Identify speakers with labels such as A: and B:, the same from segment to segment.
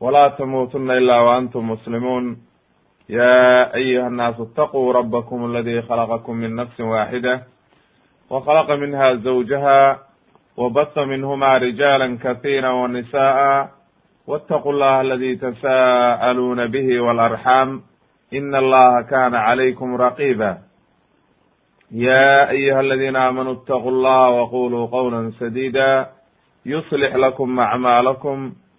A: ولا تموتن إلا وأنتم مسلمون يا أيها الناس اتقوا ربكم الذي خلقكم من نفس واحدة وخلق منها زوجها وبث منهما رجالا كثيرا ونساء واتقوا الله الذي تساءلون به والأرحام إن الله كان عليكم رقيبا يا أيها الذين آمنوا اتقوا الله وقولوا قولا سديدا يصلح لكم أعمالكم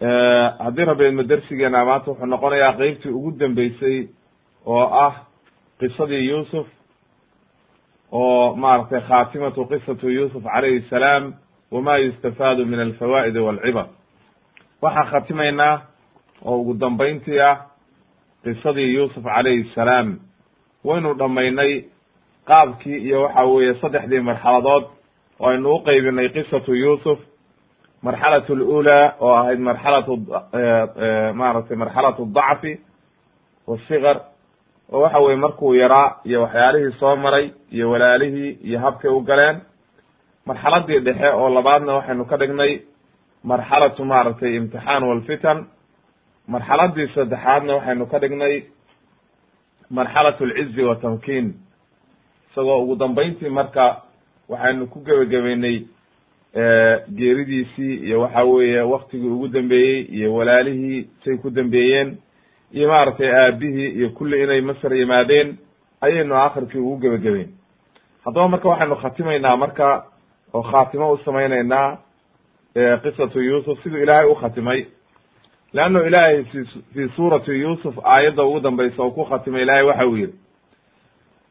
A: Eh, haddii rabeedma dersigeena maanta wuxuu noqonayaa qeybtii ugu dambeysay oo ah qisadii yuusuf oo maaragtay khaatimatu qisatu yuusuf calayhi salaam wama yustafaadu min alfawaa'idi walcibar waxaan khatimaynaa oo ugu dambayntii ah qisadii yuusuf calayhi salaam. Waynu dhammaynay qaabkii iyo waxa weeye saddexdii marxaladood oo aynu uqaybinay qisatu yuusuf marxalat alula oo ahayd marxalatu maaragtay marxalatu dacfi wasikar oo waxa weye markuu yaraa iyo waxyaalihii soo maray iyo walaalihii iyo habkay u galeen marxaladii dhexe oo labaadna waxaynu ka dhignay marxalatu maaragtay imtixaan walfitan marxaladii saddexaadna waxaynu ka dhignay marxalat alcizi watamkiin isagoo ugu dambayntii marka waxaynu ku gebagabeynay geeridiisii iyo waxa weeye waktigii ugu dambeeyey iyo walaalihii say ku dambeeyeen iyo maaragtay aabihii iyo kulli inay masar yimaadeen ayaynu akhirkii ugu gebagabeyn haddaba marka waxaynu khatimaynaa marka oo khaatimo u samaynaynaa qisatu yusuf siduu ilaahay u khatimay. Leannu ilaahay fi suurati yusuf aayadda ugu dambaysa oo ku khatimay ilaahay waxa uu yihi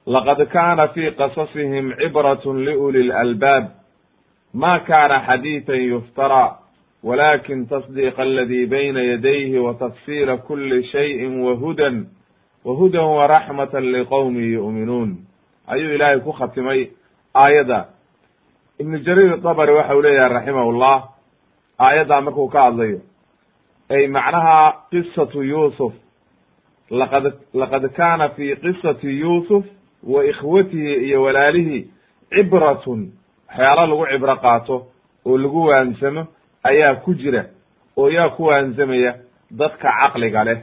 A: laqad kana fi qasasihim cibrat liuli lalbaab ma kana xadiiثa yuftara walakin tasdiq aladi bayna yadayhi watafsila kuli shayءi wahudan wahudan waraxmata liqowmi yu'minuun ayuu ilaahay ku khatimay aayadda ibnu jariir dabri waxa uu leeyahay raximah llah aayaddaa markuu ka hadlayo ay macnaha qisatu yusuf laqad laqad kana fi qisati yusuf wa ikhwatihi iyo walaalihii cibratun waxyaalo lagu cibro qaato oo lagu waansamo ayaa ku jira oo yaa ku waansamaya dadka caqliga leh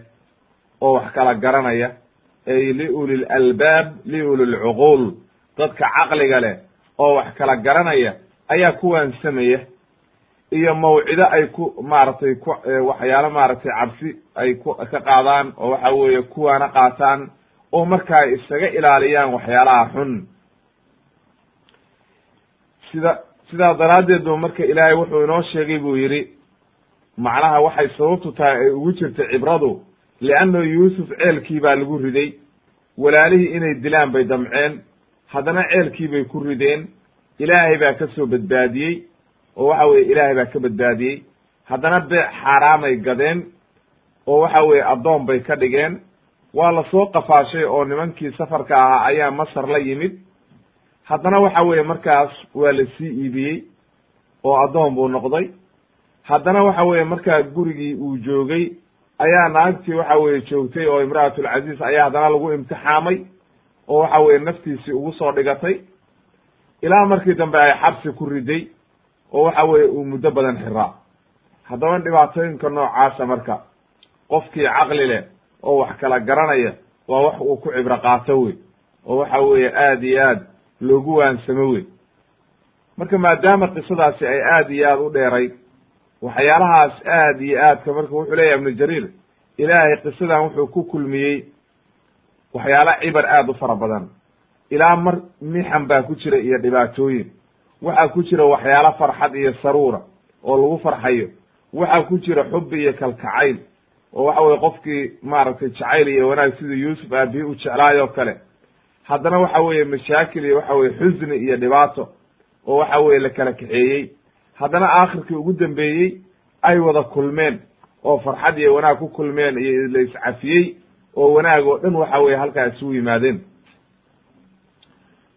A: oo wax kala garanaya ay liuli lalbaab liuli lcuquul dadka caqliga leh oo wax kala garanaya ayaa ku waansamaya. Iyo mawcido ay ku maaragtay ku waxyaalo maaragtay cabsi ay ku ka qaadaan oo waxa weeye kuwaana qaataan oo markaa isaga ilaaliyaan waxyaalaha xun sida sidaa daraaddeed bu marka ilaahay wuxuu inoo sheegay buu yidhi macnaha waxay sababtu tahay ay ugu jirta cibradu liannahu yuusuf ceelkii baa lagu riday. Walaalihii inay dilaan bay damceen haddana ceelkii bay ku rideen. Ilaahay baa ka soo badbaadiyey oo waxa weye ilaahay baa ka badbaadiyey. Haddana beec xaaraamay gadeen oo waxa weye addoon bay ka dhigeen. Waa la soo qafaashay oo nimankii safarka ahaa ayaa masar la yimid haddana waxa weeye markaas waa la sii iibiyey oo addoon buu noqday. Haddana waxa weeye markaa gurigii uu joogay ayaa naagtii waxa weye joogtay oo imra'atulcaziiz ayaa haddana lagu imtixaamay oo waxa weye naftiisii ugu soo dhigatay. Ilaa markii dambe ay xabsi ku riday oo waxa weeye uu muddo badan xiraa haddaba dhibaatooyinka noocaasa marka qofkii caqli leh oo wax kala garanaya waa wax uu ku cibro qaato wey oo waxa weeye aad iyo aad loogu waansamo wey marka maadaama qisadaasi ay aad iyo aad u dheeray waxyaalahaas aad iyo aadka marka wuxuu leeyahay ibnu jariir ilaahay qisadan wuxuu ku kulmiyey waxyaala cibar aada u fara badan. Ilaa mar mixan baa ku jira iyo dhibaatooyin. Waxaa ku jira waxyaalo farxad iyo saruura oo lagu farxayo. Waxaa ku jira xubi iyo kalkacayl oo waxa weye qofkii maaragtay jacayl iyo wanaag siduu yuusuf aabihi u jeclaayoo kale haddana waxa weeye mashaakil iyo waxa weye xusni iyo dhibaato oo waxa weye la kala kaxeeyey. Haddana aakhirkii ugu dambeeyey ay wada kulmeen oo farxad iyo wanaag ku kulmeen iyo la iscafiyey oo wanaag oo dhan waxa weye halkaa isugu yimaadeen.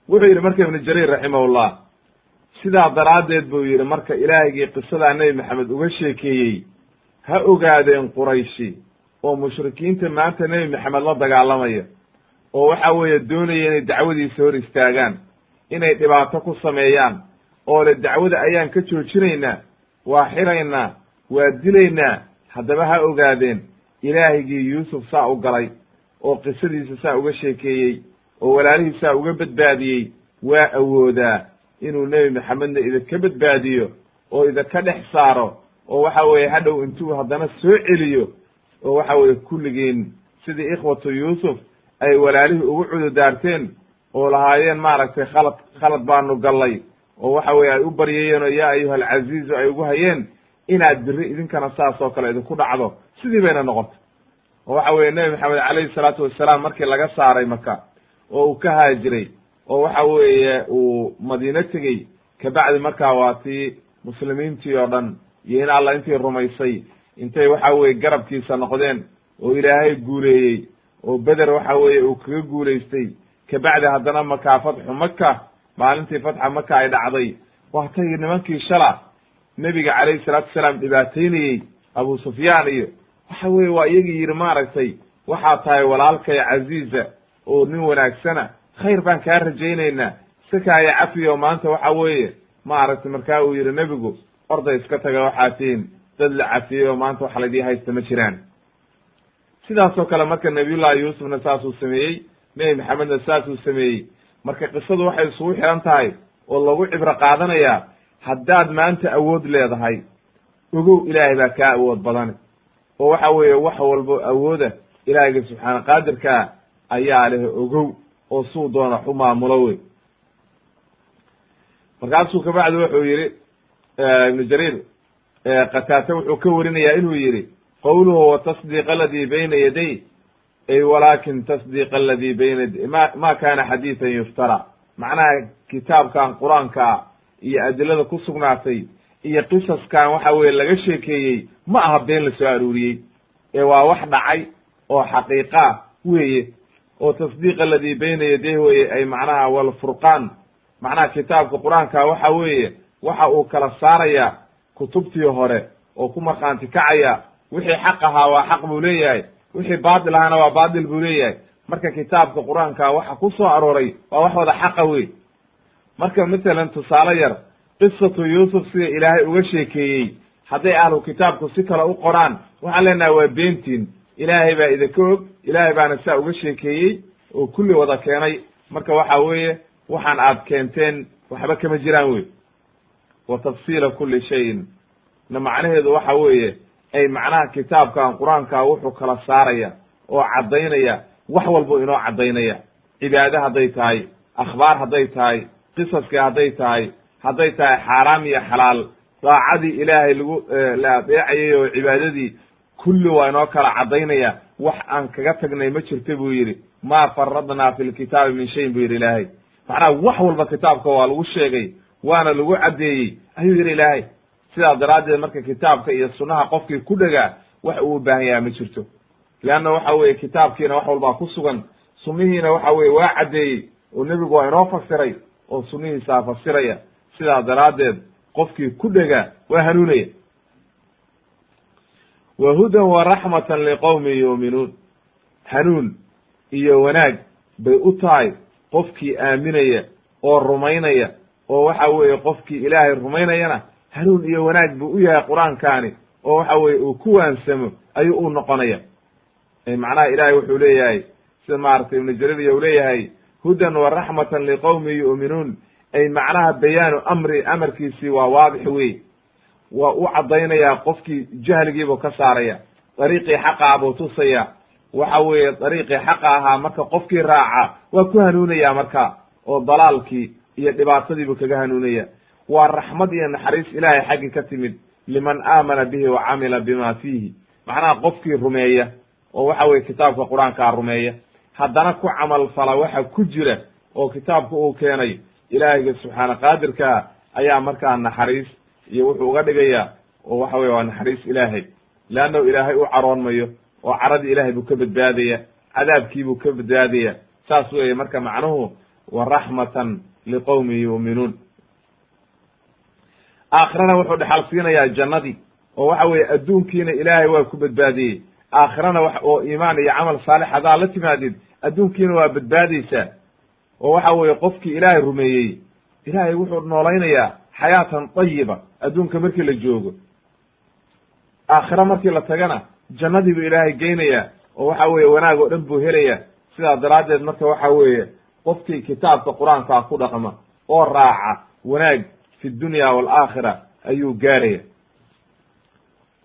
A: Wuxuu yidhi marka ibnu jariir raximahullah sidaa daraaddeed buu yidhi marka ilaahigii qisadaa nebi maxamed uga sheekeeyey ha ogaadeen qurayshi oo mushrikiinta maanta nebi maxamed la dagaalamaya oo waxa weeye doonaya inay dacwadiisa hor istaagaan inay dhibaato ku sameeyaan oo le dacwada ayaan ka joojinaynaa waa xiraynaa waa dilaynaa haddaba ha ogaadeen ilaahigii yuusuf saa u galay oo qisadiisa saa uga sheekeeyey oo walaalihii saa uga badbaadiyey waa awoodaa inuu nebi maxamedna idinka badbaadiyo oo idinka dhex saaro oo waxa weeye hadhow intuu haddana soo celiyo oo waxa weeye kulligiin sidii ikhwatu yuusuf ay walaalihii ugu cududaarteen oo lahaayeen maaragtay khalad khalad baanu gallay. Oo waxa weye ay u baryayeen oo yaa ayuha alcaziizu ay ugu hayeen inaad biri idinkana saas oo kale idinku dhacdo. Sidii bayna noqotay. Oo waxa weye nebi maxamed calayhi salaatu wassalaam markii laga saaray maka oo uu ka haajiray oo waxa weeye uu madiino tegey kabacdi markaa waa tii muslimiintii oo dhan iyo in alla intii rumaysay intay waxa weye garabkiisa noqdeen oo ilaahay guuleeyey oo beder waxa weeye uu kaga guulaystay. Kabacdi haddana makaa fatxu maka maalintii fatxa maka ay dhacday. Waatay nimankii shala. Nebiga calayhi salaatu wasalaam dhibaataynayey abu sufyaan iyo waxa weye waa iyagii yidhi maaragtay waxaa tahay walaalkay casiiza oo nin wanaagsana. Khayr baan kaa rajaynaynaa. Iska kaaya cafiyo maanta waxa weeye. Maaragtay markaa uu yidhi nebigu orday iska taga waxaa tihin dad la cafiyey oo maanta wax laydii haysta ma jiraan sidaasoo kale marka nabiyullahi yuusufna saasuu sameeyey nebi maxamedna saasuu sameeyey. Marka qisadu waxay isugu xihan tahay oo lagu cibro qaadanayaa haddaad maanta awood leedahay ogow ilaahay baa kaa awood badane oo waxa weeye wax walbo awooda ilaahayga subxaana qaadirkaa ayaa leh ogow oo suu doona xu maamulo wey. Markaasuu kabacdi wuxuu yihi ibnu jariir qataate wuxuu ka warinayaa inuu yihi qowluhu watasdiq aladi bayna yaday ay walakin tasdiq aladi bayna ma ma kana xadiidan yuftara macnaha kitaabkan qur'aanka iyo adilada ku sugnaatay iyo qisaskan waxa weye laga sheekeeyey ma aha been la soo aruuriyey ee waa wax dhacay oo xaqiiqa weeye oo tasdiq aladi bayna yaday weye ay macnaha walfurqaan macnaha kitaabka qur'aanka waxa weeye waxa uu kala saaraya kutubtii hore oo ku markhaanti kacaya wixii xaq ahaa waa xaq buu leeyahay. Wixii baatil ahaana waa baatil buu leeyahay. Marka kitaabka qur'aanka waxa ku soo arooray waa wax wada xaqa wey marka matalan tusaale yar qisatu yuusuf sida ilaahay uga sheekeeyey. Hadday ahlu kitaabku si kale u qoraan waxaan leenaha waa beentiin. Ilaahay baa idinka og ilaahay baana saa uga sheekeeyey oo kulli wada keenay. Marka waxa weeye waxaan aad keenteen waxba kama jiraan wey wa tafsiila kuli shayin. Na macnaheedu waxa weeye ay macnaha kitaabkan qur'aanka wuxuu kala saaraya oo caddaynaya wax walbo inoo caddaynaya. Cibaade hadday tahay akhbaar hadday tahay qisaskii hadday tahay hadday tahay xaaraam iyo xalaal. Daacadii ilaahay lagu la adeecayay oo cibaadadii kulli waa inoo kala caddaynaya. Wax aan kaga tagnay ma jirta buu yidhi. Maa faradnaa fi lkitaabi min shayin buu yidhi ilaahay. Macnaha wax walba kitaabka waa lagu sheegay waana lagu caddeeyey. Ayuu yidhi ilaahay sidaa daraaddeed marka kitaabka iyo sunnaha qofkii ku dhegaa wax uu u baahan yaha ma jirto. Leanna waxa weeye kitaabkiina wax walbaa ku sugan sunnihiina waxa weye waa caddeeyey oo nebigu waa inoo fasiray oo sunnihiisaa fasiraya sidaa daraaddeed qofkii ku dhegaa waa hanuunaya. Wa hudan wa raxmatan liqowmin yuuminuun hanuun iyo wanaag bay u tahay qofkii aaminaya oo rumaynaya oo waxa weeye qofkii ilaahay rumaynayana hanuun iyo wanaag buu u yahay qur'aankaani oo waxa weye uu ku waansamo ayuu u noqonaya. Macnaha ilaahay wuxuu leeyahay sida maaragtay ibnu jariir u leeyahay hudan wa raxmatan liqowmin yu'minuun. Ay macnaha bayaanu amri amarkiisii waa waadix wey waa u caddaynayaa qofkii jahligiibuu ka saaraya dariiqii xaqaa buu tusaya waxa weeye dariiqii xaqa ahaa marka qofkii raaca waa ku hanuunaya marka oo dalaalkii iyo dhibaatadiibuu kaga hanuunaya waa raxmad iyo naxariis ilaahay xaggii ka timid liman aamana bihi wa camila bima fiihi. Macnaha qofkii rumeeya oo waxa weye kitaabka qur'aankaa rumeeya haddana ku camal fala waxa ku jira oo kitaabka uu keenay ilaahayga subxaana qaadirkaa ayaa markaa naxariis iyo wuxuu uga dhigayaa oo waxa weye waa naxariis ilaahay. Leannahu ilaahay u caroon mayo oo caradii ilahay buu ka badbaadaya cadaabkiibuu ka badbaadaya saas weeye marka macnuhu wa raxmatan liqowmi yu'minuun aakhirana wuxuu dhexal siinayaa jannadii oo waxa weeye adduunkiina ilaahay waa ku badbaadiyey. Aakhirana wax oo iimaan iyo camal saalix hadaa la timaadid adduunkiina waa badbaadaysaa. Oo waxa weeye qofkii ilaahay rumeeyey ilaahay wuxuu noolaynayaa xayaatan tayiba adduunka markii la joogo. Aakhira markii la tagana jannadii buu ilaahay geynayaa oo waxa weeye wanaag oo dhan buu helaya sidaa daraaddeed marka waxa weeye qofkii kitaabka qur'aankaa ku dhaqma oo raaca wanaag fi dunya waalaakhira ayuu gaaraya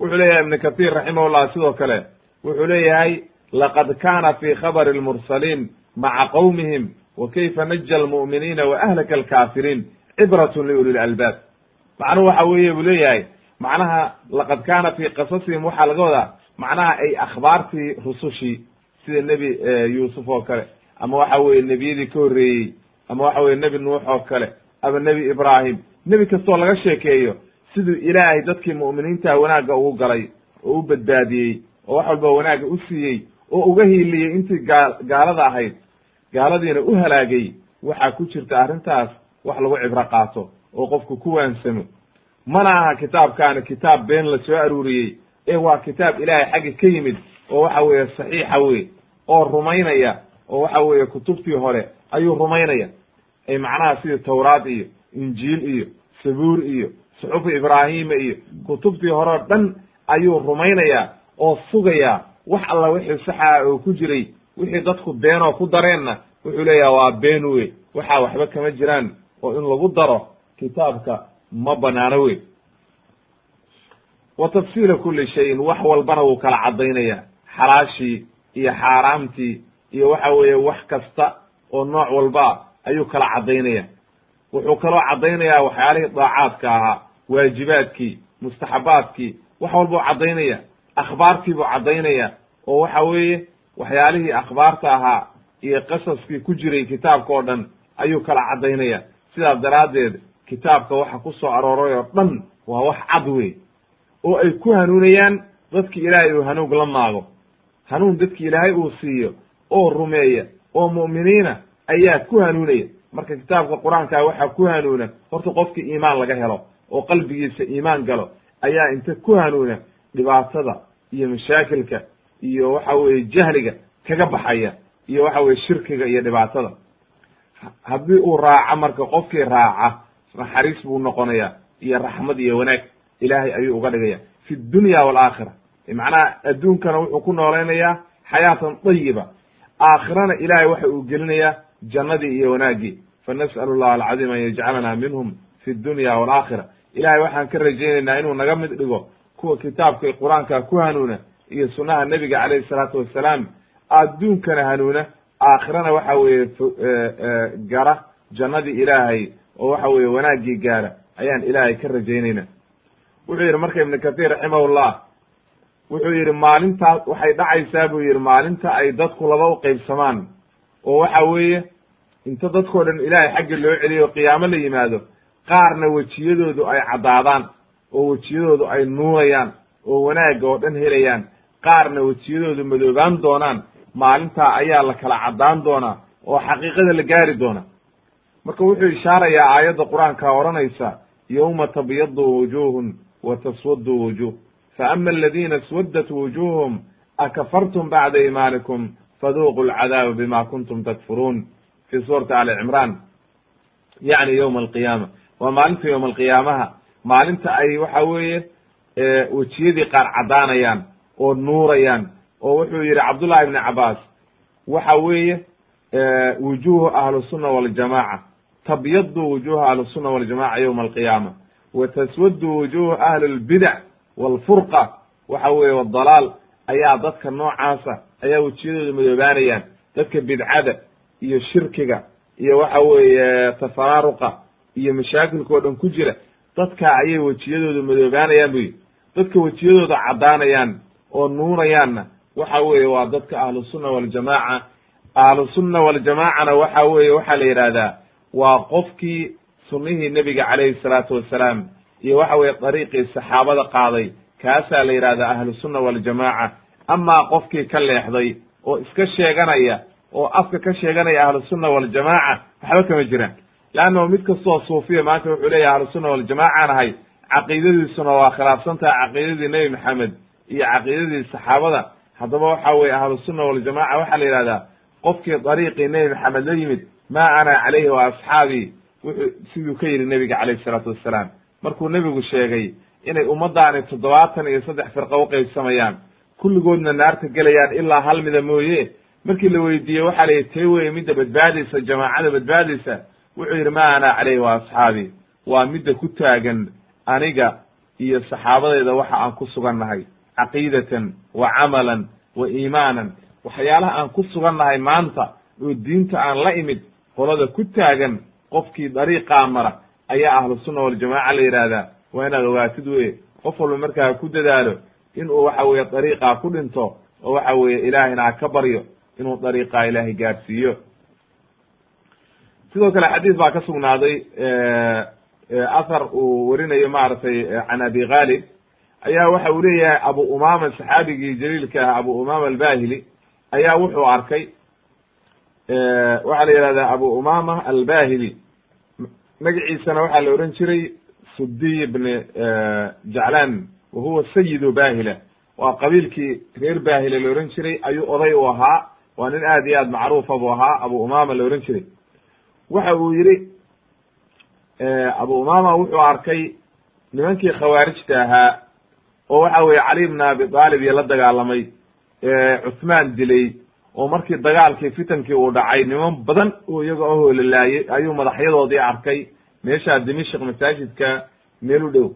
A: wuxuu leeyahay ibnu kathir raximahullah sidoo kale wuxuu leeyahay laqad kana fi khabari lmursaliin maca qowmihim wa kayfa naja almu'miniina wa ahlaka alkaafiriin cibratun liuli lalbaab macnuhu waxa weeye buu leeyahay macnaha laqad kana fi qasasihim waxaa laga wadaa macnaha ay akhbaartii rusushii sida nebi yuusuf oo kale ama waxa weye nebiyadii ka horreeyey ama waxa weye nebi nuux oo kale ama nebi ibraahim nebi kastoo laga sheekeeyo siduu ilaahay dadkii mu'miniinta wanaagga ugu galay oo u badbaadiyey oo wax walba wanaagga u siiyey oo uga hiiliyey intii gaa gaalada ahayd gaaladiina u halaagay waxaa ku jirta arrintaas wax lagu cibro qaato oo qofku ku waansamo. Mana aha kitaabkaani kitaab been la soo aruuriyey ee waa kitaab ilaahay xaggi ka yimid oo waxa weeye saxiixa wey oo rumaynaya oo waxa weeye kutubtii hore ayuu rumaynaya. Ay macnaha sidii tawraad iyo injiil iyo sabuur iyo suxufi ibraahima iyo kutubtii hore o dhan ayuu rumaynayaa oo sugayaa wax alla wixii saxa oo ku jiray wixii dadku beenoo ku dareenna wuxuu leeyaha waa been wey waxaa waxba kama jiraan oo in lagu daro kitaabka ma banaano wey wa tafsiila kuli shayin wax walbana wuu kala caddaynaya xalaashii iyo xaaraamtii iyo waxa weeye wax kasta oo nooc walba ayuu kala caddaynaya wuxuu kaloo caddaynayaa waxyaalihii daacaadka ahaa waajibaadkii mustaxabaadkii wax walbuu caddaynaya akhbaartii buu caddaynaya oo waxa weeye waxyaalihii akhbaarta ahaa iyo qasaskii ku jiray kitaabka oo dhan ayuu kala caddaynaya sidaas daraaddeed kitaabka waxa ku soo arooray oo dhan waa wax cad wey oo ay ku hanuunayaan dadki ilaahay uu hanuug la maago. Hanuun dadki ilaahay uu siiyo oo rumeeya oo mu'miniina ayaa ku hanuunaya marka kitaabka qur'aankaa waxaa ku hanuuna horta qofki iimaan laga helo oo qalbigiisa iimaan galo ayaa inta ku hanuuna dhibaatada iyo mashaakilka iyo waxa weeye jahliga kaga baxaya iyo waxa weye shirkiga iyo dhibaatada. Haddii uu raaco marka qofkii raaca naxariis buu noqonaya iyo raxmad iyo wanaag ilaahay ayuu uga dhigaya fi dunya waalaakhira macnaha adduunkana wuxuu ku noolaynayaa xayaatan dayiba aakhirana ilaahay waxa uu gelinayaa jannadii iyo wanaaggii fanas'alu llah alcadiim an yajcalana minhum fi dunya waalaakhira ilahay waxaan ka rajaynaynaa inuu naga mid dhigo kuwa kitaabka qur'aanka ku hanuuna iyo sunnaha nebiga calayhi salaatu wassalaam adduunkana hanuuna aakhirana waxa weeye gara jannadii ilaahay oo waxa weeye wanaaggii gaara ayaan ilaahay ka rajaynayna wuxuu yidhi marka ibnu kathir raximahullah wuxuu yidhi maalintaas waxay dhacaysaa buu yidhi maalinta ay dadku laba u qaybsamaan oo waxa weeye inta dadkoo dhan ilaahay xagga loo celiyo qiyaamo la yimaado qaarna wejiyadoodu ay caddaadaan oo wejiyadoodu ay nuurayaan oo wanaagga oo dhan helayaan. Qaarna wejiyadoodu madoobaan doonaan maalintaa ayaa la kala caddaan doonaa oo xaqiiqada la gaari doona marka wuxuu ishaarayaa aayadda qur'aanka odhanaysa yowma tabyadu wujuhun wa taswadu wujuh faama aladina swaddat wujuhum akafartum bacda iimaanikum faduuqu lcadaaba bima kuntum takfuruun fi suurati ali cimraan yacni yowma alqiyaama waa maalinta yowma alqiyaamaha maalinta ay waxa weeye wejiyadii qaar caddaanayaan oo nuurayaan oo wuxuu yidhi cabdullahi ibni cabaas waxa weeye wujuhu ahlusunna waljamaca tabyadu wujuhu ahlusunna waljamaca yowma alqiyaama wa taswadu wujuhu ahli lbidac walfurqa waxa weeye wadalaal ayaa dadka noocaasa ayaa wejiyadooda madoobaanayaan dadka bidcada iyo shirkiga iyo waxa weeye tafaraaruqa iyo mashaakilka oo dhan ku jira dadka ayay wejiyadooda madoobaanayaan bu yidhi. Dadka wejiyadooda caddaanayaan oo nuunayaanna waxa weeye waa dadka ahlusunna waljamaaca ahlusunna waljamaacana waxa weeye waxaa la yidhaahdaa waa qofkii sunnihii nebiga calayhi salaatu wassalaam iyo waxa weeye dariiqii saxaabada qaaday. Kaasaa la yidhahdaa ahlusunna waljamaaca amaa qofkii ka leexday oo iska sheeganaya oo afka ka sheeganaya ahlusunna waljamaaca waxba kama jiraan. Leannahu mid kastoo suufiya maanta wuxuu leeyahay ahlusunna waljamaacan ahay caqiidadiisuna waa khilaafsan tahay caqiidadii nebi maxamed iyo caqiidadii saxaabada. Haddaba waxa weye ahlusunna waljamaca waxaa la yidhahdaa qofkii dariiqii nebi maxamed la yimid ma ana calayhi wa asxaabii? Wuxuu siduu ka yidhi nebiga calayhi salaatu wassalaam. Markuu nebigu sheegay inay ummaddaani toddobaatan iyo saddex firqa u qaybsamayaan kulligoodna naarta gelayaan ilaa hal mida mooye markii la weydiiyey waxaa la yidhi tee weye midda badbaadaysa jamaacada badbaadaysa. Wuxuu yidhi ma ana calayhi wa asxaabii waa midda ku taagan aniga iyo saxaabadeeda waxa aan ku sugannahay caqiidatan wa camalan wa iimaanan. Waxyaalaha aan ku sugannahay maanta oo diinta aan la imid qolada ku taagan qofkii dariiqaa mara ayaa ahlusunna waljamaaca la yidhaahdaa. Waa inaad ogaatid weye qof walba markaa ku dadaalo inuu waxa weeye dariiqaa ku dhinto oo waxa weeye ilaahayna ha ka baryo inuu dariiqaa ilaahay gaadhsiiyo. Sidoo kale xadiis baa ka sugnaaday athar uu werinayo maaragtay can abi khaalib ayaa waxa uu leeyahay abu umama saxaabigii jaliilka ah abu umama albahili ayaa wuxuu arkay waxaa la yihahdaa abu umama albahili magaciisana waxaa la ohan jiray sudiy bni jaclan wa huwa sayidu bahila waa qabiilkii reer bahila la ohan jiray ayuu oday u ahaa waa nin aad iyo aad macruufa buu ahaa abu umama la ohan jiray. Waxa uu yihi abu umama wuxuu arkay nimankii khawaarijta ahaa oo waxa weye cali bn abi aalib iyo la dagaalamay cuthmaan dilay oo markii dagaalkii fitankii uu dhacay niman badan oo iyaga ahoo lalaayay ayuu madaxyadoodii arkay. Meeshaa dimishk masaajidka meel u dhow.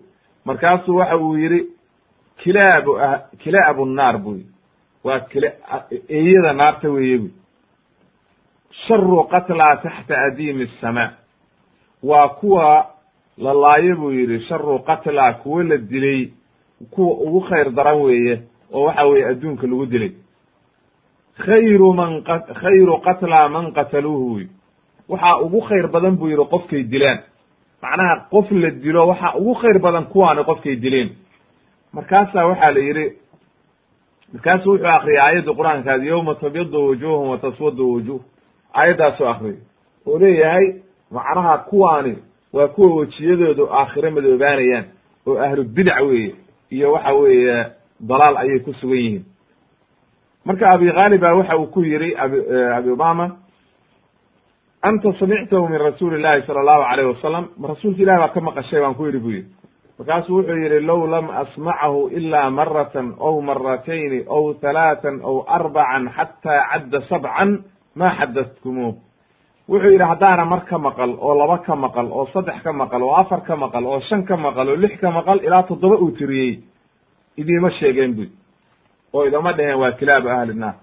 A: Markaasuu waxa uu yidhi kilaabu kilaabu nnaar buy waa kila eeyada naarta weeye. Buy sharu qatlaa taxta adiimi asamaa waa kuwa la laayo buu yidhi sharu qatlaa kuwa la dilay kuwa ugu khayr daran weeye oo waxa weeye adduunka lagu dilay. Khayru man khayru qatlaa man qataluuhu wy waxaa ugu khayr badan buu yidhi qofkay dilaan macnaha qof la dilo waxaa ugu khayr badan kuwaani qofkay dileen. Markaasaa waxaa la yidhi markaasu wuxuu akriyay aayadda qur'aankaadi yowma tabyadu wujuhum wa taswadu wujuh aayaddaasuu akriyay oo leeyahay macnaha kuwaani waa kuwa wejiyadoodu aakhiro madoobaanayaan oo ahlu bidac weeye iyo waxa weeye dalaal ayay ku sugan yihiin. Marka abi khaalib ba waxa uu ku yiri abi abi umama anta samictahu min rasuuli llahi sala allahu alayh wasalam ma rasuulka ilahi baa ka maqashay baan ku yidhi bu yidhi markaasuu wuxuu yidhi low lam asmacahu ila maratan aw maratayni aw halaatan aw arbacan xataa cadda sabcan ma xadatkumuuh wuxuu yidhi haddaana mar ka maqal oo laba ka maqal oo saddex ka maqal oo afar ka maqal oo shan ka maqal oo lix ka maqal ilaa toddoba uu tiriyey idiima sheegeen buy oo idama dheheen waa kilaabu ahli naar.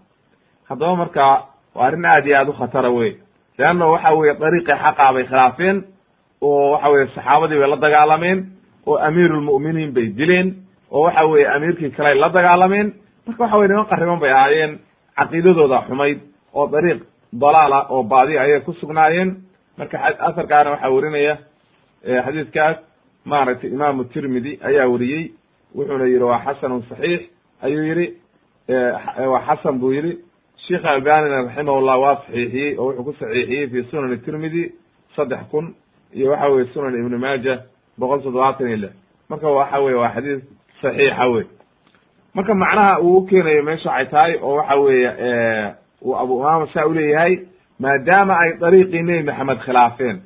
A: Haddaba markaa waa arrin aad iyo aad u khatara wey leanna waxa weye dariiqii xaqaa bay khilaafeen oo waxa weye saxaabadii bay la dagaalameen oo amiirulmu'miniin bay dileen oo waxa weye amiirkii kale la dagaalameen. Marka waxa weye niman qariban bay ahaayeen caqiidadooda xumayd oo dariiq dalaala oo baadi ayay ku sugnaayeen. Marka asarkaana waxaa werinaya xadiidkaas maaragtay imaamu tirmidi ayaa weriyey wuxuuna yihi waa xasanun saxiix ayuu yihi waa xasan buu yihi sheikh albanina raximahullah waa saxiixiyey oo wuxuu ku saxiixiyey fi sunan tirmidi saddex kun iyo waxa weye sunan ibni maaja boqol toddobaatan iyo lix. Marka waxa weye waa xadiis saxiixa wey marka macnaha uu ukeenayo meesha waxay tahay oo waxa weeye uu abu umama saa uleeyahay maadaama ay dariiqii nebi maxamed khilaafeen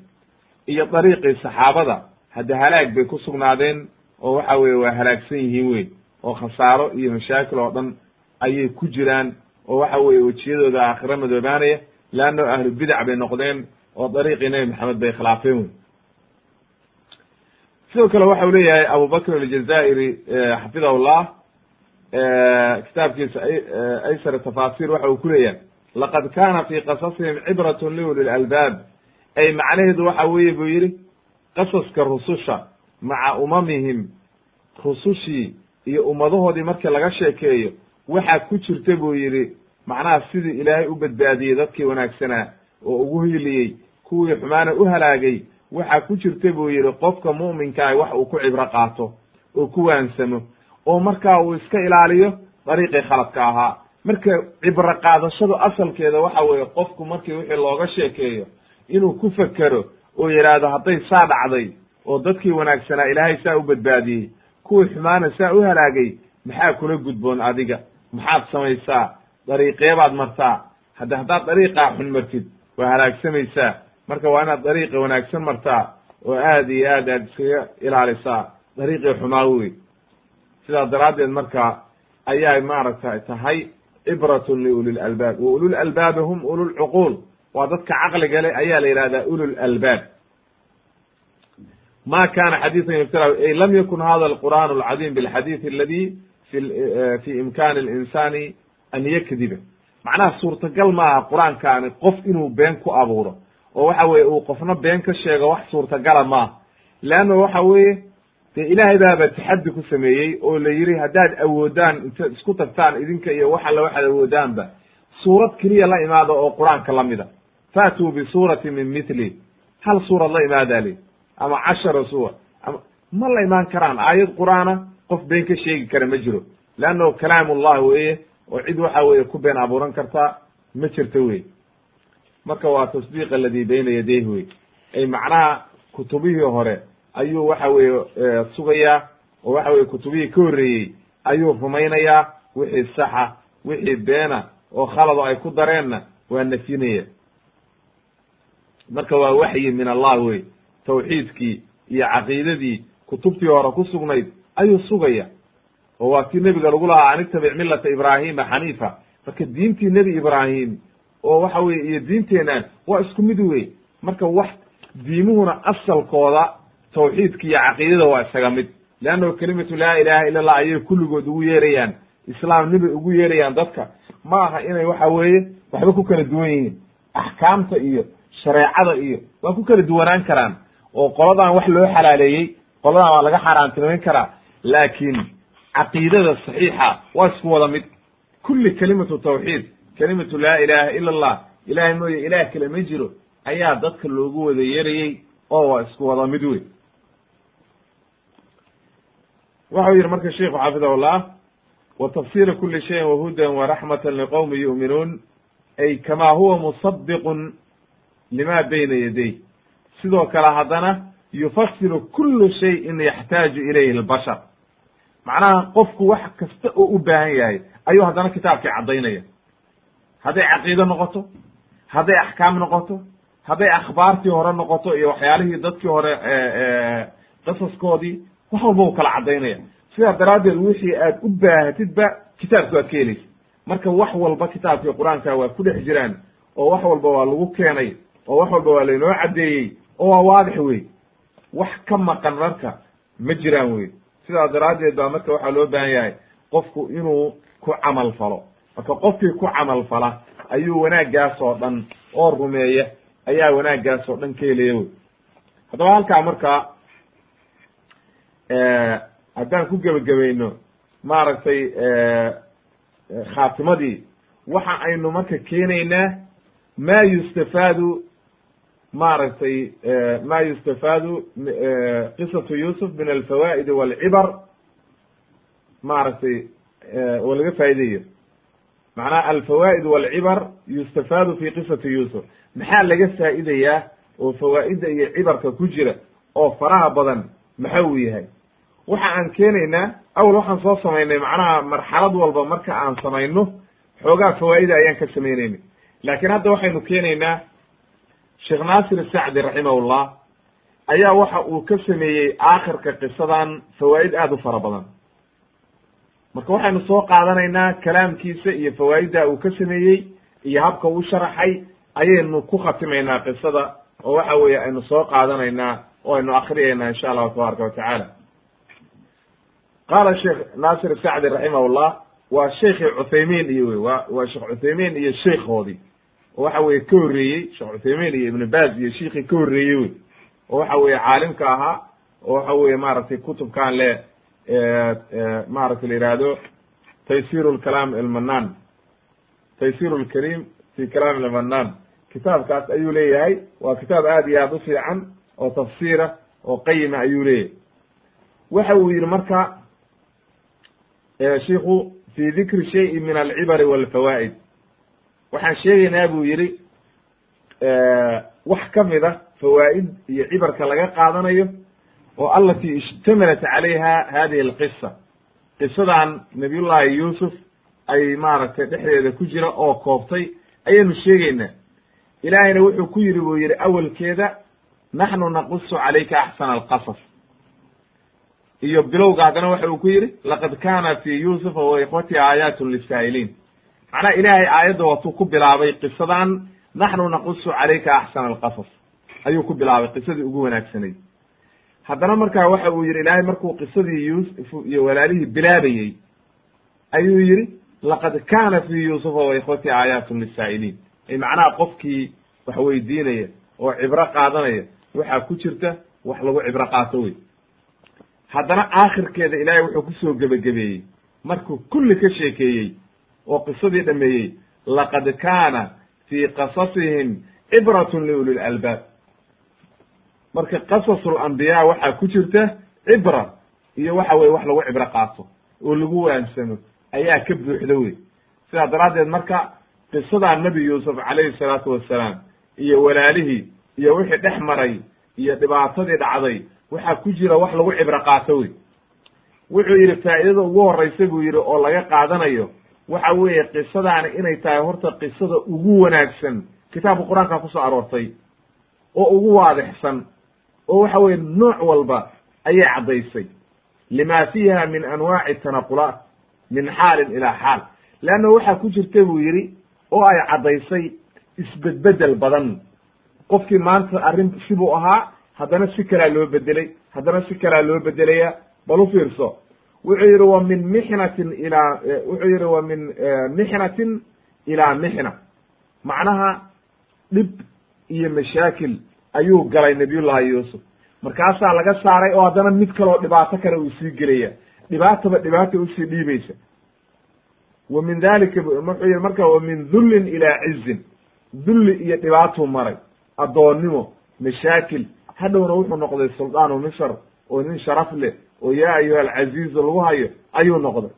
A: iyo dariiqii saxaabada hadda halaag bay ku sugnaadeen oo waxa weye waa halaagsan yihiin wey oo khasaaro iyo mashaakil oo dhan ayay ku jiraan oo waxa weye wejiyadooda aakhiro madoobaanaya leanno ahlu bidac bay noqdeen oo dariiqii nebi maxamed bay khilaafeen wey sidoo kale waxa u leeyahay abu bakr aljazairi xafidahullah kitaabkiisa aysar tafaasir waxa uu ku leeyahay laqad kana fi qasasihim cibratun liuli lalbaab ay macnaheedu waxa weeye buu yidhi qasaska rususha maca umamihim rusushii iyo ummadahoodii markii laga sheekeeyo waxaa ku jirta buu yidhi macnaha sidii ilaahay u badbaadiyey dadkii wanaagsanaa oo ugu hiiliyey kuwii xumaana u halaagay waxaa ku jirta buu yidhi qofka mu'minkaah wax uu ku cibro qaato oo ku waansamo oo markaa uu iska ilaaliyo dariiqii khaladka ahaa. Marka cibro qaadashadu asalkeeda waxa weeye qofku markii wixii looga sheekeeyo inuu ku fekero oo yidhaahdo hadday saa dhacday oo dadkii wanaagsanaa ilaahay saa u badbaadiyey kuwii xumaana saa u halaagay maxaa kula gudboon adiga? Maxaad samaysaa? Dariiqeebaad martaa? Hadda haddaad dariiqaa xun martid waa halaagsamaysaa marka waa inaad dariiqi wanaagsan martaa oo aad iyo aad aad iskaga ilaalisaa. Dariiqii xumaa wey sidaas daraaddeed marka ayay maaragtay tahay cibratun liulil albaab. Wa ulul albaabi hum ulul waa dadka caqliga leh ayaa la yidhahdaa ulul ma kana xadiian yubtala ay lam yakun hada alqur'an alcadiim bilxadiid aladi eh, fi imkani linsani an yakdiba. Macnaha suurtagal maaha qur'aankaani qof inuu been ku abuuro oo waxa weye uu qofna been ka sheego wax suurtagala maaha leanna waxa weeye dee ilaahay baaba taxaddi ku sameeyey oo la yidhi haddaad awoodaan intaad isku tagtaan idinka iyo wax alle waxaad awoodaanba suurad keliya la imaada oo qur'aanka lamida faatuu bisuurati min mithli. Hal suurad la imaadaa li? Ama cashara suwar ama ma la imaan karaan aayad qur'aana? Qof been ka sheegi kara ma jiro. Leannahu kalaam ullah weeye oo cid waxa weeye ku been abuuran kartaa ma jirto wey marka waa tasdiiq aladi bayna yadayh wey. Ay macnaha kutubihii hore ayuu waxa weeye sugayaa oo waxa weye kutubihii ka horreeyey ayuu rumaynayaa wixii saxa wixii beena oo khalado ay ku dareenna waa nafyinaya marka waa waxyi min allah wey tawxiidkii iyo caqiidadii kutubtii hore ku sugnayd ayuu sugaya. Oo waa kii nebiga lagu lahaa an itabic millata ibraahima xaniifa. Marka diintii nebi ibraahim oo waxa weye iyo diinteenan waa isku mid wey marka wax diimuhuna asalkooda tawxiidka iyo caqiidada waa isaga mid. Leannahu kelimatu laa ilaha illa allah ayay kulligood ugu yeerayaan. Islaamnimay ugu yeerayaan dadka? Ma aha inay waxa weeye waxba ku kala duwan yihiin. Axkaamta iyo shareecada iyo waa ku kala duwanaan karaan. Oo qoladan wax loo xalaaleeyey qoladan waa laga xaaraantinimayn karaa. Laakiin caqiidada saxiixa waa isku wada mid. Kulli kelimatu tawxiid kelimatu laa ilaha ila allah ilahay mooye ilaah kale ma jiro ayaa dadka loogu wada yeerayey oo waa isku wada mid wey waxau yihi marka sheikhu xafidahullah wa tafsira kuli shayin wahudan waraxmatan liqowmi yu'minuun ay kama huwa musadiqun lima bayna yaday. Sidoo kale haddana yufasiru kulu shayin yaxtaaju ilayhi lbashar. Macnaha qofku wax kasta oo u baahan yahay ayuu haddana kitaabkii caddaynaya hadday caqiide noqoto hadday axkaam noqoto hadday akhbaartii hore noqoto iyo waxyaalihii dadkii hore qasaskoodii wax walba u kala caddaynaya. Sidaa daraaddeed wixii aad u baahatidba kitaabka waad ka helaysa marka wax walba kitaabkii qur'aanka waa ku dhex jiraan oo wax walba waa lagu keenay oo wax walba waa laynoo caddeeyey oo waa waadix wey wax ka maqan marka ma jiraan wey sidaa daraaddeed baa marka waxaa loo baahan yahay qofku inuu ku camal falo marka qofkii ku camal fala ayuu wanaaggaas oo dhan oo rumeeya ayaa wanaaggaas oo dhan ka helaya wey. Haddaba halkaa marka haddaan ku gebagabayno maaragtay khaatimadii waxa aynu marka keenaynaa ma yustafaadu maaragtay ma yustafaadu qisatu yusuf min alfawaa'id walcibar maaragtay oo laga faa'ideeyo macnaha alfawaa'id walcibar yustafaadu fi qisati yusuf maxaa laga faa'idayaa oo fawaa'idda iyo cibarka ku jira oo faraha badan maxa uu yahay? Waxa aan keenaynaa awal waxaan soo samaynay macnaha marxalad walba marka aan samayno xoogaa fawaa'ida ayaan ka sameynaynay laakiin hadda waxaynu keenaynaa sheekh naasir sacdi raximahullah ayaa waxa uu ka sameeyey aakhirka qisadan fawaa'id aada u fara badan marka waxaynu soo qaadanaynaa kalaamkiisa iyo fawaa'idda uu ka sameeyey iyo habka uu sharaxay ayaynu ku khatimaynaa qisada oo waxa weeye aynu soo qaadanaynaa oo aynu akriyaynaa insha allahu tabaaraka wa tacaala. Qaala sheekh naasir sacdi raximahullah waa sheekhi cuthaymiin iyo wey wa waa sheekh cuthaymiin iyo sheikhoodii. Oo waxa weye ka horreeyey sheekh cuthaymiin iyo ibnu baaz iyo shiikhii ka horreeyey wey. Oo waxa weye caalimka ahaa oo waxa weye maaragtay kutubkan le maaragtay la yihahdo taysir lkalaam ilmanan taysir lkarim fi kalaam ilmanan kitaabkaas ayuu leeyahay. Waa kitaab aad iyo aad u oo tafsiira oo qayima ayuu leeyahay. Waxa uu yihi marka shiku fi dikri shayin min alcibari walfawaa'id. Waxaan sheegaynaa buu yihi wax ka mid a fawaa'id iyo cibarka laga qaadanayo oo alati ishtamalat calayha hadihi alqisa qisadan nabiyullahi yuusuf ay maaragtay dhexdeeda ku jira oo koobtay ayaynu sheegaynaa. Ilaahayna wuxuu ku yidhi buu yidhi awelkeeda naxnu naqusu calayka axsana alqasas. Iyo bilowga haddana waxa uu ku yidhi laqad kana fi yuusufa wa ikhwatihi aayaatun lisaa'iliin macnaha ilaahay aayadda watuu ku bilaabay qisadan naxnu naqusu calayka axsana alqasas. Ayuu ku bilaabay qisadii ugu wanaagsanayd haddana markaa waxa uu yidhi ilaahay markuu qisadii yuusuf iyo walaalihii bilaabayey ayuu yidhi laqad kana fi yuusufa wa ikhwatihi aayaatun lisaa'iliin ay macnaha qofkii wax weydiinaya oo cibro qaadanaya waxaa ku jirta wax lagu cibro qaato wey haddana aakhirkeeda ilaahay wuxuu ku soo gebagabeeyey markuu kulli ka sheekeeyey oo qisadii dhameeyey laqad kaana fii qasasihim cibratun liuli lalbaab marka qasasu lambiyaa waxaa ku jirta cibra iyo waxa weye wax lagu cibro qaato oo lagu waansamo ayaa ka buuxda wey sidaa daraaddeed marka qisadaa nebi yuusuf calayhi salaatu wassalaam iyo walaalihii iyo wixii dhex maray iyo dhibaatadii dhacday waxaa ku jira wax lagu cibro qaato wey wuxuu yidhi faa'idada ugu horraysa buu yidhi oo laga qaadanayo waxa weeye qisadaani inay tahay horta qisada ugu wanaagsan. Kitaabka qur'aanka ku soo aroortay oo ugu waadixsan oo waxa weye nooc walba ayay caddaysay. Lima fiiha min anwaaci tanaqulaat min xaalin ilaa xaal. Leanna waxaa ku jirta buu yidhi oo ay caddaysay isbedbedel badan. Qofkii maanta arrin sibuu ahaa haddana si kalaa loo bedelay haddana si kalaa loo bedelaya bal u fiirso wuxuu yidhi wa min mixnatin ilaa wuxuu yidhi wa min mixnatin ilaa mixna. Macnaha dhib iyo mashaakil ayuu galay nabiyullahi yuusuf. Markaasaa laga saaray oo haddana mid kaloo dhibaato kale uu sii gelaya dhibaataba dhibaata u sii dhiibaysa. Wa min dalika wuxuu yihi marka wa min dullin ilaa cizin. Dulli iyo dhibaatuu maray. Addoonnimo mashaakil. Hadhowna wuxuu noqday suldaanu misr oo nin sharaf leh oo yaa ayuha alcaziizu lagu hayo ayuu noqday.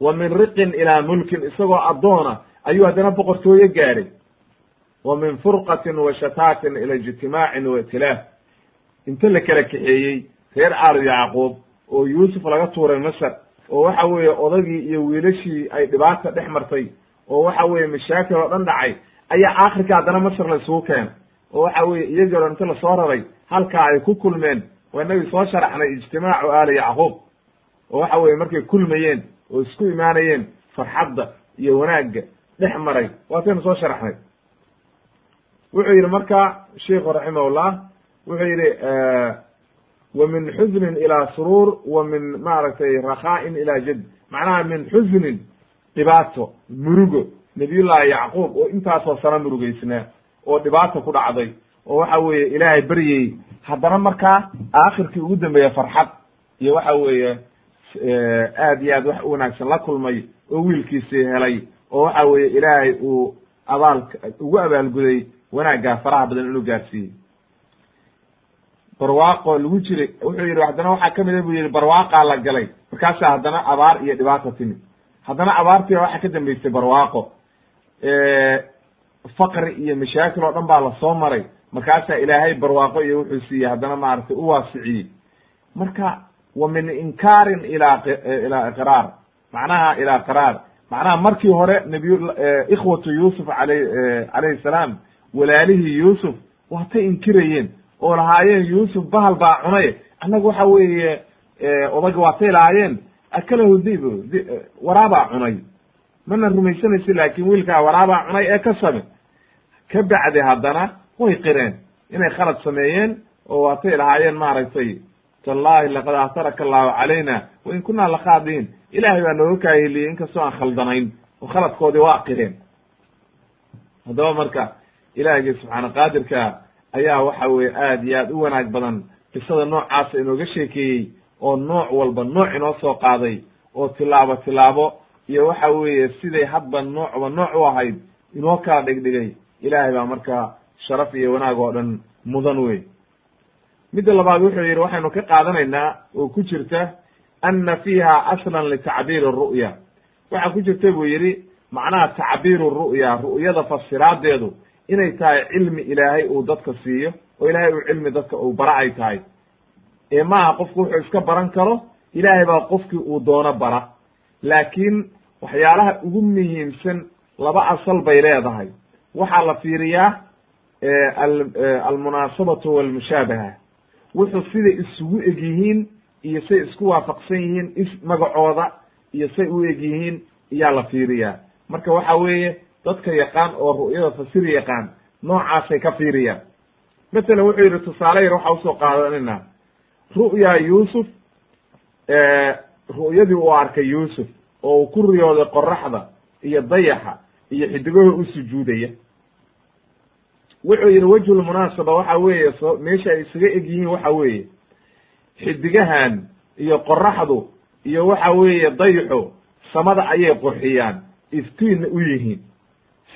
A: Wa min riqin ilaa mulkin isagoo addoona ayuu haddana boqortooyo gaadhay wa min furqatin wa shataatin ila ijtimaacin wa itilaaf inta la kala kaxeeyey reer aalu yacquub oo yuusuf laga tuuray masar oo waxa weeye odagii iyo wiilashii ay dhibaata dhex martay oo waxa weeye mashaakil oo dhan dhacay ayaa aakhirka haddana masar la isugu keenay oo waxa weye dhan inta la soo raray halkaa ay ku kulmeen waa inagii soo sharaxnay ijtimaacu aali yacquub oo waxa weye markay kulmayeen oo isku imaanayeen farxadda iyo wanaagga dhex maray waataynu soo sharaxnay wuxuu yidhi marka sheikhu raximahullah wuxuu yidhi wa min xusnin ilaa suruur wa min maaragtay rakhaa'in ilaa jad macnaha min xusnin dhibaato murugo nabiyullahi yacquub oo intaasoo sano murugeysnaa oo dhibaata ku dhacday oo waxa weeye ilaahay beryey haddana markaa aakhirkii ugu dambeeya farxad iyo waxa weeye aad iyo aad wax u wanaagsan la kulmay oo wiilkiisii helay oo waxa weeye ilaahay uu abaal ugu abaalguday wanaaggaa faraha badan inuu gaarsiiyey barwaaqo lagu jiray wuxuu yidhi haddana waxaa ka mid a buu yihi barwaaqaa la galay. Markaasaa haddana abaar iyo dhibaata timid haddana abaartiiba waxaa ka dambeysay barwaaqo. Faqri iyo mashaakil oo dhan baa la soo maray. Markaasaa ilaahay barwaaqo iyo wuxuu siiyey haddana maaragtay u waasiciyey. Marka wa min inkaarin ilaa ilaa iqraar. Macnaha ilaa qiraar macnaha markii hore nabiy ikhwatu yuusuf alay calayhi salaam walaalihii yuusuf waatay inkirayeen oo lahaayeen yuusuf bahal baa cunay. Annaga waxa weeye odaga waatay lahaayeen akalahu dib waraabaa cunay. Mana rumaysanaysi laakin wiilkaa waraabaa cunay ee ka same ka bacdi haddana way qireen. Inay khalad sameeyeen oo waatay lahaayeen maaragtay tallahi laqad ataraka allahu calayna wain kunaa lakhaadiin ilahay baa nooga kaahiliyey inkastoo aan khaldanayn oo khaladkoodii waa qireen. Haddaba marka ilaahigii subxaana qaadirka ayaa waxa weye aad iyo aad u wanaag badan. Qisada noocaasa inooga sheekeeyey oo nooc walba nooc inoo soo qaaday oo tilaabo tilaabo iyo waxa weeye siday hadba noocba nooc u ahayd inoo kala dhigdhigay ilaahay baa markaa sharaf iyo wanaag oo dhan mudan wey midda labaad wuxuu yidhi waxaynu ka qaadanaynaa oo ku jirta anna fiiha aslan litacbiiri ru'ya. Waxaa ku jirta buu yidhi macnaha tacbiiru ru'ya ru'yada fasiraadeedu inay tahay cilmi ilaahay uu dadka siiyo oo ilaahay uu cilmi dadka uu bara ay tahay. Ee maaha qofku wuxuu iska baran karo ilaahay baa qofkii uu doono bara. Laakiin waxyaalaha ugu muhiimsan laba asal bay leedahay. Waxaa la fiiriyaa almunaasabatu walmushaabaha. Wuxuu siday isugu eg yihiin iyo say isku waafaqsan yihiin is magacooda iyo say u eg yihiin iyaa la fiiriyaa. Marka waxa weeye dadka yaqaan oo ru'yada fasir yaqaan noocaasay ka fiiriyaan. Masalan wuxuu yidhi tusaale yar waxa u soo qaadanayna. Ru'ya yuusuf ru'yadii uu arkay yuusuf oo uu ku riyooday qoraxda iyo dayaxa iyo xidigaho u sujuudaya. Wuxuu yidhi wejhulmunaasaba waxa weeye so meesha ay isaga eg yihiin waxa weeye. Xidigahan iyo qoraxdu iyo waxa weeye dayaxu samada ayay qurxiyaan iftiinna u yihiin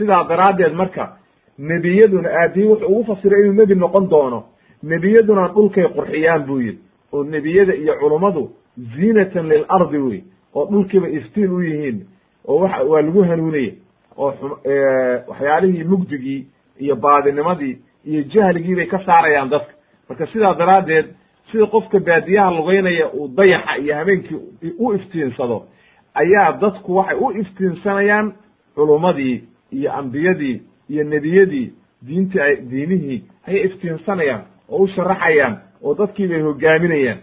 A: sidaa daraaddeed marka nebiyaduna aadii wuxuu ugu fasiray inuu nebi noqon doono. Nebiyaduna dhulkay qurxiyaan buu yidhi. Oo nebiyada iyo culummadu ziinatan lilardi wey oo dhulkiiba iftiin u yihiin oo wa waa lagu hanuunaya oo waxyaalihii mugdigii iyo baadinimadii iyo jahligii bay ka saarayaan dadka. Marka sidaa daraaddeed sida qofka baadiyaha lugeynaya uu dayaxa iyo habeenkii u iftiinsado ayaa dadku waxay u iftiinsanayaan culummadii iyo ambiyadii iyo nebiyadii diinti ay diinihii ayay iftiinsanayaan oo u sharaxayaan oo dadkii bay hogaaminayaan.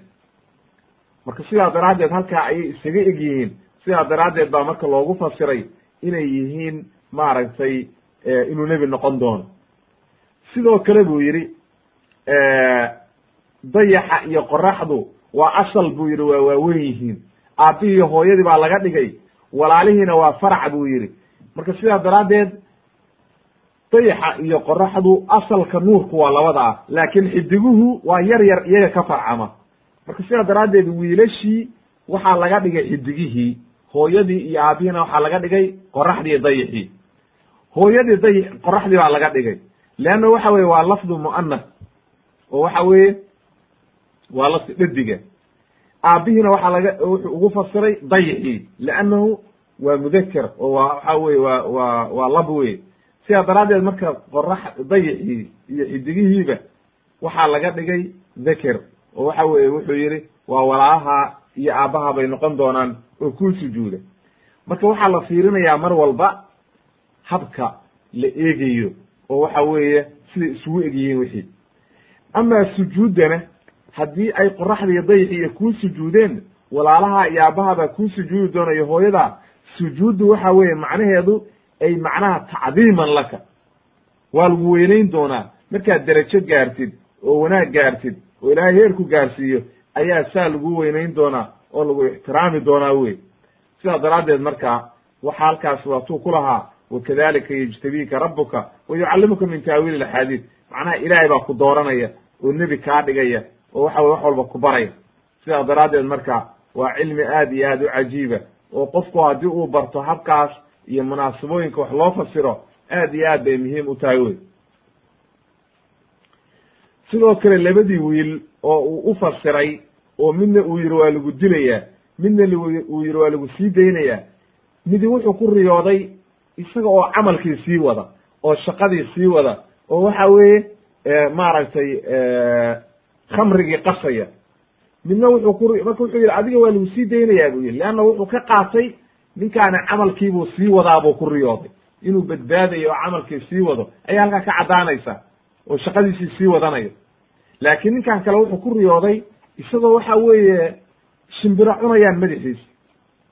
A: Marka sidaa daraaddeed halkaa ayay isaga eg yihiin. Sidaa daraaddeed baa marka loogu fasiray inay yihiin maaragtay inuu nebi noqon doono. Sidoo kale buu yidhi dayaxa iyo qoraxdu waa asal buu yidhi waa waaweyn yihiin. Aabbihii iyo hooyadii baa laga dhigay walaalihiina waa farac buu yidhi marka sidaa daraaddeed dayaxa iyo qoraxdu asalka nuurku waa labada ah laakiin xidiguhu waa yar yar iyaga ka farcama. Marka sidaa daraaddeed wiilashii waxaa laga dhigay xidigihii hooyadii iyo aabihiina waxaa laga dhigay qoraxdii dayaxii hooyadii day qoraxdii baa laga dhigay. Leanna waxa weye waa lafdu mu'anas oo waxa weeye waa lafdi dhediga aabihiina waxaa laga wuxuu ugu fasiray dayixii leannahu waa mudaker oo waa waxa weye waa waa waa lab wey sidaa daraaddeed marka qorax dayixii iyo xidigihiiba waxaa laga dhigay dhaker oo waxa weye wuxuu yidhi waa walaalaha iyo aabbaha bay noqon doonaan oo kuu sujuuda. Marka waxaa la fiirinayaa mar walba habka la eegayo oo waxa weeye siday isugu eg yihiin wixii. Amaa sujuuddana haddii ay qoraxda iyo dayixi iyo kuu sujuudeen walaalaha iyo aabbahabaa kuu sujuudi doonayo hooyada sujuuddu waxa weeye macnaheedu ay macnaha tacdiiman laka. Waa lagu weynayn doonaa. Markaad derajo gaartid oo wanaag gaartid oo ilaahay heerku gaarsiiyo ayaa saa lagu weynayn doonaa oo lagu ixtiraami doonaa wey sidaa daraaddeed marka waxa halkaas waatuu ku lahaa wakadalika yejtabiika rabuka wa yucallimuka min taawiili axaadiis. Macnaha ilaahay baa ku dooranaya oo nebi kaa dhigaya oo waxa weye wax walba ku baraya. Sidaa daraaddeed marka waa cilmi aad iyo aad u cajiiba oo qofku haddii uu barto habkaas iyo munaasabooyinka wax loo fasiro aad iyo aad bay muhiim u tahay wey. Sidoo kale labadii wiil oo uu u fasiray oo midna uu yihi waa lagu dilayaa midna uu yihi waa lagu sii daynayaa midi wuxuu ku riyooday isaga oo camalkii sii wada oo shaqadii sii wada oo waxa weeye maaragtay khamrigii qasaya midna wuxuu ku marka wuxuu yidhi adiga waa lagu sii daynayaa buu yihi leanna wuxuu ka qaatay ninkaani camalkiibuu sii wadaabuu ku riyooday. Inuu badbaadayo oo camalkii sii wado ayaa halkaa ka caddaanaysa oo shaqadiisii sii wadanayo. Laakiin ninkan kale wuxuu ku riyooday isagoo waxa weeye shimbiro cunayaan madaxiisa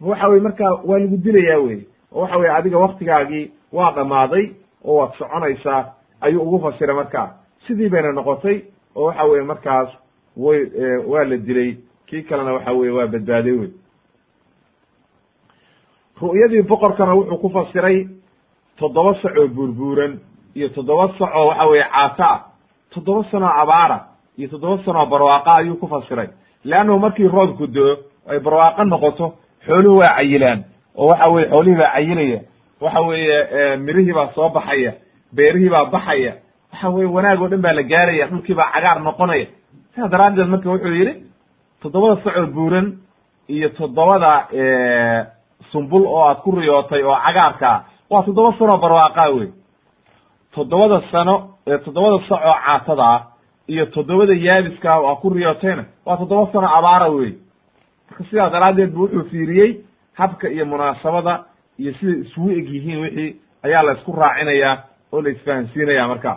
A: waxa weye marka waa lagu dilayaa weye oo waxa weye adiga waktigaagii waa dhammaaday oo waad soconaysaa ayuu ugu fasiray markaa. Sidii bayna noqotay oo waxa weye markaas way waa la dilay. Kii kalena waxa weye waa badbaaday wey ru'yadii boqorkana wuxuu ku fasiray toddoba sac oo buurbuuran iyo toddoba sac oo waxa weye caata ah toddoba sanoo abaara iyo toddoba sanoo barwaaqa ayuu ku fasiray. Leannahu markii roobku do ay barwaaqo noqoto xooluhu waa cayilaan oo waxa weye xoolihii baa cayilaya. Waxa weeye mirihii baa soo baxaya beerihii baa baxaya. Waxa weye wanaag oo dhan baa la gaaraya dhulkii baa cagaar noqonaya sidaa daraaddeed marka wuxuu yidhi toddobada sacoo buuran iyo toddobada sumbul oo aad ku riyootay oo cagaarka ah waa toddoba sanoo barwaaqaa wey toddobada sano toddobada sac oo caatada ah iyo toddobada yaabiska ah oo aad ku riyootayna waa toddoba sano abaara wey marka sidaa daraaddeed bu wuxuu fiiriyey habka iyo munaasabada iyo siday isugu eg yihiin wixii ayaa la isku raacinayaa oo la isfahansiinaya marka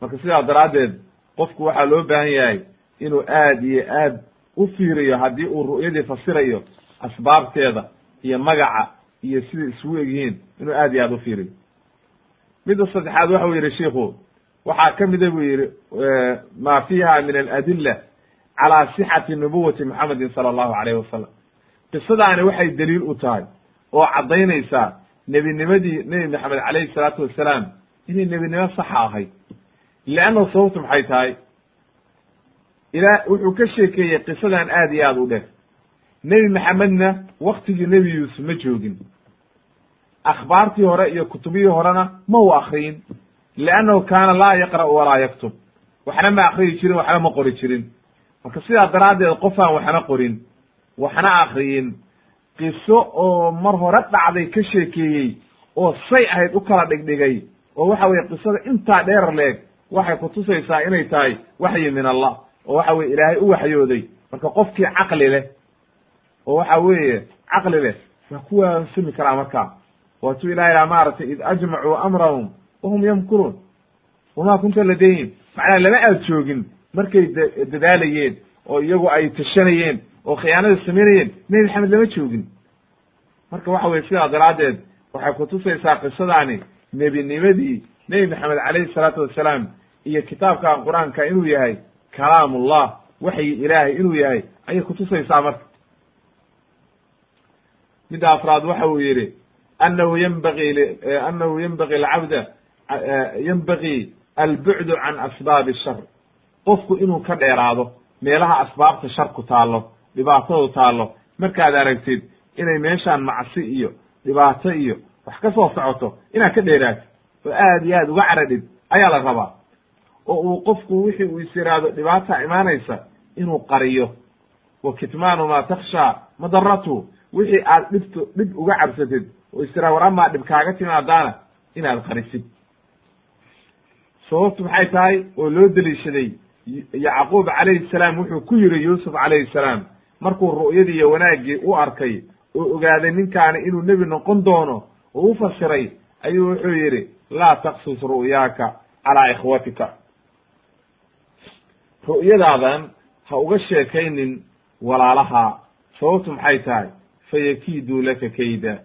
A: marka sidaa daraaddeed qofku waxaa loo baahan yahay inuu aad iyo aad u fiiriyo haddii uu ru'yadii fasirayo asbaabteeda iyo magaca iyo siday isugu eg yihiin inuu aad iyo aad u fiiriyo. Midda saddexaad waxa uu yidhi shiku waxaa ka mida buu yidhi ma fiiha min aladila calaa sixati nubuwati muxamedin sala allahu alayh wasalam qisadaani waxay daliil u tahay oo caddaynaysaa nebinimadii nebi maxamed calayhi salaatu wasalaam inay nebinimo saxa ahayd leanna sababtu maxay tahay ilaa wuxuu ka sheekeeyey qisadan aad iyo aad u dheer nebi maxamedna waktigii nebi yuusuf ma joogin akhbaartii hore iyo kutubihii horena ma u akriyin liannahu kaana laa yaqra'u walaa yaktub waxna ma akriyi jirin waxna ma qori jirin marka sidaa daraaddeed qofaan waxna qorin waxna akriyin qiso oo mar hore dhacday ka sheekeeyey oo say ahayd u kala dhigdhigay oo waxa weye qisada intaa dheer leeg waxay kutusaysaa inay tahay waxyi min allah oo waxa weye ilaahay u waxyooday. Marka qofkii caqli leh oo waxa weeye caqli leh waa ku waansami karaa markaa. Waatuu ilaha ilah maaragtay id ajmacuu amrahum wahum yamkuruun. Wamaa kunta ladayhim. Macnaa lama aad joogin markay dadaalayeen oo iyagu ay tashanayeen oo khiyaanada samaynayeen nebi maxamed lama joogin. Marka waxa weye sidaa daraaddeed waxay kutusaysaa qisadaani nebinimadii nebi maxamed calayhi salaatu wassalaam iyo kitaabkan qur'aanka inuu yahay kalaamullah waxyi ilaahay inuu yahay ayay kutusaysaa marka. Midda afraad waxa uu yidhi anahu ynbagi anahu yenbagi alcabda yenbagi albucdu can asbaabi shar qofku inuu ka dheeraado meelaha asbaabta sharku taallo dhibaatadu taallo markaad aragtid inay meeshaan macsi iyo dhibaato iyo wax ka soo socoto inaad ka dheeraatid oo aad iyo aad uga caradhid ayaa la rabaa oo uu qofku wixii uu is yiraahdo dhibaata imaanaysa inuu qariyo. Wa kitmaanu maa takshaa madaratu wixii aad dhibto dhib uga cabsatid oo is tiraa war amaa dhib kaaga timaadaana inaad qarisid. Sababtu maxay tahay? Oo loo deliishaday yacquub calayhi salaam wuxuu ku yiri yuusuf calayhi salaam markuu ru'yadii iyo wanaaggii u arkay oo ogaaday ninkaani inuu nebi noqon doono oo u fasiray ayuu wuxuu yidhi laa taqsus ru'yaaka calaa ikhwatika ru'yadaadan ha uga sheekaynin walaalaha. Sababtu maxay tahay? Fayakiiduu laka kayda.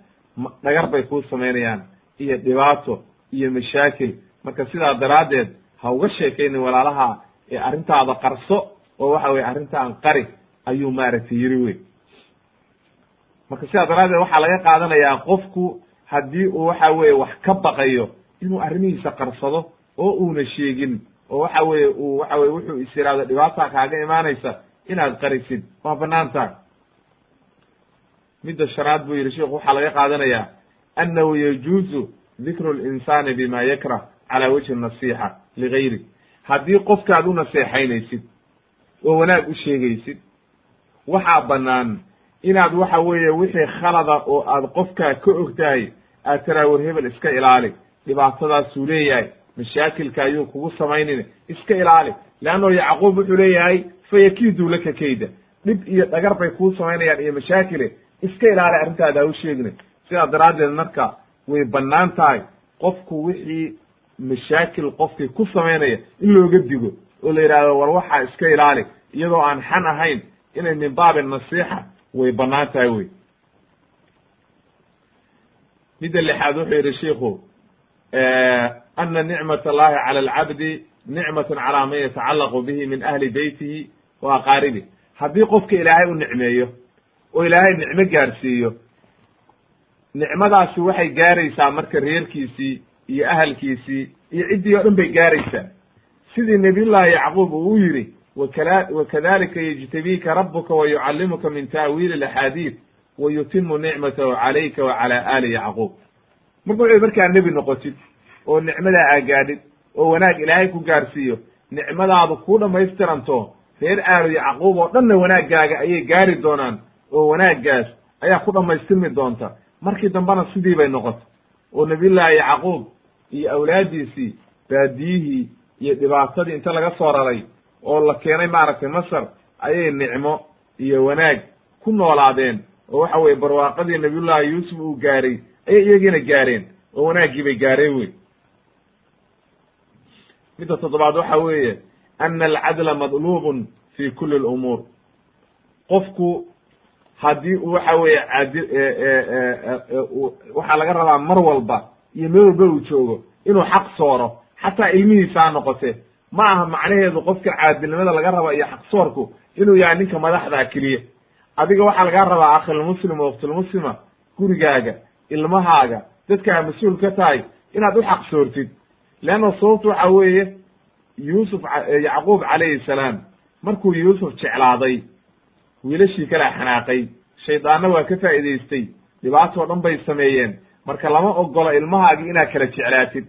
A: Dhagar bay kuu samaynayaan. Iyo dhibaato iyo mashaakil. Marka sidaa daraaddeed ha uga sheekaynin walaalaha ee arrintaada qarso oo waxa weye arrintaan qari ayuu maaragtay yiri wey marka sidaa daraaddeed waxaa laga qaadanayaa qofku haddii uu waxa weye wax ka baqayo inuu arrimihiisa qarsado oo uuna sheegin oo waxa weye uu waxa weye wuxuu is yidhahdo dhibaata kaaga imaanaysa inaad qarisid. Waa bannaan tahay midda shanaad buu yidhi sheikhu waxaa laga qaadanayaa annahu yajuuzu dikru linsani bima yakrah cala wajhi nasixa ligayri. Haddii qofkaad u naseexaynaysid oo wanaag u sheegaysid waxaa bannaan inaad waxa weeye wixii khalada oo aad qofkaa ka og tahay aad tiraa hebel iska ilaali. Dhibaatadaasuu leeyahay mashaakilka ayuu kugu samaynin. Iska ilaali. Leanno yacquub wuxuu leeyahay fayakiidu laka kayda. Dhib iyo dhagar bay kuu samaynayaan iyo mashaakile. Iska ilaali arrintaada ha u sheegna sidaa daraaddeed marka way bannaan tahay. Qofku wixii mashaakil qofkii ku samaynaya in looga digo oo la yidhahdo war waxaa iska ilaali. Iyadoo aan xan ahayn inay min baabi nasiixa way bannaan tahay wey. Midda lixaad wuxuu yidhi shiku ana nicmat allahi cala alcabdi nicmatun calaa man yatacallaqu bihi min ahli beytihi wa aqaaribih haddii qofka ilaahay u nicmeeyo oo ilaahay nicmo gaarsiiyo nicmadaasi waxay gaaraysaa marka reerkiisii iyo ahalkiisii iyo ciddii o dhan bay gaaraysaa sidii nabiyullaahi yacquub uu u yidhi wakala wakadalika yejtabiika rabuka wa yucallimuka min ta'wiili alaxaadiid wa yutimu nicmatahu calayka wa aali yacquub marka wuxuu markaa nebi noqotid oo nicmadaa aagaadhid oo wanaag ilaahay ku gaarsiiyo nicmadaadu kuu dhammaystiranto reer aalu yacquub oo dhanna wanaaggaaga ayay gaari doonaan oo wanaaggaas ayaa ku dhammaystirmi doonta. Markii dambena sidii bay noqotay oo nabiyullaahi yacquub iyo awlaaddiisii baadiyihii iyo dhibaatadii inta laga soo raray oo la keenay maaragtay masar ayay nicmo iyo wanaag ku noolaadeen oo waxa weye barwaaqadii nabiyullaahi yuusuf uu gaaray ayay iyagiina gaareen oo wanaaggii bay gaareen wey midda toddobaad waxa weeye ana alcadla madluubun fi kuli lumuur qofku haddii uu waxa weeye adi waxaa laga rabaa mar walba iyo meel walba uu joogo inuu xaq sooro xataa ilmihiisa ha noqote ma aha macnaheedu qofka caadilnimada laga raba iyo xaq soorku inuu yahay ninka madaxdaa keliya adiga waxaa lagaa rabaa akhilmuslim waktulmuslima gurigaaga ilmahaaga dadkaa mas'uul ka tahay inaad u xaq soortid leanna sababtu waxa weeye yuusuf yacquub calayhi salaam markuu yuusuf jeclaaday wiilashii kalaa xanaaqay shaydaanna waa ka faa'iidaystay dhibaatoo dhan bay sameeyeen marka lama ogola ilmahaagi inaad kala jeclaatid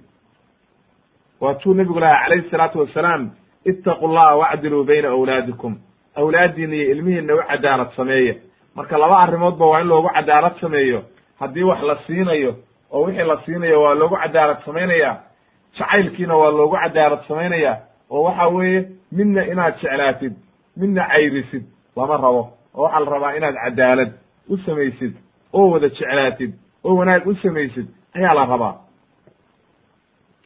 A: waatuu nebigu lahaa calayhi salaatu wasalaam ittaqu llaha wacdiluu bayna awlaadikum awlaaddiina iyo ilmihiina u cadaalad sameeya marka laba arrimoodba waa in loogu cadaalad sameeyo haddii wax la siinayo oo wixii la siinayo waa loogu cadaalad samaynaya jacaylkiina waa loogu cadaalad samaynaya oo waxa weeye midna inaad jeclaatid midna cayrisid lama rabo. Oo waxaa la rabaa inaad cadaalad u samaysid oo wada jeclaatid oo wanaag u samaysid ayaa la rabaa.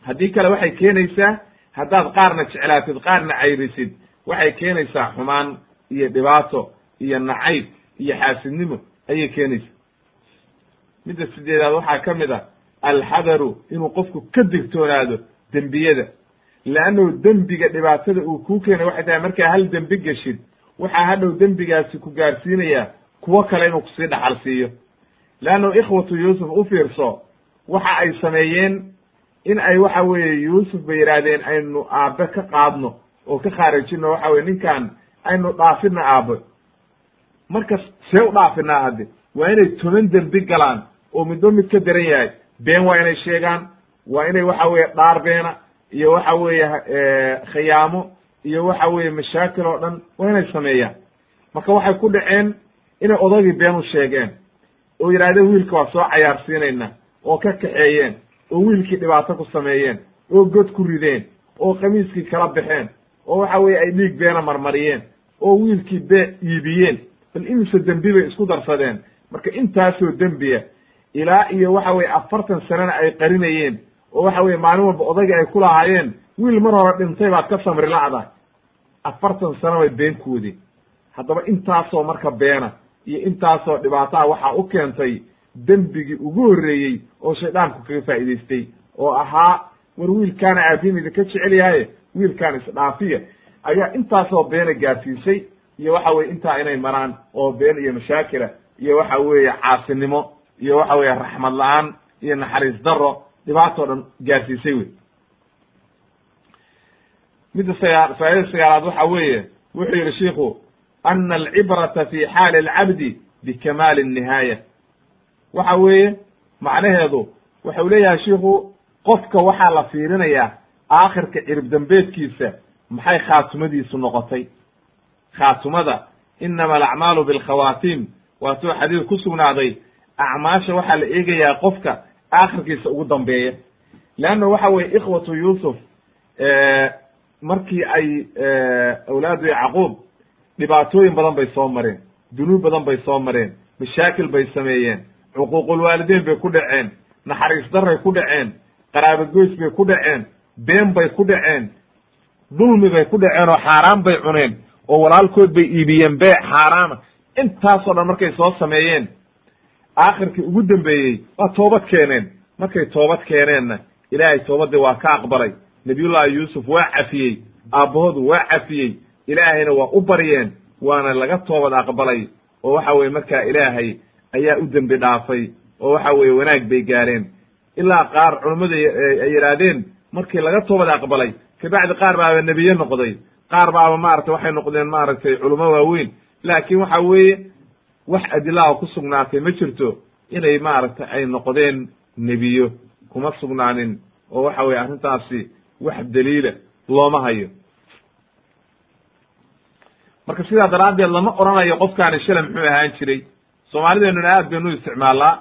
A: Haddii kale waxay keenaysaa haddaad qaarna jeclaatid qaarna cayrisid waxay keenaysaa xumaan iyo dhibaato iyo nacayb iyo xaasidnimo ayay keenaysaa. Midda sideedaad waxaa ka mid a alxadaru inuu qofku ka digtoonaado dembiyada. Leannahu dembiga dhibaatada uu kuu keenay waxay tahay markaa hal dembi geshid waxaa hadhow dembigaasi ku gaarsiinayaa kuwo kale inuu ku sii dhaxal siiyo leannahu ikhwatu yuusuf u fiirso waxa ay sameeyeen in ay waxa weeye yuusuf bay yidhaahdeen aynu aabe ka qaadno oo ka khaarijino waxa weye ninkan aynu dhaafina aabbo marka see u dhaafinaa hadde waa inay toban dembi galaan oo midba mid ka daran yahay been waa inay sheegaan waa inay waxa weeye dhaar beena iyo waxa weeye khiyaamo iyo waxa weeye mashaakil oo dhan waa inay sameeyaan. Marka waxay ku dhaceen inay odagii been u sheegeen oo yidhahdeen wiilka waa soo cayaarsiinayna oo ka kaxeeyeen oo wiilkii dhibaato ku sameeyeen oo god ku rideen oo qamiiskii kala baxeen oo waxa weeye ay dhiig beena marmariyeen oo wiilkii bee iibiyeen. Bal imise dembi bay isku darsadeen. Marka intaasoo dembiya ilaa iyo waxa weye afartan sanana ay qarinayeen oo waxa weye maalin walba odayga ay ku lahaayeen wiil mar hore dhintay baad ka samri la'da afartan sano bay been kuwadeen haddaba intaasoo marka beena iyo intaasoo dhibaataha waxaa u keentay dembigii ugu horreeyey oo shaydaanku kaga faa'idaystay oo ahaa war wiilkaana aabiin idinka jecel yahaye wiilkaan isdhaafiya ayaa intaasoo beena gaarsiisay iyo waxa weye intaa inay maraan oo been iyo mashaakila iyo waxa weeye caasinimo iyo waxa weeye raxmad la'aan iyo naxariis daro dhibaatoo dhan gaarsiisay wey midda sagaa faa'idada sagaalaad waxa weeye wuxuu yihi shiku ana alcibrata fi xaali alcabdi bikamaali الnihaaya waxa weeye macnaheedu waxau leeyahay shiku qofka waxaa la fiirinayaa aakhirka cirib dambeedkiisa maxay khaatumadiisu noqotay? Khaatumada inama alacmaalu bilkhawaatim waatuu xadiid ku sugnaaday acmaasha waxaa la eegayaa qofka aakhirkiisa ugu dambeeya. Leanna waxa weye ikhwatu yuusuf markii ay awlaadu yacquub dhibaatooyin badan bay soo mareen dunuub badan bay soo mareen mashaakil bay sameeyeen cuquuqulwaalideyn bay ku dhaceen naxariis daray ku dhaceen qaraabogoys bay ku dhaceen been bay ku dhaceen dulmi bay ku dhaceen oo xaaraan bay cuneen oo walaalkood bay iibiyeen beec xaaraama intaasoo dhan markay soo sameeyeen aakhirkii ugu dambeeyey waa toobad keeneen. Markay toobad keeneenna ilaahay toobadii waa ka aqbalay. Nabiyullahi yuusuf waa cafiyey. Aabbahoodu waa cafiyey. Ilaahayna waa u baryeen waana laga toobad aqbalay. Oo waxa weye markaa ilaahay ayaa u dembi dhaafay. Oo waxa weeye wanaag bay gaareen. Ilaa qaar culummadu ay yidhaahdeen markii laga toobad aqbalay kabacdi qaar baaba nebiye noqday. Qaar baaba maaragtay waxay noqdeen maaragtay culummo waaweyn. Laakiin waxa weeye wax adilaha ku sugnaatay ma jirto inay maaragtay ay noqdeen nebiyo kuma sugnaanin oo waxa weye arrintaasi wax daliila looma hayo. Marka sidaa daraaddeed lama oranayo qofkaani shalay muxuu ahaan jiray. Soomaalideenuna aad baynu isticmaalaa.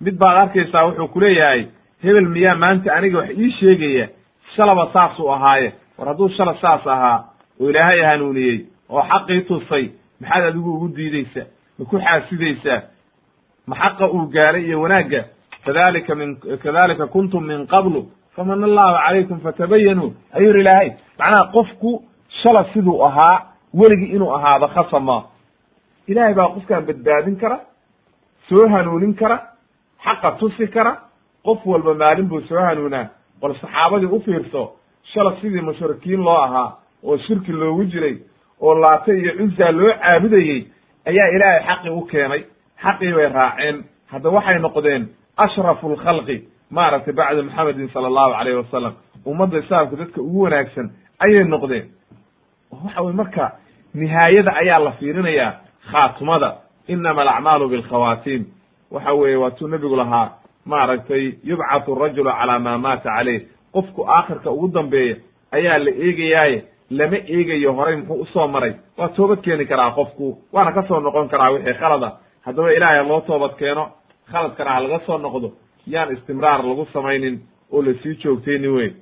A: Mid baad arkaysaa wuxuu kuleeyahay hebel miyaa maanta aniga wax ii sheegaya? Shalaba saasuu ahaaye. War hadduu shala saas ahaa oo ilaahay hanuuniyey oo xaqii tusay maxaad adigu ugu diideysaa ma ku xaasidaysaa ma xaqa uu gaaray iyo wanaagga kadalika min kadalika kuntum min qablu faman allahu calaykum fatabayanuu ayuu yidhi ilaahay. Macnaha qofku shala siduu ahaa weligii inuu ahaado khasama. Ilaahay baa qofkaan badbaadin kara soo hanuunin kara xaqa tusi kara qof walba maalin buu soo hanuunaa. Bal saxaabadii u fiirso shala sidii mushrikiin loo ahaa oo shirki loogu jiray oo laata iyo cuzaa loo caabudayey ayaa ilaahay xaqii u keenay. Xaqii bay raaceen. Hadda waxay noqdeen ashrafu lkhalqi maaragtay bacda maxamedin sala allahu alayhi wasalam ummadda islaamka dadka ugu wanaagsan ayay noqdeen. Waxa weye marka nihaayada ayaa la fiirinayaa khaatumada inama alacmaalu bilkhawaatiim waxa weeye waatuu nebigu lahaa maaragtay yubcathu rajulu calaa maa maata caleyh qofku aakhirka ugu dambeeya ayaa la eegayaaye lama eegayo horay muxuu u soo maray. Waa toobad keeni karaa qofku. Waana ka soo noqon karaa wixii khalada. Haddaba ilaahay loo toobad keeno khaladkana ha laga soo noqdo. Yaan istimraar lagu samaynin oo la sii joogtayni weyn.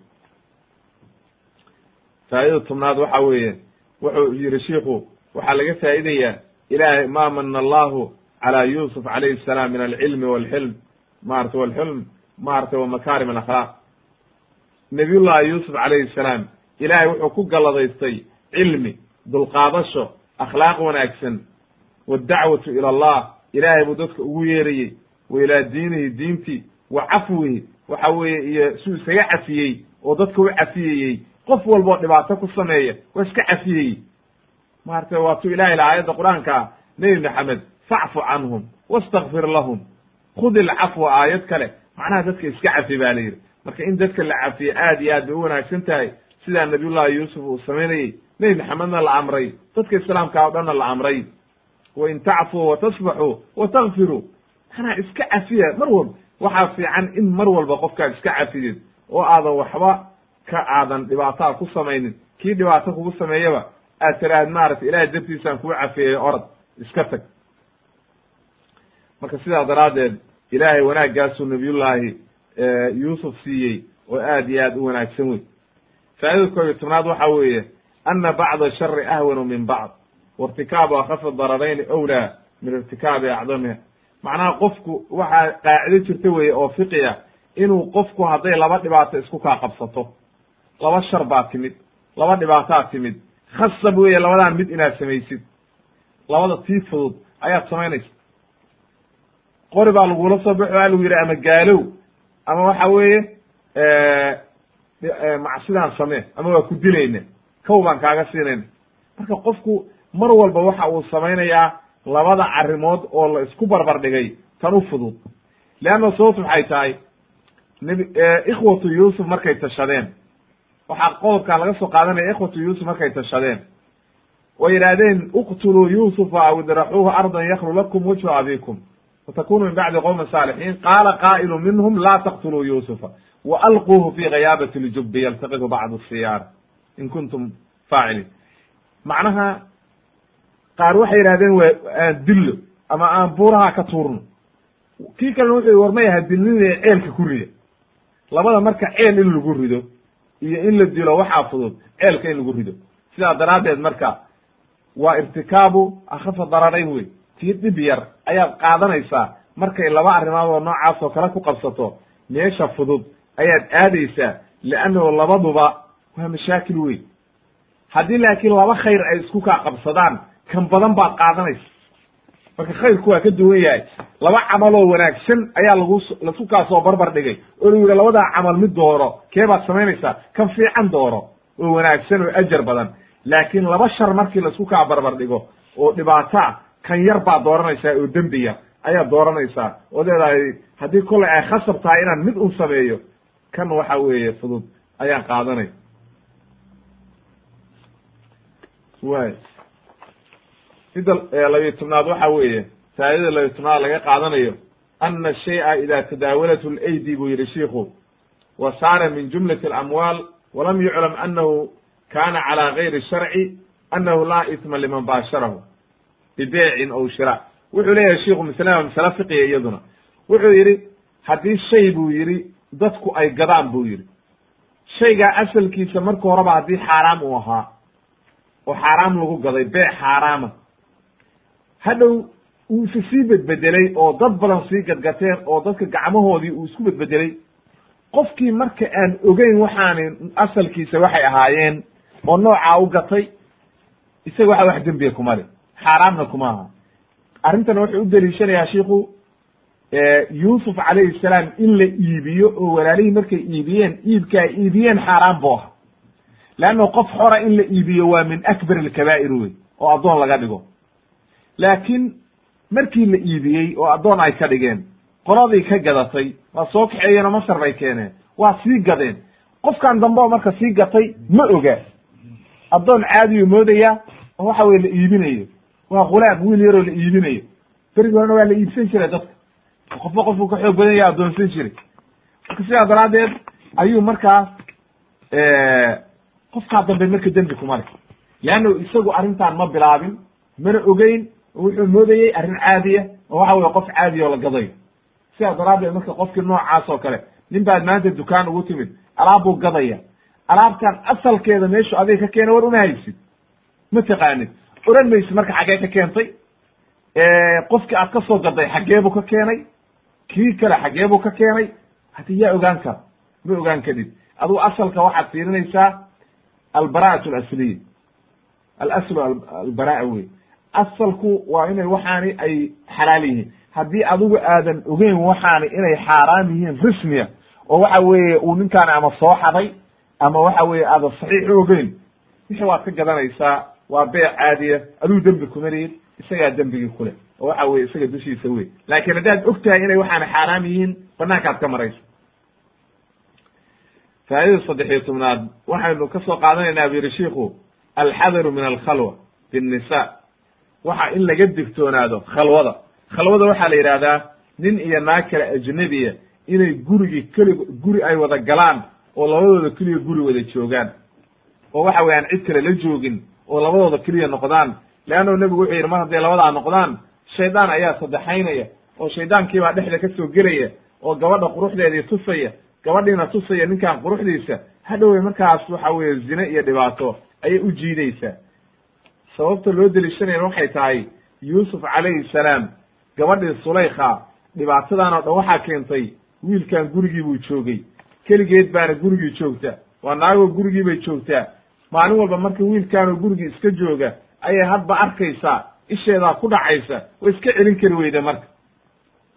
A: Faa'idada tobnaad waxa weeye wuxuu yihi shiiku waxaa laga faa'idayaa ilaahay ma mana allahu calaa yuusuf calayhi salaam min alcilmi walxilm. Maarata walxilm maarata wa makaarim alakhlaaq. Nabiyullahi yuusuf calayhi salaam ilaahay wuxuu ku galladaystay cilmi dulqaadasho akhlaaq wanaagsan waddacwatu ila allah. Ilaahay buu dadka ugu yeerayey wa ilaa diinihi diintii wa cafwihi. Waxa weeye iyo suu isaga cafiyey oo dadka u cafiyeyey. Qof walboo dhibaato ku sameeya waa iska cafiyeyey maarata waatuu ilahay la aayadda qur'aanka nebi maxamed facfu canhum wastakfir lahum. Khud ilcafwa aayad kale. Macnaha dadka iska cafi ba la yidhi. Marka in dadka la cafiye aad iyo aad bay u wanaagsan tahay sidaa nabiyullahi yuusuf uu samaynayey nebi maxamedna la amray dadka islaamka o dhanna la amray. Wain tacfuu watasbaxuu watakfiruu manaa iska cafiya mar walba. Waxaa fiican in mar walba qofkaad iska cafidid oo aadan waxba ka aadan dhibaataa ku samaynin. Kii dhibaato kugu sameeyaba aad tiraahd maaragtay ilahay dartiisaan kuu cafiyey orod iska tag. Marka sidaa daraaddeed ilaahay wanaaggaasuu nabiyullaahi yuusuf siiyey oo aad iyo aad u wanaagsan wey faa'idada koob iyo tobnaad waxa weeye ana bacda shari ahwanu min bacd. Wairtikaabu akhafi dararayni owlaa min irtikaabi acdamiha macnaha qofku waxaa qaacido jirta weye oo fiqiya inuu qofku hadday laba dhibaato isku kaa qabsato. Laba shar baa timid laba dhibaataa timid. Khasab weeye labadan mid inaad samaysid. Labada tii fudud ayaad samaynaysa qori baa lagula soo baxo waa lagu yidhi ama gaalow ama waxa weeye macsidaan samee ama waa ku dilayna kow baan kaaga siinayna marka qofku mar walba waxa uu samaynayaa labada arrimood oo la isku barbar dhigay tan u fudud. Leanna sababtu maxay tahay nb ikhwatu yuusuf markay tashadeen. Waxaa qodobkaa laga soo qaadanaya ikhwatu yuusuf markay tashadeen. Oo yidhaahdeen uqtuluu yuusufa aw idraxuuhu ardan yaklu lakum wajhu abikum watakunu min bacdi qowmi saalixiin. Qaala qaa'ilu minhum laa taqtuluu yuusufa walquuhu fi ghayaabati ljubbi yaltaqitu bacdu siyaara in kuntum faaciliin macnaha qaar waxay yidhahdeen waa aan dillo ama aan buuraha ka tuurno kii kalena wuxuu yhi war may aha dilninaya ceelka ku rida labada marka ceel in lagu rido iyo in la dilo waxaa fudud ceelka in lagu rido sidaa daraaddeed marka waa irtikaabu akhafa dararayn wey tii dhib yar ayaad qaadanaysaa markay laba arrimood oo noocaas oo kale ku qabsato meesha fudud ayaad aadaysaa leannahu labaduba waa mashaakil weyn. Haddii laakiin laba khayr ay isku kaa qabsadaan kan badan baad qaadanaysa. Marka khayrku waa ka duwan yahay laba camaloo wanaagsan ayaa lagu lasu kaa soo barbar dhigay. Oo lagu yidhi labadaa camal mid dooro kee baad samaynaysaa kan fiican dooro oo wanaagsan oo ajar badan. Laakiin laba shar markii la isku kaa barbar dhigo oo dhibaataa kan yar baad dooranaysaa oo dembiya ayaad dooranaysaa ood leedahay haddii kollay ay khasab tahay inaan mid un sameeyo kan waxa weeye fudud ayaan qaadanay. Way midda labiyo tobnaad waxa weeye faa'idada labiyo tobnaad laga qaadanayo ana shay'a ida tadaawalathu laydi buu yihi shiiku wa saara min jumlati alamwaal walam yuclam anahu kana calى gayri sharci anahu laa isma liman baasharahu bibeecin ow shira. Wuxuu leeyahay shiku maslada masale iyaduna. Wuxuu yidhi haddii shay buu yidhi dadku ay gadaan buu yidhi. Shaygaa asalkiisa marka horeba haddii xaaraam uu ahaa oo xaaraam lagu gaday beec xaaraama. Hadhow uu isa sii bedbedelay oo dad badan sii gadgateen oo dadka gacmahoodii uu isku bedbedelay qofkii marka aan ogeyn waxaani asalkiisa waxay ahaayeen oo noocaa u gatay isaga waxa wax dembiya kuma le xaaraamna kuma aha. Arrintan wuxuu u deliishanayaa shiku yuusuf calayhi salaam in la iibiyo oo walaalihii markay iibiyeen iibka ay iibiyeen xaaraan buu aha leanno qof xora in la iibiyo waa min akbar alkabaa'ir wey oo addoon laga dhigo. Laakiin markii la iibiyey oo addoon ay ka dhigeen qoladii ka gadatay waa soo kaxeeyeen oo masar bay keeneen waa sii gadeen. Qofkan dambe oo marka sii gatay ma oga. Addoon caadiyu moodaya oo waxa weye la iibinayo. Waa khulaam wiil yaroo la iibinayo. Berigi horena waa la iibsan jiray dadka qofba qofku ka xoog badan yaha addoonsan jiray. Marka sidaa daraaddeed ayuu markaas qofkaa dambe marka dembi kuma le leanna isagu arrintan ma bilaabin mana ogeyn wuxuu moodayey arrin caadiya oo waxa weye qof caadiya oo la gadayo. Sidaa daraaddeed marka qofkii noocaas oo kale nin baad maanta dukaan ugu timid alaab buu gadaya. Alaabtan asalkeeda meeshu adiga ka keena war uma haysid ma taqaanid. Oran maysid marka xaggee ka keentay qofkii aad ka soo gaday xaggeebuu ka keenay kii kale xaggeebuu ka keenay. Hadi yaa ogaan kara ma ogaan kadib. Adugu asalka waxaad fiirinaysaa albara'at alasliya alaslu albara'a wey. Asalku waa inay waxaani ay xalaal yihiin. Haddii adigu aadan ogeyn waxaani inay xaaraam yihiin rismiya oo waxa weeye uu ninkaani ama soo xaday ama waxa weeye aadan saxiix u ogeyn wixii waad ka gadanaysaa waa beec caadiya adigu dembi kuma lihid isagaa dembigii kule oo waxa weye isaga dushiisa wey laakiin haddaad og tahay inay waxaani xaaraam yihiin banaankaad ka maraysa faa'idada saddex iyo tobnaad waxaynu ka soo qaadanaynaa bu yihi shiku alxadaru min alkhalwa binnisa waxa in laga digtoonaado khalwada. Khalwada waxaa la yidhahdaa nin iyo naag kale ajnabiya inay gurigii kelig guri ay wada galaan oo labadooda keliya guri wada joogaan. Oo waxa weye aan cid kale la joogin oo labadooda keliya noqdaan. Leanno nebigu wuxuu yidhi mar hadday labadaa noqdaan shaydaan ayaa saddexaynaya oo shaydaankiibaa dhexda ka soo gelaya oo gabadha quruxdeedii tusaya gabadhiina tusaya ninkan quruxdiisa hadhowey markaas waxa weeye zine iyo dhibaato ayay u jiidaysaa. Sababta loo deliishanayana waxay tahay yuusuf calayhi salaam gabadhii sulaykha dhibaatadan oo dhan waxaa keentay wiilkan gurigii buu joogay. Keligeed baana gurigii joogta waa naagoo gurigii bay joogtaa. Maalin walba marka wiilkaanoo gurigii iska jooga ayay hadba arkaysaa isheedaa ku dhacaysa way iska celin kari weyda marka.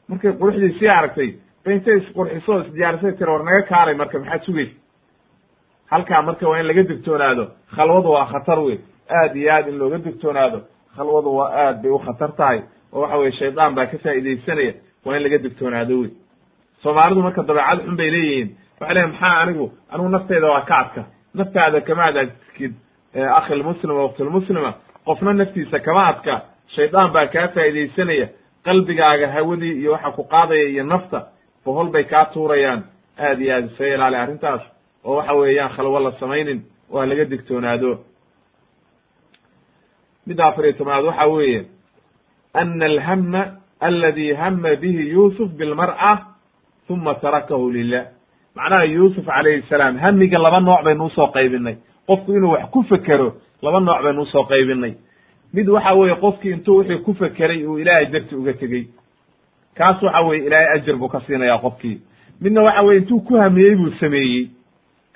A: Markay quruxdii sii aragtay ba intay isqurxiso o isdiyaarisay tira war naga kaalay marka maxaad sugaysa halkaa marka waa in laga digtoonaado khalwadu waa khatar wey aad iyo aad in looga digtoonaado khalwadu waa aad bay u khatar tahay. Oo waxa weye shaydaan baa ka faa'iidaysanaya waa in laga digtoonaado wey soomaalidu marka dabeecad xun bay leeyihiin. Waxay leeyiin maxaa anigu anigu nafteyda waa ka adka. Naftaada kama adkid akhilmuslima waktilmuslima qofna naftiisa kama adka shaydaan baa kaa faa'iidaysanaya qalbigaaga hawadii iyo waxa ku qaadaya iyo nafta bohol bay kaa tuurayaan. Aad iyo aad isaga ilaali arrintaas oo waxa weeyaan khalwo la samaynin oo laga digtoonaado. Midda afar iyo tobnaad waxa weeye ana alhama aladi hama bihi yuusuf bilmar'a uma tarakahu lilah macnaha yuusuf calayhi salaam hamiga laba nooc baynu u soo qaybinay qofku inuu wax ku fekero laba nooc baynu u soo qaybinay. Mid waxa weeye qofkii intuu wixii ku fekeray uu ilaahay darti uga tegey. Kaas waxa weye ilaahay ajar buu ka siinaya qofkii. Midna waxa weye intuu ku hamiyey buu sameeyey.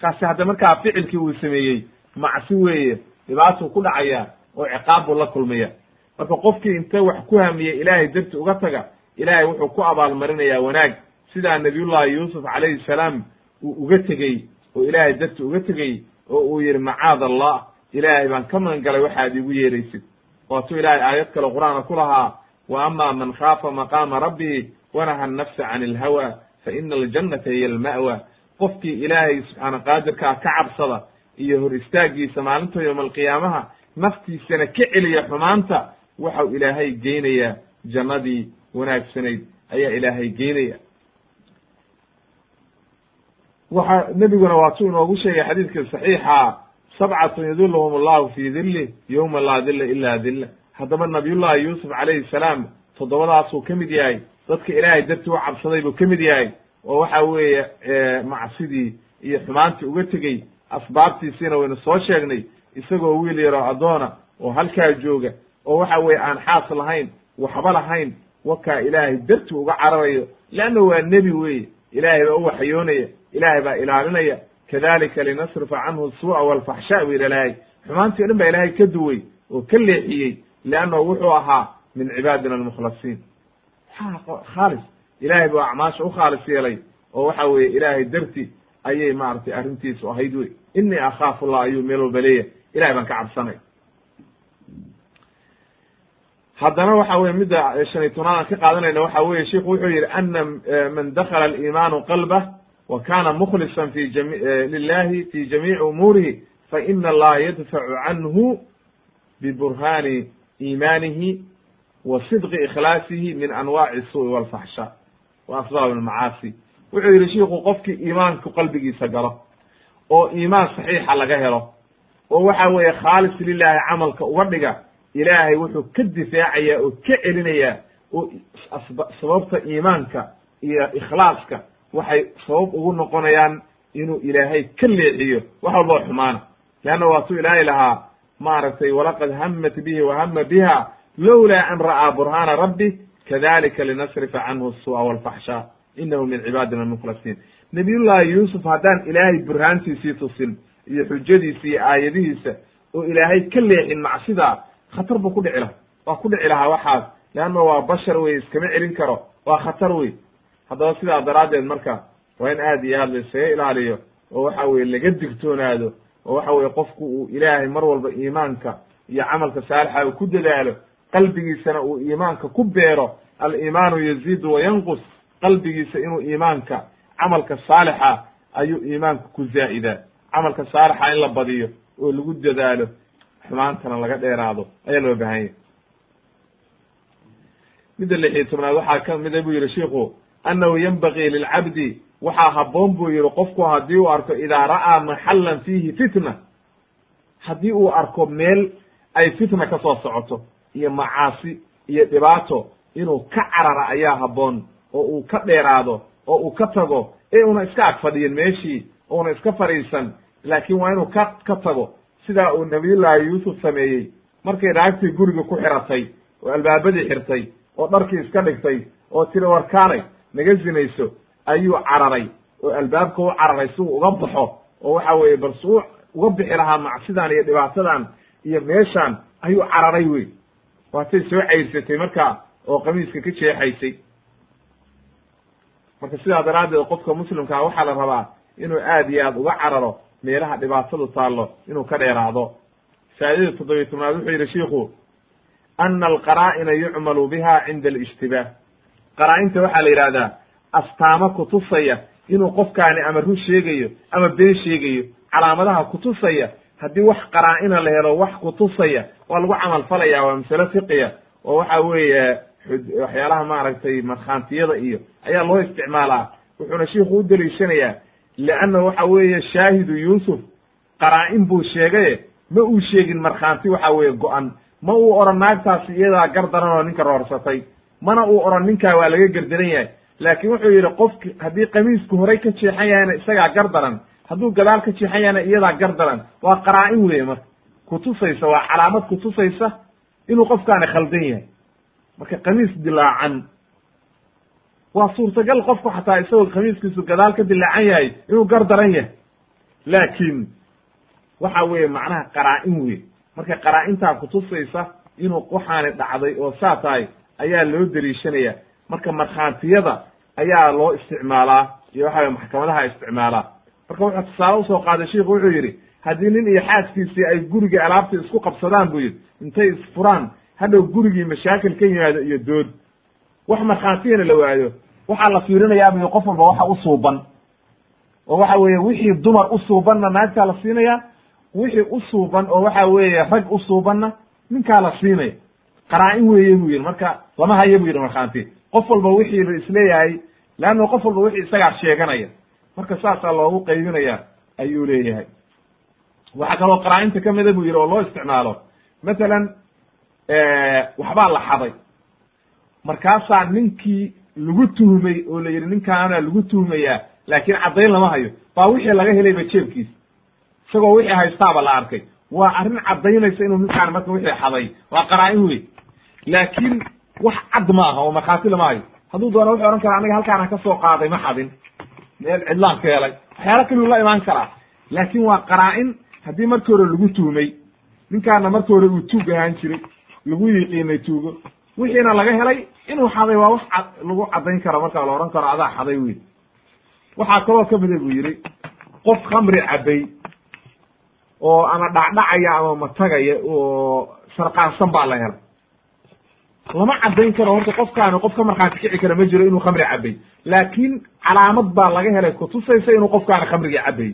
A: Kaasi hadda markaa ficilkii uu sameeyey macsi weeye dhibaatuu ku dhacaya oo ciqaab buu la kulmaya. Marka qofkii inta wax ku hamiye ilaahay darti uga taga ilaahay wuxuu ku abaalmarinayaa wanaag. Sidaa nabiyullahi yuusuf calayhi salaam uu uga tegey oo ilaahay darti uga tegey oo uu yidhi macaad allah ilaahay baan ka magan galay waxaad iigu yeeraysid. Waatuu ilaahay aayad kale qur'aanka ku lahaa wa ama man khaafa maqaama rabbihi wanaha annafsa can ilhawa fa ina aljannata hiya alma'wa. Qofkii ilaahay subxaana qaadirkaa ka cabsada iyo hor istaagiisa maalinta yowma alqiyaamaha naftiisana ka celiya xumaanta waxau ilaahay geynayaa jannadii wanaagsanayd ayaa ilaahay geynaya waxa nebiguna waatuu inoogu sheegay xadiidka saxiixa sabcatun yadilluhum allahu fii dilli yowma laa dilla ila dilla haddaba nabiyullahi yuusuf calayhi salaam toddobadaasuu ka mid yahay dadka ilaahay dartii u cabsaday buu ka mid yahay oo waxa weeye macsidii iyo xumaantii uga tegey asbaabtiisiina waynu soo sheegnay isagoo wiil yaroo addoona oo halkaa jooga oo waxa weeye aan xaas lahayn waxba lahayn wakaa ilaahay dartii uga cararayo leanna waa nebi weeye ilaahay baa u waxyoonaya ilaahay baa ilaalinaya. Kadalika linasrifa canhu suu'a walfaxshaa buu yidhi ilaahay. Xumaantii o dhan baa ilaahay ka duway oo ka leexiyey leannahu wuxuu ahaa min cibaadina almukhlasiin. Khaalis. Ilaahay buu acmaasha u khaalis yeelay oo waxa weeye ilaahay darti ayay maaragtay arrintiisu ahayd wey inii akhaafu llah ayuu meel walba leeyahay. Ilahay baan ka cabsanay haddana waxa weye midda shan iyo tobnaad aan ka qaadanayna waxa weye sheiku wuxuu yidhi ana man dakala aliimaanu qalbah wa kana mukhlisan fi jami lilahi fi jamiici umuurihi fa ina allaha yadfacu canhu biburhani iimaanihi wa sidqi ikhlaasihi min anwaaci suui walfaxsha wa asbaab almacaasi wuxuu yidhi shiiku qofkii iimaanku qalbigiisa galo oo iimaan saxiixa laga helo oo waxa weeye khaalis lilahi camalka uga dhiga ilaahay wuxuu ka difaacayaa oo ka celinayaa oo sababta iimaanka iyo ikhlaaska. Waxay sabab ugu noqonayaan inuu ilaahay ka leexiyo wax walboo xumaana. Leanna waatuu ilaahay lahaa maaragtay walaqad hamat bihi wahama biha lowlaa an ra'aa burhaana rabbi kadalika linasrifa canhu su'a walfaxshaa inahu min cibaadina almukhlasiin nabiyullahi yuusuf haddaan ilaahay burhaantiisii tusin iyo xujadiisa iyo aayadihiisa oo ilaahay ka leexin macsidaa khatar buu ku dhici lahaa. Waa ku dhici lahaa waxaas. Leanna waa bashar wey iskama celin karo. Waa khatar wey haddaba sidaa daraaddeed marka waa in aad iyo aad la isaga ilaaliyo oo waxa weye laga digtoonaado oo waxa weye qofku uu ilaahay mar walba iimaanka iyo camalka saalixa uu ku dadaalo qalbigiisana uu iimaanka ku beero aliimaanu yaziidu wa yanqus qalbigiisa inuu iimaanka camalka saalixa ayuu iimaanku ku zaa'idaa camalka saalixa in la badiyo oo lagu dadaalo xumaantana laga dheeraado ayaa loo baahan yahy midda lix iyo tobnaad waxaa ka mida buu yihi shiku annahu yenbagii lilcabdi. Waxaa habboon buu yihi qofku haddii uu arko idaa ra'aa maxallan fiihi fitna haddii uu arko meel ay fitna ka soo socoto iyo macaasi iyo dhibaato inuu ka carara ayaa habboon oo uu ka dheeraado oo uu ka tago ee una iska ag fadhiyin meeshii una iska fadhiisan laakiin waa inuu ka ka tago sidaa uu nabiyullaahi yuusuf sameeyey markay naagtii guriga ku xiratay oo albaabadii xirtay oo dharkii iska dhigtay oo tiri warkaanay naga zinayso ayuu cararay. Oo albaabka u cararay si uu uga baxo oo waxa weeye bal su uga bixi lahaa macsidan iyo dhibaatadan iyo meeshaan ayuu cararay wey waatay soo cayrsatay marka oo qamiiska ka jeexaysay. Marka sidaa daraaddeed qofka muslimkaa waxaa la rabaa inuu aad iyo aad uga cararo meelaha dhibaatadu taallo inuu ka dheeraado. Faa'idada toddobiy tobnaad wuxuu yidhi shiiku ana alqaraa'ina yucmalu biha cinda alishtibaah qaraa-inta waxaa la yidhahdaa astaamo kutusaya inuu qofkaani ama run sheegayo ama been sheegayo calaamadaha kutusaya haddii wax qaraa-ina la helo wax kutusaya waa lagu camal falaya waa masale fiqiya oo waxa weeye waxyaalaha maaragtay markhaantiyada iyo ayaa loo isticmaalaa. Wuxuuna shiiku u deliishanayaa leanna waxa weeye shaahidu yuusuf qaraa-in buu sheegaye ma uu sheegin markhaanti waxa weeye go-an ma uu oran naagtaasi iyadaa gar daran oo ninka roorsatay mana uu oran ninkaa waa laga gerdaran yahay laakiin wuxuu yidhi qofki haddii qamiisku horay ka jeexan yahayna isagaa gar daran hadduu gadaal ka jeexan yahayna iyadaa gar daran waa qaraa-in weye marka kutusaysa waa calaamad kutusaysa inuu qofkaani khaldan yahay marka qamiis dilaacan waa suurtagal qofku xataa isagoo khamiiskiisu gadaal ka dilaacan yahay inuu gar daran yahay. Laakiin waxa weeye macnaha qaraa-in wey marka qaraa-intaa kutusaysa inuu waxaani dhacday oo saa tahay ayaa loo deliishanaya marka markhaantiyada ayaa loo isticmaalaa iyo waxa weye maxkamadaha isticmaalaa. Marka wuxuu tusaale u soo qaaday shiiku wuxuu yidhi haddii nin iyo xaaskiisii ay guriga alaabta isku qabsadaan buu yidhi intay isfuraan hadhow gurigii mashaakil ka yimaado iyo dood. Wax markhaantiyana la waayo waxaa la fiirinayaa buy qof walba waxa u suuban. Oo waxa weeye wixii dumar u suubanna naagtaa la siinaya wixii u suuban oo waxa weeye rag u suubanna ninkaa la siinaya qaraa-in weeye buu yidhi marka lama hayo buu yidhi markhaanti qof walba wixii la is leeyahay leanna qof walba wixii isagaa sheeganaya. Marka saasaa loogu qaybinaya ayuu leeyahay. Waxaa kaloo qaraa-inta kamida buu yidhi oo loo isticmaalo. Mathalan waxbaa la xaday. Markaasaa ninkii lagu tuhmay oo la yidhi ninkaana lagu tuhmayaa laakiin caddayn lama hayo. Baa wixii laga helayba jeebkiisa isagoo wixii haystaaba la arkay. Waa arrin caddaynaysa inuu ninkaan marka wixii xaday. Waa qaraa-in wey laakiin wax cad ma aha oo markhaati lama hayo. Hadduu doono wuxuu odhan karaa aniga halkaana ka soo qaaday ma xadin. Meel cidlaan ka helay. Waxyaala kaliu la imaan karaa. Laakiin waa qaraa-in haddii markii hore lagu tuhmay. Ninkaana markii hore uu tuug ahaan jiray. Lagu yiqiinay tuugo. Wixiina laga helay inuu xaday waa wax lagu caddayn karo markaa la odhan karo adaa xaday wey waxaa kaloo kamida buu yidhi qof khamri cabay oo ama dhacdhacaya ama matagaya oo sarqaansan baa la helay. Lama caddayn karo horta qofkaani qof ka markhaati kici kara ma jiro inuu khamri cabay laakiin calaamad baa laga helay kutusaysa inuu qofkaani khamrigii cabay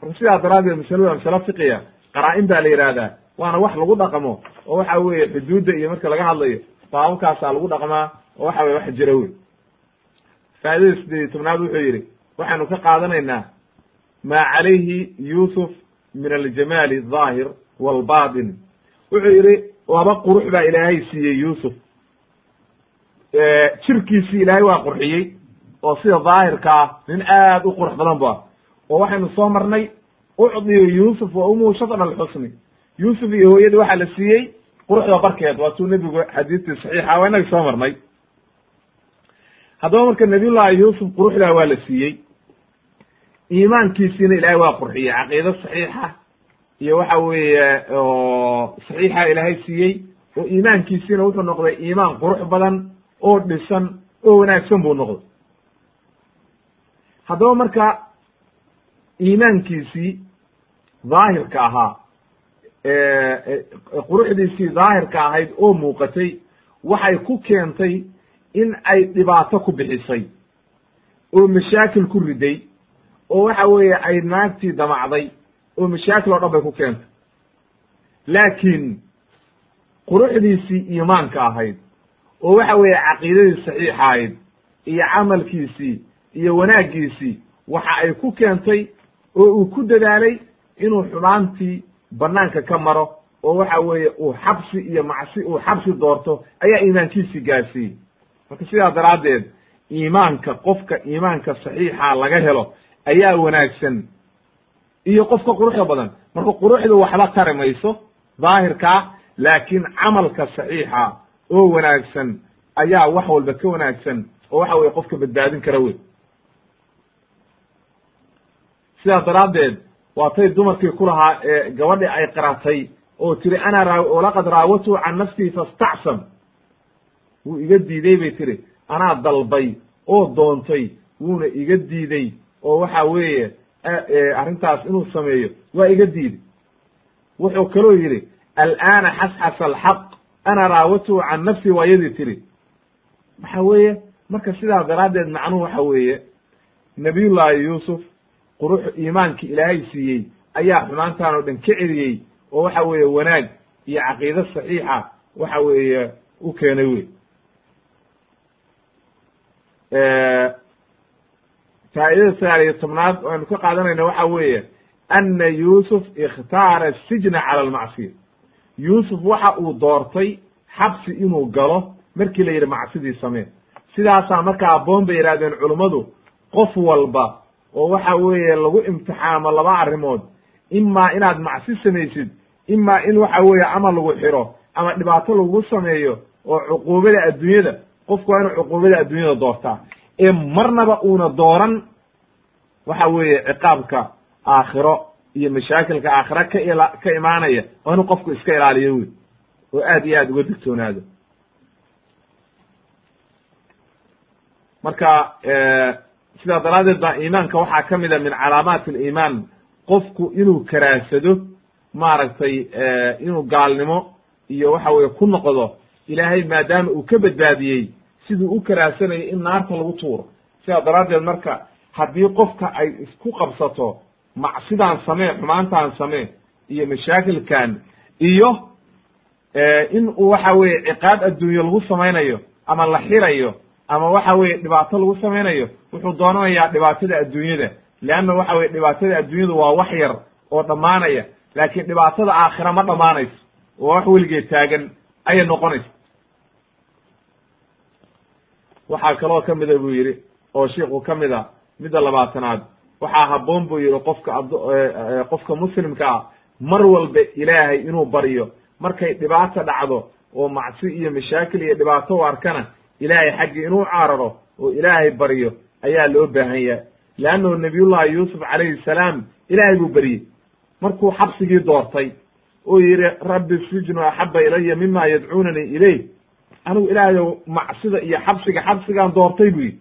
A: marka sidaa daraaddeed masalada masalo fiqiya qaraa-in baa la yidhaahdaa waana wax lagu dhaqmo oo waxa weeye xuduudda iyo marka laga hadlayo baababkaasaa lagu dhaqmaa oo waxa weye wax jira wey faa'idada sideed iyo tobnaad wuxuu yidhi waxaanu ka qaadanaynaa maa calayhi yuusuf min aljamaali aldaahir walbatin wuxuu yidhi laba qurux baa ilaahay siiyey yuusuf. Jirkiisii ilaahay waa qurxiyey oo sida daahirka ah nin aad u qurux badan bu ah. Oo waxaynu soo marnay ucdiyu yuusuf wa umuhu shatr alxusni yuusuf iyo hooyadii waxaa la siiyey quruxda barkeed waatuu nebigu xadiistii saxiixa waa inaga soo marnay. Haddaba marka nabiyullahi yuusuf quruxdaa waa la siiyey. Iimaankiisiina ilaahay waa qurxiyey caqiido saxiixa iyo waxa weeye oo saxiixa ilaahay siiyey oo iimaankiisiina wuxuu noqday iimaan qurux badan oo dhisan oo wanaagsan buu noqday. Haddaba marka iimaankiisii daahirka ahaa quruxdiisii daahirka ahayd oo muuqatay waxay ku keentay in ay dhibaato ku bixisay oo mashaakil ku riday oo waxa weeye ay naagtii damacday oo mashaakil oo dhan bay ku keentay. Laakiin quruxdiisii iimaanka ahayd oo waxa weeye caqiidadii saxiixa ahayd iyo camalkiisii iyo wanaaggiisii waxa ay ku keentay oo uu ku dadaalay inuu xumaantii banaanka ka maro oo waxa weeye uu xabsi iyo macsi uu xabsi doorto ayaa iimaankiisii gaarsiiyey marka sidaa daraaddeed iimaanka qofka iimaanka saxiixa laga helo ayaa wanaagsan. Iyo qofka quruxda badan marka quruxdu waxba tari mayso daahirkaa laakiin camalka saxiixa oo wanaagsan ayaa wax walba ka wanaagsan oo waxa weye qofka badbaadin kara wey sidaa daraaddeed waa tay dumarkii ku lahaa ee gabadhi ay qaratay oo tiri ana raa walaqad raawatu can nafsii fastacsam wuu iga diiday bay tiri. Anaa dalbay oo doontay wuuna iga diiday oo waxa weeye arrintaas inuu sameeyo. Waa iga diiday wuxuu kaloo yidhi al'aana xasxasa alxaq ana raawatuhu can nafsi waa yadii tiri. Waxa weeye marka sidaa daraaddeed macnuhu waxa weeye nabiyullaahi yuusuf qurux iimaankii ilaahay siiyey ayaa xumaantaan oo dhan ka celiyey oo waxa weeye wanaag iyo caqiido saxiixa waxa weeye u keenay wey faa'idada sagaal iyo tobnaad aynu ka qaadanayna waxa weeye ana yuusuf ikhtaara sijna cala almacsiya yuusuf waxa uu doortay xabsi inuu galo markii la yidhi macsidii samee sidaasaa marka aboon bay yidhahdeen culummadu qof walba oo waxa weeye lagu imtixaamo laba arrimood. Imaa inaad macsi samaysid imaa in waxa weeye ama lagu xiro ama dhibaato lagu sameeyo oo cuquubada adduunyada qofku waa inuu cuquubada adduunyada doortaa. Ee marnaba uuna dooran waxa weeye ciqaabka aakhiro iyo mashaakilka aakhira ka ila ka imaanaya waa inuu qofku iska ilaaliyo wey oo aad iyo aad uga digtoonaado. Marka sidaa daraaddeed baa iimaanka waxaa ka mid a min calaamaati aliimaan. Qofku inuu karaasado maaragtay inuu gaalnimo iyo waxa weye ku noqdo ilaahay maadaama uu ka badbaadiyey siduu u karaasanayo in naarta lagu tuuro. Sidaa daraaddeed marka haddii qofka ay isku qabsato macsidaan samee xumaantaan samee iyo mashaakilkan iyo in uu waxa weye ciqaab adduunye lagu samaynayo ama la xirayo ama waxa weye dhibaato lagu samaynayo wuxuu doonanayaa dhibaatada adduunyada. Leanna waxa weye dhibaatada adduunyadu waa wax yar oo dhammaanaya laakiin dhibaatada aakhira ma dhammaanayso. Oo wax weligeed taagan ayay noqonaysa. Waxaa kaloo ka mida buu yidhi oo shiiku ka mid a midda labaatanaad. Waxaa habboon buu yidhi qofka ad qofka muslimka ah mar walba ilaahay inuu baryo markay dhibaata dhacdo oo macsi iyo mashaakil iyo dhibaato u arkana ilaahay xaggii inuu caararo oo ilaahay baryo ayaa loo baahan yahay. Leannahu nabiyullahi yuusuf calayhi salaam ilaahay buu beryey markuu xabsigii doortay oo yidhi rabbi sijnu axaba ilaya mima yadcuunanii ileyh anigu ilaahayow macsida iyo xabsiga xabsigaan doortay buu yidhi.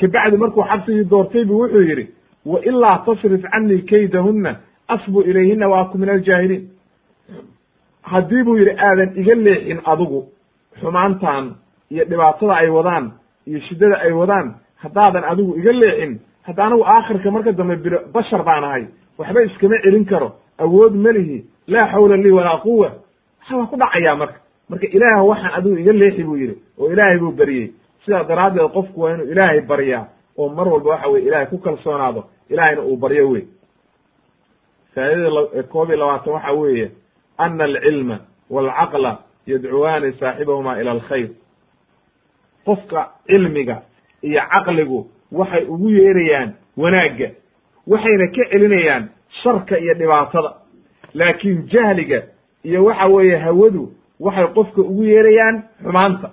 A: Kabacdi markuu xabsigii doortay buu wuxuu yidhi wa ilaa tasrif canii kaydahunna asbu ilayhina wa aku min aljaahiliin haddii buu yidhi aadan iga leexin adigu xumaantan iyo dhibaatada ay wadaan iyo shiddada ay wadaan haddaadan adigu iga leexin hadda anigu aakhirka marka dambe bashar baan ahay. Waxba iskama celin karo. Awood melihi laa xawla lii walaa quwa waxa waa ku dhacayaa marka. Marka ilaah waxaan adigu iga leexi buu yidhi oo ilaahay buu beryey sidaa daraaddeed qofku waa inuu ilaahay baryaa oo mar walba waxa weye ilahay ku kalsoonaado ilahayna uu baryo wey. Faa'idada koob iyo labaatan waxa weeye ana alcilma walcaqla yadcuwaani saaxibahuma ila alkhayr qofka cilmiga iyo caqligu waxay ugu yeerayaan wanaagga waxayna ka celinayaan sharka iyo dhibaatada. Laakiin jahliga iyo waxa weeye hawadu waxay qofka ugu yeerayaan xumaanta.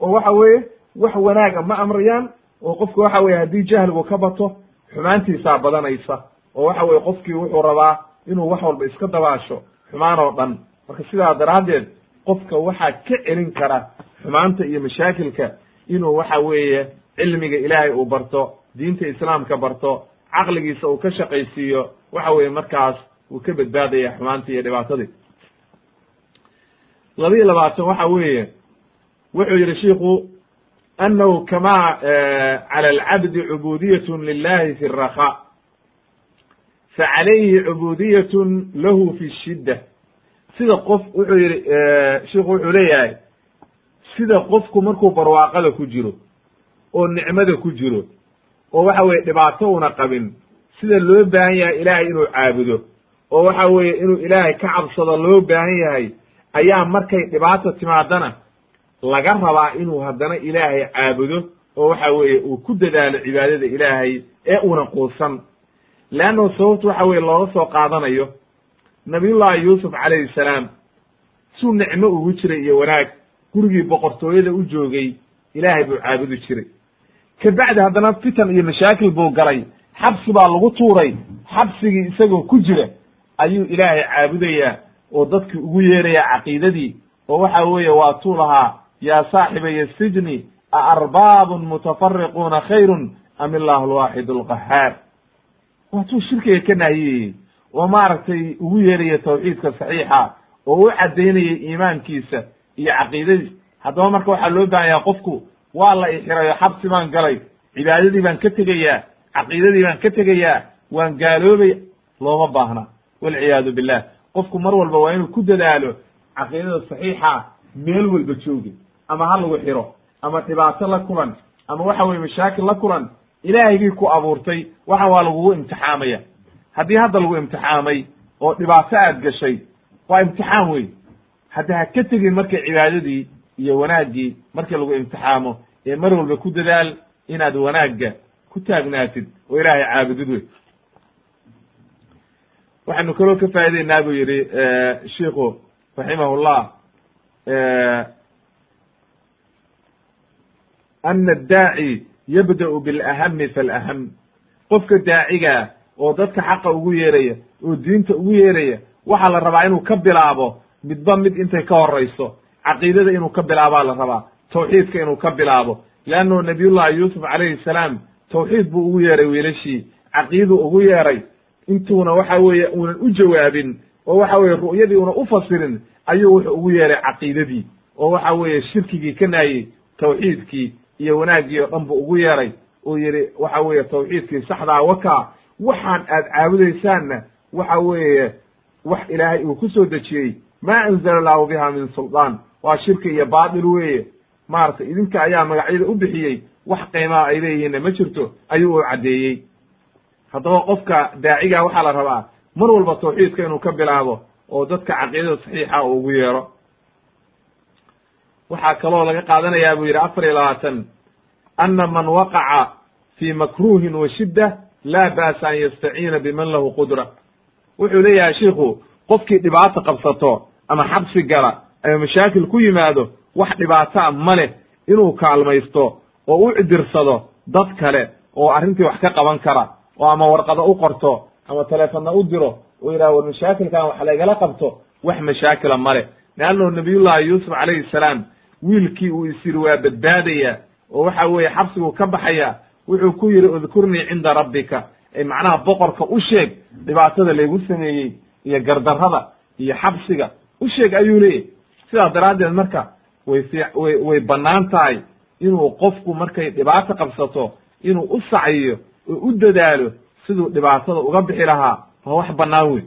A: Oo waxa weeye wax wanaaga ma amrayaan oo qofka waxa weye haddii jahligu ka bato xumaantiisaa badanaysa. Oo waxa weye qofkii wuxuu rabaa inuu wax walba iska dabaasho xumaan oo dhan. Marka sidaa daraaddeed qofka waxaa ka celin kara xumaanta iyo mashaakilka inuu waxa weeye cilmiga ilaahay uu barto diinta islaamka barto caqligiisa uu ka shaqaysiiyo waxa weeye markaas uu ka badbaadaya xumaantii iyo dhibaatadii. Labiyo labaatan waxa weeye wuxuu yihi shiku annahu kama cala alcabdi cubudiyatun lilahi fi الrakha facalayhi cubudiyatun lahu fi shidda. Sida qof wuxuu yihi shiku wuxuu leeyahay sida qofku markuu barwaaqada ku jiro oo nicmada ku jiro oo waxa weye dhibaato una qabin sida loo baahan yahay ilaahay inuu caabudo oo waxa weeye inuu ilaahay ka cabsado loo baahan yahay ayaa markay dhibaata timaadana laga rabaa inuu haddana ilaahay caabudo oo waxa weeye uu ku dadaalo cibaadada ilaahay ee una quusan leanno sababtu waxa weye looga soo qaadanayo nabiyullahi yuusuf calayhi salaam suu nicmo ugu jiray iyo wanaag gurigii boqortooyada u joogay ilaahay buu caabudi jiray. Kabacdi haddana fitan iyo mashaakil buu galay. Xabsi baa lagu tuuray. Xabsigii isagoo ku jira ayuu ilaahay caabudayaa oo dadkii ugu yeeraya caqiidadii. Oo waxa weeye waa tuu lahaa yaa saaxibaya sijni a arbaabun mutafariquuna khayrun am illahu alwaaxid alqahaar waa tuu shirkiga ka naahiyeyey oo maaragtay ugu yeeraya tawxiidka saxiixa oo u caddaynayay iimaankiisa iyo caqiidadiis haddaba marka waxaa loo baahanyaa qofku waa la ixirayo xabsi baan galay cibaadadii baan ka tegayaa caqiidadii baan ka tegayaa waan gaaloobaya looma baahna. Walciyaadu billah qofku mar walba waa inuu ku dadaalo caqiidada saxiixa meel walba joogi ama ha lagu xiro ama dhibaato la kulan ama waxa weye mashaakil la kulan ilaahaygii ku abuurtay waxan waa lagugu imtixaamaya. Haddii hadda lagu imtixaamay oo dhibaato aad gashay waa imtixaan wey hadda ha ka tegin markay cibaadadii iyo wanaaggii markii lagu imtixaamo ee mar walba ku dadaal inaad wanaagga ku taagnaatid oo ilaahay caabudid wey waxaynu kaloo ka faa'ideynaa buu yidhi shiku raximahullah ana addaaci yabda'u bilahami falaham. Qofka daacigaa oo dadka xaqa ugu yeeraya oo diinta ugu yeeraya waxaa la rabaa inuu ka bilaabo midba mid intay ka horayso caqiidada inuu ka bilaabaa la rabaa tawxiidka inuu ka bilaabo. Leanno nabiyullahi yuusuf calayhi salaam tawxiid buu ugu yeeray wiilashii caqiiduu ugu yeeray. Intuuna waxa weeye uunan u jawaabin oo waxa weeye ru'yadii una u fasirin ayuu wuxuu ugu yeeray caqiidadii. Oo waxa weeye shirkigii ka naayey tawxiidkii iyo wanaaggii oo dhan buu ugu yeeray. Uu yidhi waxa weeye tawxiidkii saxdaa wakaa waxaan aad caabudaysaanna waxa weeye wax ilaahay uu ku soo dejiyey maa anzala allahu biha min suldaan waa shirki iyo baatil weeye maaragtay idinka ayaa magacyada u bixiyey wax qiimaa ay leeyihiinna ma jirto ayuu u caddeeyey haddaba qofka daaciga waxaa la rabaa mar walba tawxiidka inuu ka bilaabo oo dadka caqiidada saxiixa uu ugu yeero waxaa kaloo laga qaadanayaa buu yidhi afar iyo labaatan ana man waqaca fii makruhin wa shidda laa ba'sa an yastaciina biman lahu qudra wuxuu leeyahay shiikhu qofkii dhibaato qabsato ama xabsi gala ama mashaakil ku yimaado wax dhibaataa ma leh inuu kaalmaysto oo u cidirsado dad kale oo arrintii wax ka qaban kara oo ama warqado u qorto ama teleefonna u diro oo yidhaha war mashaakilkan wax laygala qabto wax mashaakila male leannahu nabiyullahi yuusuf calayhi salaam wiilkii uu is yidhi waa badbaadaya oo waxa weeye xabsiguu ka baxaya wuxuu ku yidhi udkurnii cinda rabbika. Ee macnaha boqorka u sheeg dhibaatada laygu sameeyey iyo gardarrada iyo xabsiga u sheeg ayuu leeyahy sidaas daraaddeed marka way way way bannaan tahay inuu qofku markay dhibaato qabsato inuu u sacyiyo oo u dadaalo siduu dhibaatada uga bixi lahaa waa wax bannaan weyn.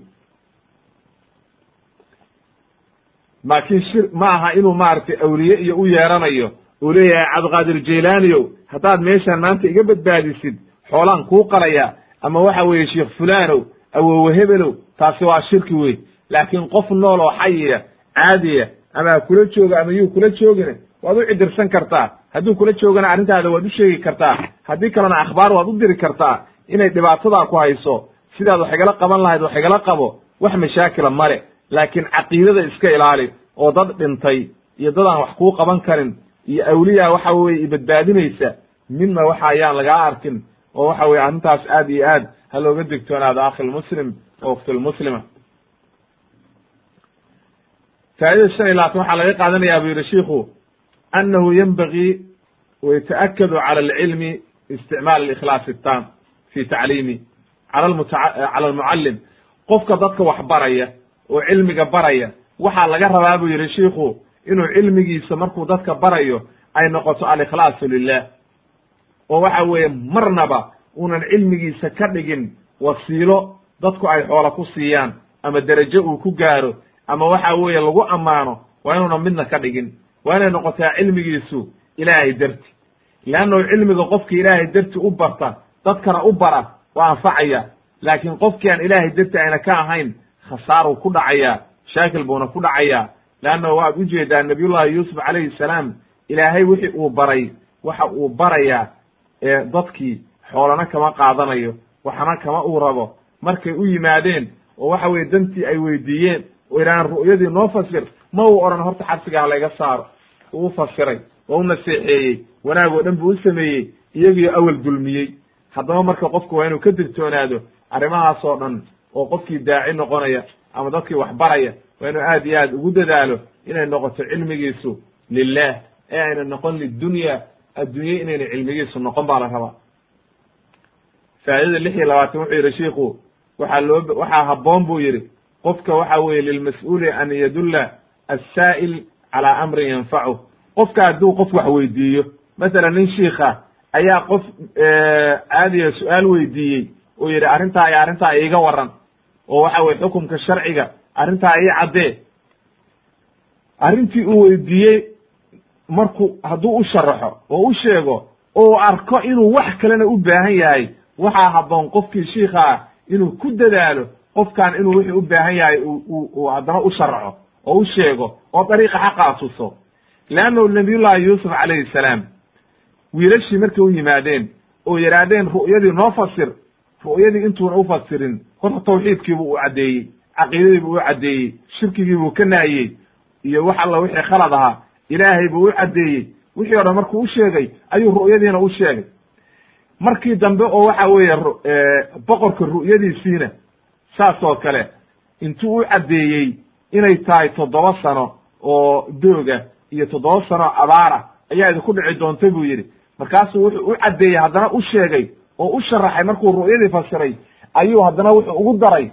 A: Laakiin shir ma aha inuu maaragtay awliye iyo u yeeranayo uu leeyahay cabdiqaadir jaylaaniyow haddaad meeshaan maanta iga badbaadisid xoolaan kuu qalaya ama waxa weeye sheekh fulanow awowe hebelow taasi waa shirki wey laakiin qof nool oo xayiya caadiya ama kula jooga ama yuu kula joogina waad u cidirsan kartaa. Hadduu kula joogana arrintaada waad u sheegi kartaa. Haddii kalena akhbaar waad u diri kartaa inay dhibaatadaa ku hayso. Sidaad wax igala qaban lahayd wax igala qabo wax mashaakila male laakiin caqiidada iska ilaali oo dad dhintay iyo dad aan wax kuu qaban karin iyo awliya waxa weye ibadbaadinaysa midna waxa ayaan lagaa arkin oo waxa weye arrintaas aad iyo aad ha looga digtoonaado akhilmuslim oo uktilmuslima faa'idada shan iyo labaatan waxaa laga qaadanaya bu yihi shiku annahu yenbagii wayata'akadu cala alcilmi isticmaal alikhlaas itam fi tacliimi cala almucallim qofka dadka wax baraya oo cilmiga baraya waxaa laga rabaa buu yihi shiikhu inuu cilmigiisa markuu dadka barayo ay noqoto alikhlaasu lilah oo waxa weeye marnaba unan cilmigiisa ka dhigin wasiilo dadku ay xoola ku siiyaan ama derajo uu ku gaaro ama waxa weeye lagu ammaano waa inuuna midna ka dhigin. Waa inay noqotaa cilmigiisu ilaahay darti. Leannahu cilmiga qofki ilaahay darti u barta dadkana u bara waa anfacaya. Laakiin qofkii aan ilaahay darti ayna ka ahayn khasaaruu ku dhacayaa shaakil buuna ku dhacayaa leannahu waad u jeedaa nabiyullahi yuusuf calayhi salaam ilaahay wixii uu baray waxa uu barayaa dadkii xoolana kama qaadanayo waxna kama uu rabo. Markay u yimaadeen oo waxa weye dantii ay weydiiyeen oo yidhahaan ru'yadii noo fasir ma uu odhan horta xabsiga ha layga saaro. Uu fasiray waa u naseexeeyey wanaag oo dhan buu u sameeyey iyagiyo awel dulmiyey. Haddaba marka qofku waa inuu ka digtoonaado arrimahaas oo dhan oo qofkii daaci noqonaya ama dadkii wax baraya waa inuu aad iyo aad ugu dadaalo inay noqoto cilmigiisu lilah ee ayna noqon lidunya addunye inayna cilmigiisu noqon baa la rabaa. Faa'idada lix iyo labaatan wuxuu yidhi shiiku waxaa loo waxaa habboon buu yidhi qofka waxa weeye lilmas-uuli an yadulla assaa'il calaa amrin yanfacuh qofka hadduu qof wax weydiiyo masalan nin shiika ayaa qof caadiya su'aal weydiiyey oo yidhi arrintaa iyo arrintaa iiga waran oo waxa weye xukumka sharciga arrintaa ii caddee. Arrintii uu weydiiyey markuu hadduu u sharaxo oo u sheego oo arko inuu wax kalena u baahan yahay waxaa habboon qofkii shiika ah inuu ku dadaalo qofkan inuu wixii u baahan yahay uu haddana u sharaxo oo u sheego oo dariiqa xaqaa tuso leannahu nabiyullahi yuusuf calayhi salaam wiilashii markay u yimaadeen oo yidhaahdeen ru'yadii noo fasir ru'yadii intuuna u fasirin horta tawxiidkiibuu u caddeeyey caqiidadiibuu u caddeeyey shirkigiibuu ka naayey iyo wax alla wixii khalad ahaa ilaahay buu u caddeeyey. Wixii o dhan markuu u sheegay ayuu ru'yadiina u sheegay. Markii dambe oo waxa weeye boqorka ru'yadiisiina saas oo kale intuu u caddeeyey inay tahay toddoba sano oo dooga iyo toddoba sano abaara ayaa idinku dhici doonta buu yidhi. Markaasuu wuxuu u caddeeyey haddana u sheegay oo u sharaxay markuu ru'yadii fasiray ayuu haddana wuxuu ugu daray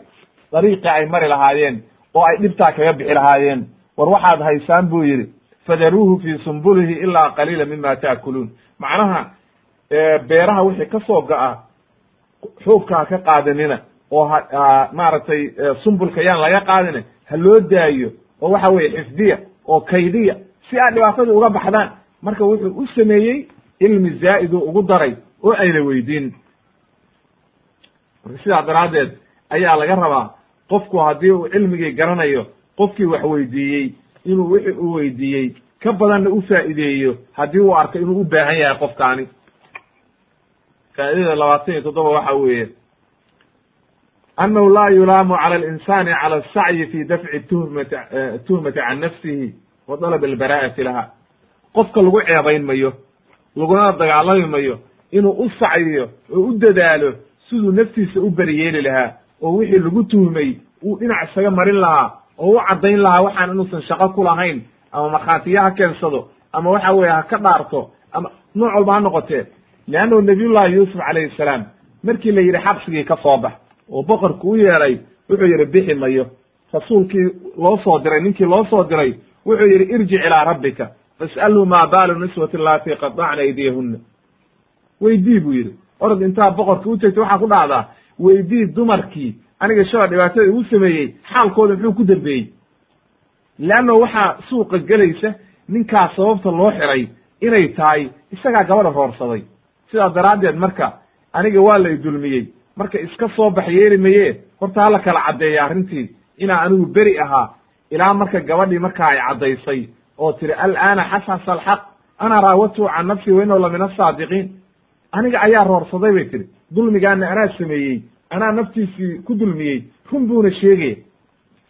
A: dariiqii ay mari lahaayeen oo ay dhibtaa kaga bixi lahaayeen. War waxaad haysaan buu yidhi fadaruuhu fii sumbulihi ilaa qaliila mima ta'kuluun. Macnaha beeraha wixii ka soo xoogka ha ka qaadanina oo maaragtay sumbulka yaan laga qaadine ha loo daayo oo waxa weye xifdiya oo kaydiya si aad dhibaatada uga baxdaan. Marka wuxuu u sameeyey cilmi zaa'iduu ugu daray oo ayna weydiin. Marka sidaa daraaddeed ayaa laga rabaa qofku haddii uu cilmigii garanayo qofkii wax weydiiyey inuu wixii uu weydiiyey ka badanna u faa'iideeyo haddii uu arko inuu u baahan yahay qofkaani faa'idada labaatan iyo toddoba waxa weeye annahu laa yulaamu cala alinsani cala asacyi fi dafci tuhmati tuhmati can nafsihi wa dalab albara'ati laha qofka lagu ceebayn mayo laguna dagaalami mayo inuu u sacyiyo oo u dadaalo siduu naftiisa u beriyeeli lahaa oo wixii lagu tuhmay uu dhinac isaga marin lahaa oo u caddayn lahaa waxaan inuusan shaqo ku lahayn ama markhaatiya ha keensado ama waxa weeye ha ka dhaarto ama nooc walba ha noqotee leannahu nabiyullahi yuusuf calayhi salaam markii la yidhi xabsigii ka soo bax oo boqorku u yeedhay wuxuu yidhi bixi mayo. Rasuulkii loo soo diray ninkii loo soo diray wuxuu yidhi irjic ilaa rabbika fas'alhu maa baalu niswati allatii qadacna aydiyahunna weydii buu yidhi. Orod intaa boqorka u tegtay waxaa ku dhacdaa weydii dumarkii aniga shaba dhibaatada igu sameeyey xaalkooda muxuu ku dambeeyey. Leanna waxaa suuqa gelaysa ninkaas sababta loo xiray inay tahay isagaa gabadha roorsaday. Sidaa daraaddeed marka aniga waa lay dulmiyey marka iska soo bax yeeli maye horta hala kala caddeeya arrintii. Inaa anigu beri ahaa. Ilaa marka gabadhii markaa ay caddaysay. Oo tiri al'aana xasasa alxaq ana raawatu can nafsi inahu la min asaadiqiin aniga ayaa roorsaday bay tiri. Dulmigaana anaa sameeyey. Anaa naftiisii ku dulmiyey. Run buuna sheegaya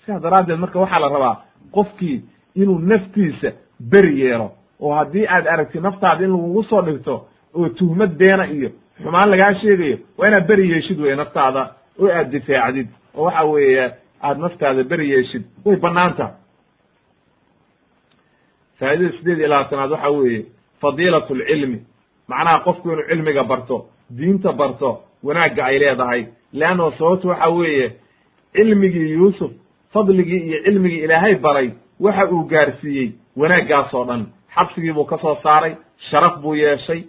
A: sidaa daraaddeed marka waxaa la rabaa qofkii inuu naftiisa beri yeelo. Oo haddii aad aragti naftaada in lagugu soo dhigto oo tuhmad beena iyo xumaan lagaa sheegayo waa inaad beri yeeshid weye naftaada oo aad difaacdid oo waxa weeye aad naftaada beri yeeshid way bannaan taha faa'idada sideed iyo labaatanaad waxa weeye fadiilat lcilmi macnaha qofku inuu cilmiga barto diinta barto wanaagga ay leedahay. Leanno sababtu waxa weeye cilmigii yuusuf fadligii iyo cilmigii ilaahay baray waxa uu gaarsiiyey wanaaggaas oo dhan. Xabsigii buu ka soo saaray sharaf buu yeeshay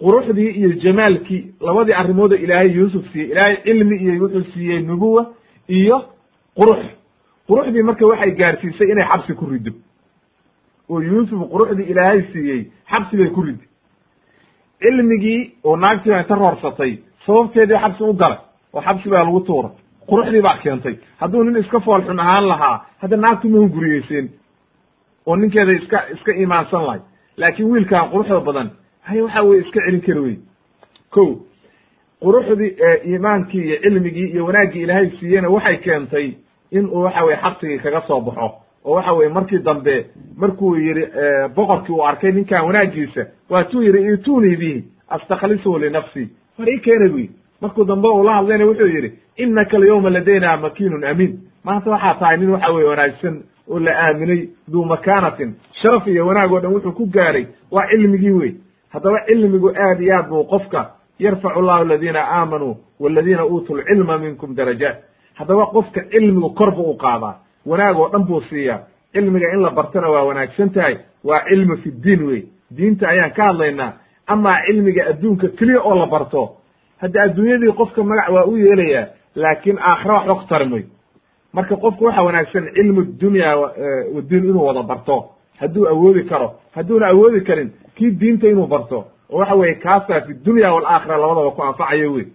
A: quruxdii iyo jamaalkii labadii arrimooda ilaahay yuusuf siiyey ilaahay cilmi iyo wuxuu siiyey nubuwa iyo qurux quruxdii marka waxay gaarsiisay inay xabsi ku riddo. Oo yuusuf quruxdii ilaahay siiyey xabsi bay ku riddi. Cilmigii oo naagtii baa inta roorsatay sababteedii xabsi u galay oo xabsi baa lagu tuuray. Quruxdii baa keentay. Hadduu nin iska foolxun ahaan lahaa hadda naagtu ma hunguriyeyseen oo ninkeeda iska iska iimaansan lahay. Laakiin wiilkan quruxda badan hay waxa weye iska celin kari wey ko quruxdii iimaankii iyo cilmigii iyo wanaaggii ilaahay siiyena waxay keentay in uu waxa weye xabsigii kaga soo baxo. Oo waxa weye markii dambe markuu yidhi boqorkii uu arkay ninkan wanaaggiisa waatuu yidhi itunii bihi astaklisuhu linafsi. War ii keena bu markuu dambe uu la hadlayna wuxuu yidhi inaka alyawma ladayna makinun amiin. Maanta waxaa tahay nin waxa weye wanaagsan oo la aaminay duu makaanatin. Sharaf iyo wanaag oo dhan wuxuu ku gaaray. Waa cilmigii wey haddaba cilmigu aad iyo aad buu qofka yarfacu llahu aladiina aamanuu waladiina uutuu lcilma minkum darajaat. Haddaba qofka cilmigu kor buu u qaadaa. Wanaag oo dhan buu siiyaa. Cilmiga in la bartana waa wanaagsan tahay waa cilmu fi ddiin wey diinta ayaan ka hadlaynaa. Amaa cilmiga adduunka keliya oo la barto hadda adduunyadii qofka magac waa u yeelayaa laakiin aakhira waxba ku tari mayo marka qofku waxa wanaagsan cilmu dunya wadiin inuu wada barto hadduu awoodi karo hadduuna awoodi karin kii diinta inuu barto oo waxa weye kaasaa fi dunya walaakhira labadaba ku anfacayo wey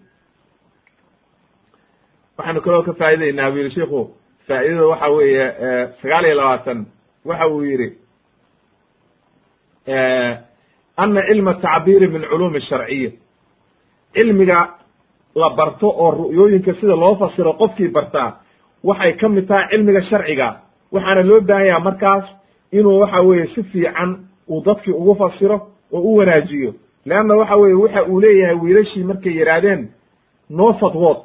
A: waxaanu kaloo ka faa'idaynaa bu yihi shiku faa'idada waxa weeye sagaal iyo labaatan waxa uu yidhi ana cilma tacbiiri min culuumi sharciya. Cilmiga la barto oo ru'yooyinka sida loo fasiro qofkii bartaa waxay ka mid tahay cilmiga sharciga waxaana loo baahan yaha markaas inuu waxa weeye si fiican uu dadkii ugu fasiro oo u wanaajiyo. Leanna waxa weye waxa uu leeyahay wiilashii markay yidhaahdeen noo fadwood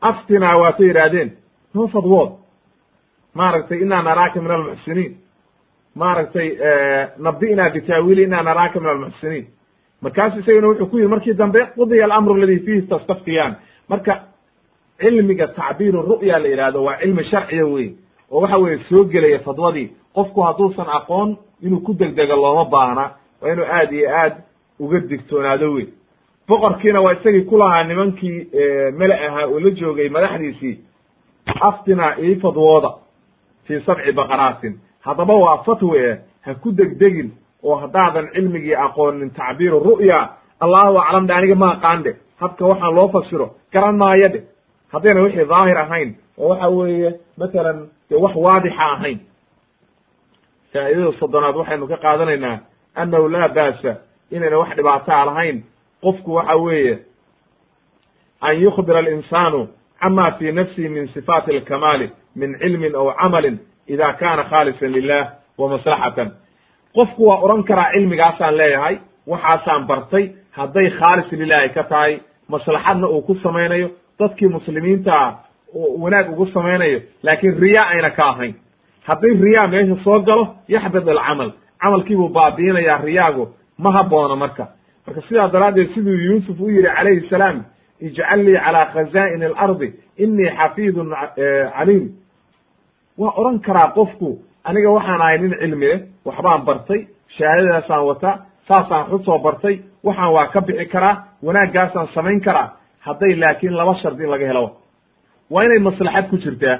A: aftinaa waatay yidhaahdeen noo fadwood maaragtay inaa naraaka min almuxsiniin maaragtay nabdi'naa bitaawiili inaa naraaka min almuxsiniin markaasu isagana wuxuu ku yihi markii dambe qudiya alamru aladi fiihi tastaftiyaan marka cilmiga tacbiiru ru'ya la yidhahdo waa cilmi sharciya wey oo waxa weeye soo gelaya fadwadii. Qofku hadduusan aqoon inuu ku degdego looma baahna waa inuu aad iyo aad uga digtoonaado wey boqorkiina waa isagii ku lahaa nimankii mele ahaa oo la joogay madaxdiisii aftina ii fadwooda fii sabci baqaraatin. Haddaba waa fatwe ha ku degdegin oo haddaadan cilmigii aqoonin tacbiiru ru'ya. Allahu aclam dhe aniga ma aqaan dhe habka waxaan loo fasiro garan maayo dhe haddayna wixii daahir ahayn oo waxa weeye matalan dee wax waadixa ahayn. Faa'idada soddonaad waxaynu ka qaadanaynaa annahu laa ba'sa inayna wax dhibaataa lahayn qofku waxa weeye an yukbira alinsaanu cama fi nafsihi min sifaati alkamaali min cilmin aw camalin ida kana khaalisan lilah wa maslaxatan. Qofku waa odhan karaa cilmigaasaan leeyahay waxaasaan bartay hadday khaalis lilahi ka tahay maslaxadna uu ku samaynayo dadkii muslimiinta wanaag ugu samaynayo laakiin riya ayna ka ahayn. Hadday riyaa meesha soo galo yaxbid alcamal. Camalkiibuu baabiinayaa riyaagu ma haboono marka. Marka sidaa daraaddeed siduu yuusuf u yihi calayhi salaam ijcal lii calaa khazaa'ini alardi inii xafiidun caliim. Waa odhan karaa qofku aniga waxaan ahay nin cilmi leh waxbaan bartay shahaadadaasaan wataa saasaan xusoo bartay waxaan waa ka bixi karaa wanaaggaasaan samayn karaa hadday laakiin laba shardi laga helo waa inay maslaxad ku jirtaa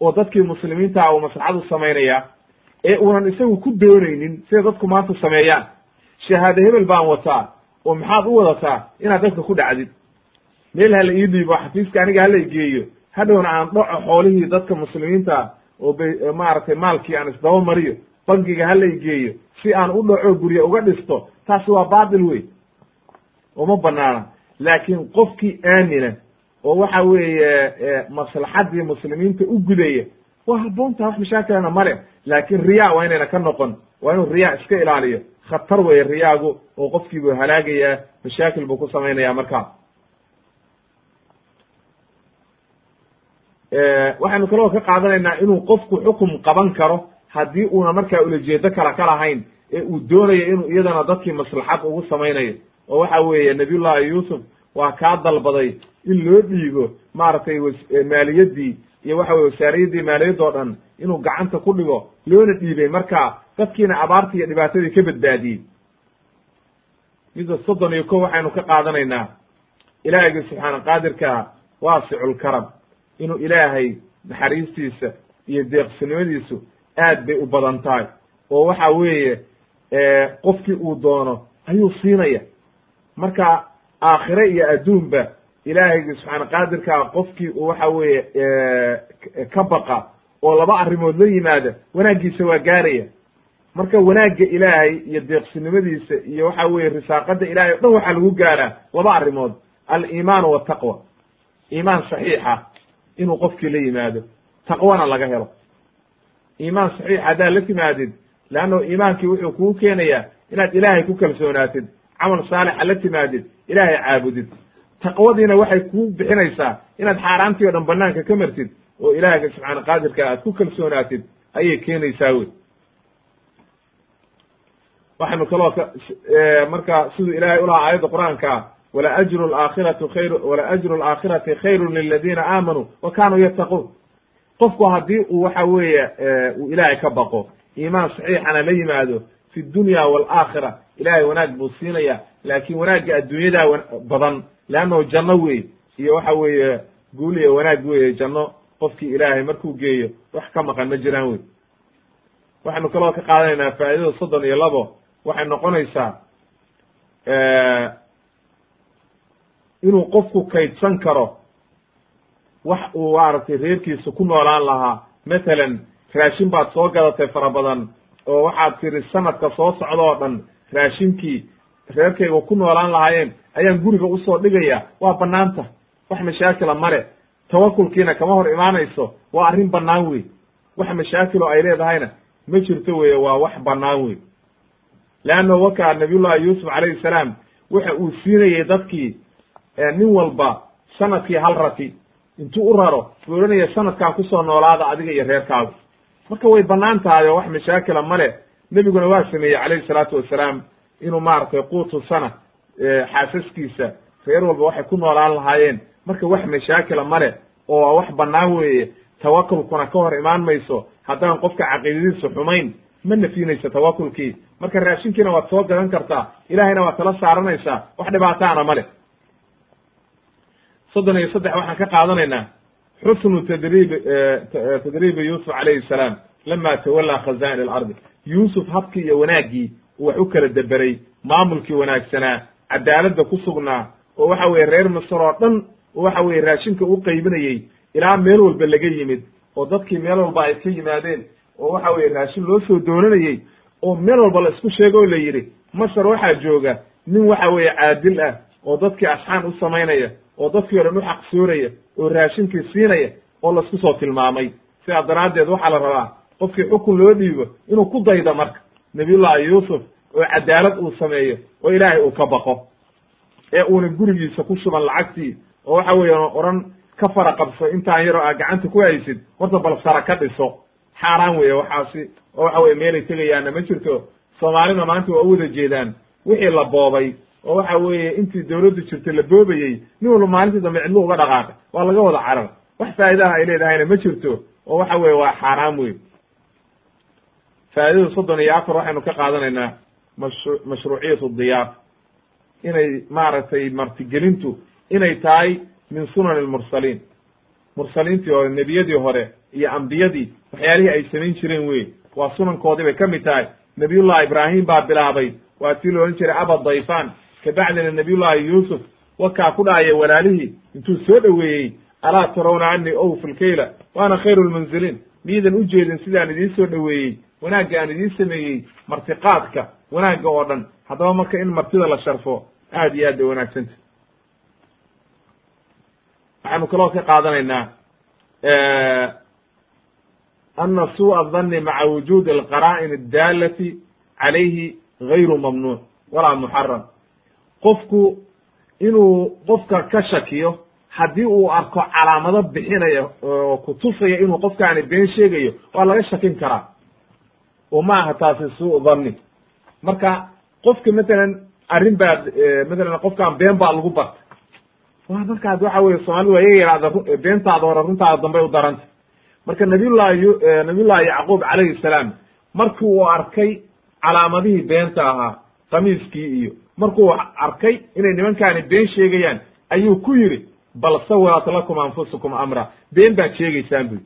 A: oo dadkii muslimiinta uu maslaxad u samaynayaa ee uunan isagu ku doonaynin sida dadku maanta sameeyaan. Shahaade hebel baan wataa oo maxaad u wadataa inaad dadka ku dhacdid. Meel hala ii dhiibo xafiiska aniga hala geeyo. Hadhowna aan dhaco xoolihii dadka muslimiinta oo b maaragtay maalkii aan isdaba mariyo bangiga hala geeyo. Si aan u dhaco gurye uga dhisto taasi waa baatil wey uma banaana laakiin qofkii aamina oo waxa weeye maslaxadii muslimiinta u gudaya waa haboontaa wax mashaakilana male laakin riya waa inayna ka noqon waa inuu riya iska ilaaliyo. Khatar weeye riyaagu oo qofkii buu halaagayaa mashaakil buu ku samaynaya markaa. Waxaynu kaloo ka qaadanaynaa inuu qofku xukum qaban karo haddii uuna markaa ulajeedo kala ka lahayn ee uu doonayo inuu iyadana dadkii maslaxad ugu samaynayo. Oo waxa weeye nabiyullahi yuusuf waa kaa dalbaday in loo dhiibo maaragtay maaliyadii iyo waxa weye wasaariyadii maaliyad oo dhan inuu gacanta ku dhigo loona dhiibay marka dadkiina abaartii iyo dhibaatadii ka badbaadiyey. Midda soddon iyo ko waxaynu ka qaadanaynaa ilaahiyga subxaana qaadirka waasiculkaram inuu ilaahay naxariistiisa iyo deeqsinimadiisu aad bay u badan tahay. Oo waxa weeye qofkii uu doono ayuu siinaya. Marka aakhire iyo adduunba ilaahaygi subxaana qaadirkaa qofkii uu waxa weeye ka baqa oo laba arrimood la yimaada wanaaggiisa waa gaaraya. Marka wanaagga ilaahay iyo deeqsinimadiisa iyo waxa weeye risaaqada ilahay o dhan waxaa lagu gaaraa laba arrimood. Aliimaanu wataqwa iimaan saxiixa inuu qofkii la yimaado. Taqwana laga helo. Iimaan saxiix haddaad la timaadid leanno iimaankii wuxuu kugu keenayaa inaad ilaahay ku kalsoonaatid camal saalixa la timaadid ilaahay caabudid taqwadiina waxay kuu bixinaysaa inaad xaaraantii o dhan banaanka ka martid oo ilaahga subxaana qaadirka aad ku kalsoonaatid ayay keenaysaa wey. Waxaynu kaloo ka marka siduu ilaahay ulahaa aayadda qur'aanka wala ajru laakhiratu khayr wala ajru laakhirati khayrun liladiina aamanuu wa kanuu yattaquun. Qofku haddii uu waxa weeye uu ilaahay ka baqo iimaan saxiixana la yimaado fi dunya waalaakhira ilaahay wanaag buu siinaya laakin wanaagga adduunyadaa badan leannahu janno wey iyo waxa weeye guul iyo wanaag weeye janno qofkii ilaahay markuu geeyo wax ka maqan ma jiraan wey waxaynu kaloo ka qaadanaynaa faa'idada soddon iyo labo waxay noqonaysaa inuu qofku kaydsan karo wax uu maaragtay reerkiisa ku noolaan lahaa matalan raashin baad soo gadatay fara badan oo waxaad tiri sanadka soo socda oo dhan raashinkii reerkayga ku noolaan lahaayeen ayaan guriga u soo dhigaya waa banaanta wax mashaakila male tawakulkiina kama hor imaanayso. Waa arrin bannaan wey wax mashaakilo ay leedahayna ma jirto weye waa wax bannaan wey leanna wakaa nabiyullahi yuusuf calayhi salaam waxa uu siinayey dadkii nin walba sannadkii hal rati. Intuu u raro buu odhanaya sanadkan ku soo noolaada adiga iyo reerkaagu. Marka way bannaan tahay oo wax mashaakila male nebiguna waa sameeyey calayhi salaatu wasalaam inuu maaragtay quutu sana xaasaskiisa reer walba waxay ku noolaan lahaayeen. Marka wax mashaakila male oo wax banaan weeye tawakulkuna ka hor imaan mayso haddaan qofka caqiidadiisu xumayn ma nafinayso tawakulkii marka raashinkiina waad soo gadan kartaa ilahayna waad tala saaranaysaa wax dhibaataana ma leh. Soddon iyo saddex waxaan ka qaadanaynaa. Xusnu tadriib tadriibi yuusuf calayhi salaam lama tawallaa khaza'in alardi yuusuf habkii iyo wanaaggii wax u kala deberay maamulkii wanaagsanaa cadaaladda ku sugnaa oo waxa weye reer misr oo dhan oo waxa weye raashinka u qaybinayey ilaa meel walba laga yimid oo dadkii meel walba ay ka yimaadeen oo waxa weye raashin loo soo doonanayey oo meel walba la isku sheego o la yidhi masar waxaa jooga nin waxa weeye caadil ah oo dadkii asxaan u samaynaya oo dadkii o dhan u xaqsoonaya oo raashinkii siinaya oo la isku soo tilmaamay. Sidaa daraaddeed waxaa la rabaa qofkii xukun loo dhiibo inuu ku daydo marka nabiyullahi yuusuf oo cadaalad uu sameeyo oo ilaahay uu ka baqo ee uuna gurigiisa ku shuban lacagtii oo waxa weeye odhan ka fara qabso intaan yaroo aa gacanta ku haysid horta bal sara ka dhiso. Xaaraan weeye waxaasi oo waxa weye meelay tegayaanna ma jirto. Soomaalina maanta waa u wada jeedaan. Wixii la boobay oo waxa weeye intii dawladdu jirtay la boobayey nin walba maalintii dambe cidlo uga dhaqaaqay. Waa laga wada carar wax faa'idaha ay leedahayna ma jirto oo waxa weye waa xaaraan wey faa'idada soddon iyo afar waxaynu ka qaadanaynaa mashu mashruuciyatu diyaaf inay maaragtay martigelintu inay tahay min sunan almursaliin mursaliintii hore nebiyadii hore iyo ambiyadii waxyaalihii ay samayn jireen wey waa sunankoodii bay ka mid tahay. Nabiyullahi ibraahim baa bilaabay. Waa tii la odhan jiray aba dayfan kabacdina nabiyullahi yuusuf wakaa ku dhahaya walaalihii intuu soo dhoweeyey alaa tarawna anii owfu lkayla waana khayru lmunziliin miidan u jeedin sidaan idiin soo dhoweeyey wanaagga aan idiin sameeyey martiqaadka wanaagga oo dhan haddaba marka in martida la sharfo aad iyo aad bay wanaagsanta waxaanu kaloo ka qaadanaynaa ana suuءa الdani maca wujuudi alqara'in addaalati calayhi gayru mamnuuc walaa muxaram qofku inuu qofka ka shakiyo haddii uu arko calaamado bixinaya oo kutusaya inuu qofkaani been sheegayo waa laga shakin karaa. Oo ma aha taasi suu dhanni marka qofka matalan arrin baa matalan qofkaan been baa lagu bartay wa markaas waxa weye soomaalida waa iyaga yihahda beentaada hore runtaada dambay u daranta. Marka nabiyullahi nabiyullahi yacquub calayhi salaam markii uu arkay calaamadihii beenta ahaa kamiiskii iyo markuu arkay inay nimankaani been sheegayaan ayuu ku yidhi bal sawarat lakum anfusukum amra. Been baad sheegaysaan buy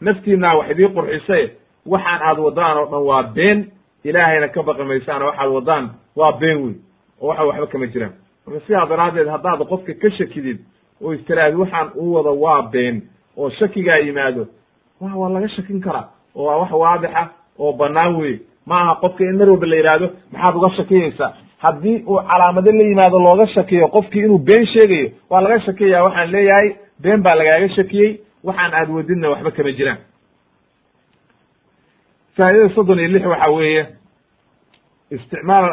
A: naftiinaa wax idii qurxisay waxaan aad wadaan oo dhan waa been. Ilaahayna ka baqi maysaan waxaad wadaan waa been wey oo waxa waxba kama jiraan. Marka sidaa daraaddeed haddaad qofka ka shakidid oo istiraahdi waxaan uu wado waa been. Oo shakigaa yimaado wa waa laga shakin karaa oo wax waadixa oo banaan wey ma aha qofka in mar walba la yidhaahdo maxaad uga shakiyaysaa haddii uu calaamado la yimaado looga shakiyo qofkii inuu been sheegayo waa laga shakiyaya waxaan leeyahay been baa lagaaga shakiyey waxaan aad wadidna waxba kama jiraan. Faa'idada soddon iyo lix waxa weeye isticmaal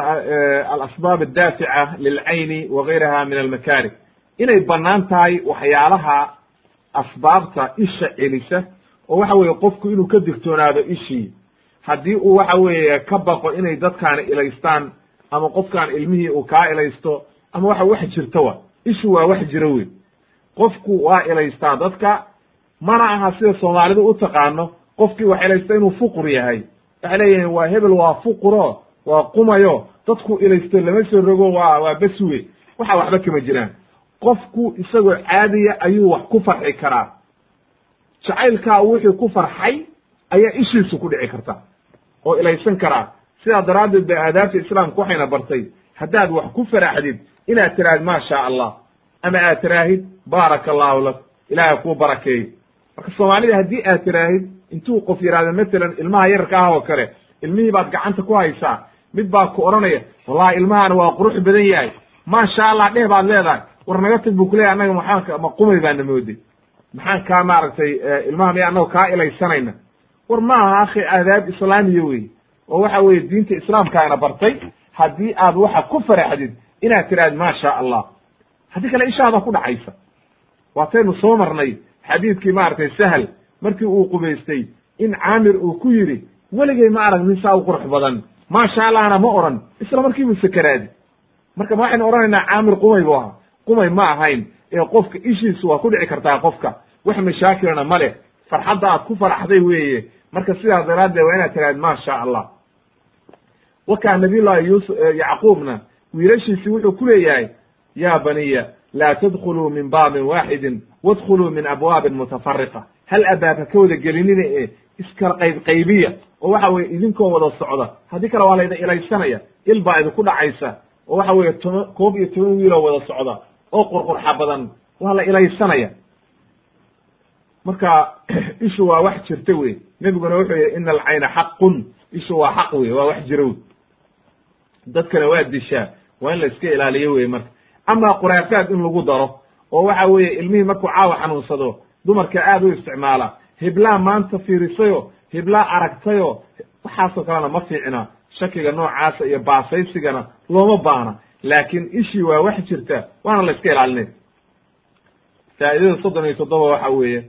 A: alasbaab addaafica lilcayni wa gayraha min almakaarih inay bannaan tahay waxyaalaha asbaabta isha celisa oo waxa weeye qofku inuu ka digtoonaado ishii. Haddii uu waxa weeye ka baqo inay dadkaani ilaystaan ama qofkaan ilmihii uu kaa ilaysto ama waxa wax jirta wa? Ishu waa wax jiro wey qofku waa ilaystaa dadka mana aha sida soomaalidu u taqaano qofkii wax ilaysta inuu fuqur yahay. Waxay leeyihiin waa hebel waa fuquro waa qumayo dadku ilaysto lama soo rogo waa waa beswe waxa waxba kama jiraan. Qofku isagoo caadiya ayuu wax ku farxi karaa. Jacaylkaa wixii ku farxay ayaa ishiisu ku dhici karta oo ilaysan karaa sidaa daraaddeed ba aadaabta islaamku waxayna bartay. Haddaad wax ku faraxdid inaad tiraahid ma sha allah ama aad tiraahid baaraka allahu lak ilahay kuu barakeeyo marka soomaalida haddii aad tiraahid intuu qof yihahdo matalan ilmaha yararka ah oo kale ilmihii baad gacanta ku haysaa mid baa ku odhanaya wallahi ilmahan waa qurux badan yahay. Maasha allah dheh baad leedahay. War naga tag buu kuleyahy annaga maxaan ma qumay baana mooday. Maxaan kaa maaragtay ilmaha miya annaga kaa ilaysanayna. War ma aha akhi aadaab islaamiya wey oo waxa weye diinta islaamkaana bartay haddii aad waxa ku faraxdid inaad tirahdid ma sha allah haddii kale ishaada ku dhacaysa. Waataynu soo marnay xadiidkii maaragtay sahal markii uu qubaystay in caamir uu ku yidhi weligay ma arag nin saa u qurux badan. Maasha allahna ma oran isla markiibu sakaraadi. Marka ma waxaynu odhanaynaa caamir qumay buu ahaa. Qumay ma ahayn ee qofka ishiisu waa ku dhici kartaa qofka. Wax mashaakilna ma leh. Farxadda aad ku faraxday weeye. Marka sidaas daraaddeed waa inaad tiraad ma sha allah wakaa nabiyullahi yuusuf yacquubna wiilashiisi wuxuu ku leeyahay ya baniya laa tadkuluu min baabin waaxidin wadkhuluu min abwaabin mutafariqa hal abaabha ka wada gelinina ee iskala qayb qaybiya oo waxa weye idinkoo wada socda haddii kale waa laydin ilaysanaya il baa idinku dhacaysa oo waxa weye toban koob iyo toban wiiloo wada socda oo qurqurxa badan waa la ilaysanaya. Marka ishu waa wax jirta wey nebiguna wuxuu yihi ina alcayna xaqun ishu waa xaq wey waa wax jiro wey dadkana waa dishaa waa in la iska ilaaliyo wey marka. Amaa quraafaad in lagu daro oo waxa weeye ilmihii markuu caawa xanuunsado dumarka aad u isticmaala hiblaa maanta fiirisayo hiblaa aragtayo waxaasoo kalena ma fiicna. Shakiga noocaasa iyo baasaysigana looma baana laakiin ishii waa wax jirta waana la iska ilaalinay. Faa'idada soddon iyo toddoba waxa weeye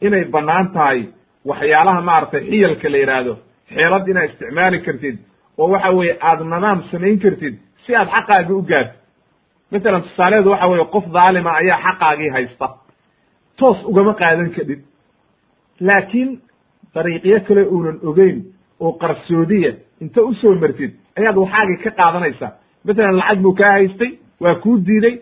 A: inay bannaan tahay waxyaalaha maaragtay xiyalka la yidhaahdo xeelad inaad isticmaali kartid oo waxa weeye aad nadaam samayn kartid si aad xaqaagii u gaarto masalan tusaaleedu waxa weeye qof dhaalima ayaa xaqaagii haysta. Toos ugama qaadan kadhid laakiin dariiqyo kale uunan ogeyn oo qarsoodiya inta u soo martid ayaad waxaagii ka qaadanaysaa. Masalan lacag buu kaa haystay waa kuu diiday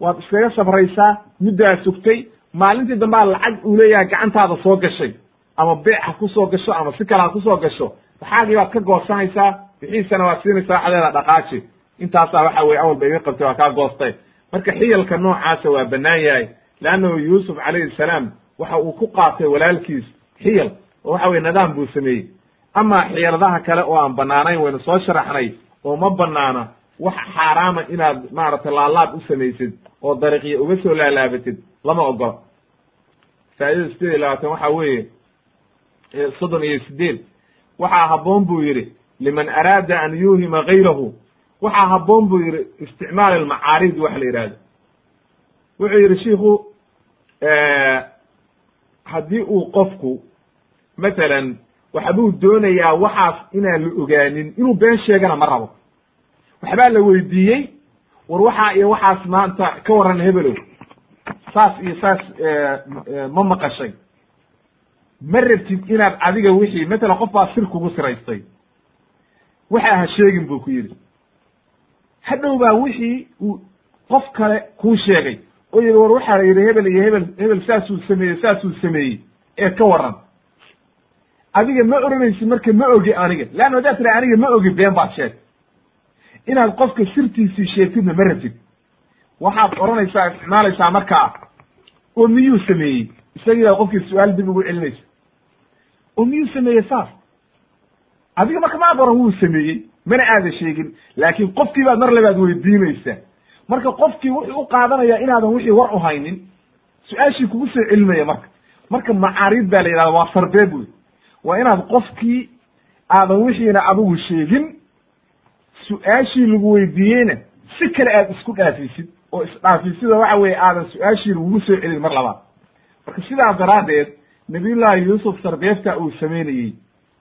A: waad iskaga sabraysaa muddaa sugtay maalintii dambaa lacag uu leeyahay gacantaada soo gashay ama beec ha ku soo gasho ama si kale ha ku soo gasho waxaagii baad ka goosanaysaa bixiisana waad siinaysaa waxadeeda dhaqaaji. Intaasaa waxa weye awalba iga qabtay waa kaa goostay. Marka xiyalka noocaasa waa bannaan yahay leannahu yuusuf calayhi salaam waxa uu ku qaatay walaalkiis xiyal oo waxa weye nidaam buu sameeyey. Amaa xiyaladaha kale oo aan bannaanayn waynu soo sharaxnay oo ma banaana wax xaaraama inaad maaragtay laalaab u samaysid oo dariiqyo uga soo laalaabatid lama ogola faa'idada sideed iyo labaatan waxa weeye soddon iyo sideed waxaa habboon buu yidhi liman araada an yuuhima gayrahu waxaa habboon buu yidhi isticmaal almacaarid wax la yidhahdo wuxuu yidhi shiiku haddii uu qofku matalan waxbuu doonayaa waxaas inaan la ogaanin inuu been sheegana ma rabo. Waxbaa la weydiiyey war waxaa iyo waxaas maanta ka waran hebelow saas iyo saas ma maqashay ma rabtid inaad adiga wixii matalan qof baa sir kugu siraystay. Waxa ha sheegin buu ku yidhi. Hadhow baa wixii uu qof kale kuu sheegay. Oo yidhi war waxaa la yidhi hebel iyo hebel hebel saasuu sameeyey saasuu sameeyey ee ka waran adiga ma oranaysid marka ma ogi aniga. Leanna haddaad tira aniga ma ogi been baad sheeg inaad qofka sirtiisii sheegtidna ma rabtid. Waxaad odhanaysaa isticmaalaysaa markaa oo miyuu sameeyey? Isagii baa qofkii su'aal dib ugu celinaysa oo miyuu sameeyey saas? Adiga marka maad oran wuu sameeyey mana aada sheegin laakiin qofkii baad mar labaad weydiinaysaa marka qofkii wuxuu u qaadanayaa inaadan wixii war u haynin su'aashii kugu soo celinaya marka. Marka macaariid baa la yidhahda waa sarbeeb wey waa inaad qofkii aadan wixiina adigu sheegin su'aashii lagu weydiiyeyna si kale aad isku dhaafisid oo isdhaafisida waxa weye aadan su'aashii lagugu soo celin mar labaad. Marka sidaas daraaddeed nabiyullaahi yuusuf sarbeebta uu sameynayey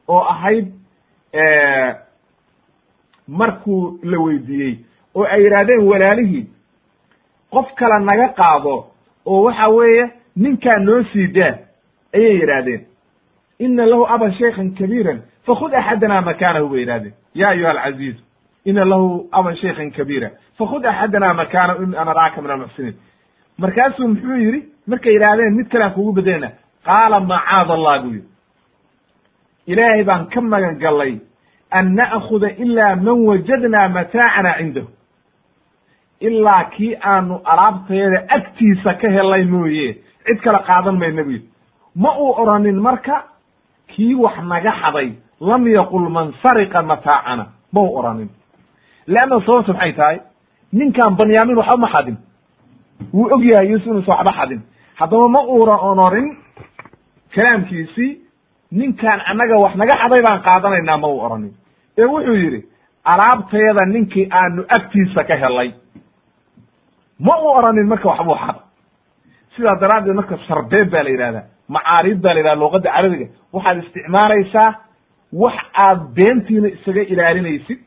A: oo ahayd markuu la weydiiyey oo ay yidhaahdeen walaalihii qof kale naga qaado oo waxa weeye ninkaa noo sii daa ayay yidhaahdeen. Ina lahu aban shaykhan kabiiran fakud axadana makaanahu bay yidhahdeen ya ayuha alcaziiz ina lahu aban shaykhan kabiira fakud axadana makaanahu in anaraaka min almuxsiniin. Markaasuu muxuu yidhi markay yidhaahdeen mid kalean kugu bedelna qaala macaad allah buu yidhi. Ilaahay baan ka magan gallay an na'kuda ilaa man wajadnaa mataacana cindahu. Ilaa kii aanu alaabtayada agtiisa ka helay mooye cid kale qaadan mayna bu yidhi ma uu oranin marka kii wax naga xaday lam yaqul man sariqa mataacana ma uu oranin. Leanna sababta maxay tahay ninkan banyamin waxba ma xadin. Wuu og yahay yuusuf inuusa waxba xadin. Haddaba ma uuna onorin kalaamkiisii ninkaan annaga wax naga xaday baan qaadanaynaa ma uu oranin ee wuxuu yidhi alaabtayada ninkii aanu agtiisa ka helay. Ma uu oranin marka waxbuu xada sidaa daraaddeed marka sarbeeb baa la yidhahdaa macaarida la yidhaha luqadda carabiga. Waxaad isticmaalaysaa wax aad beentiina isaga ilaalinaysid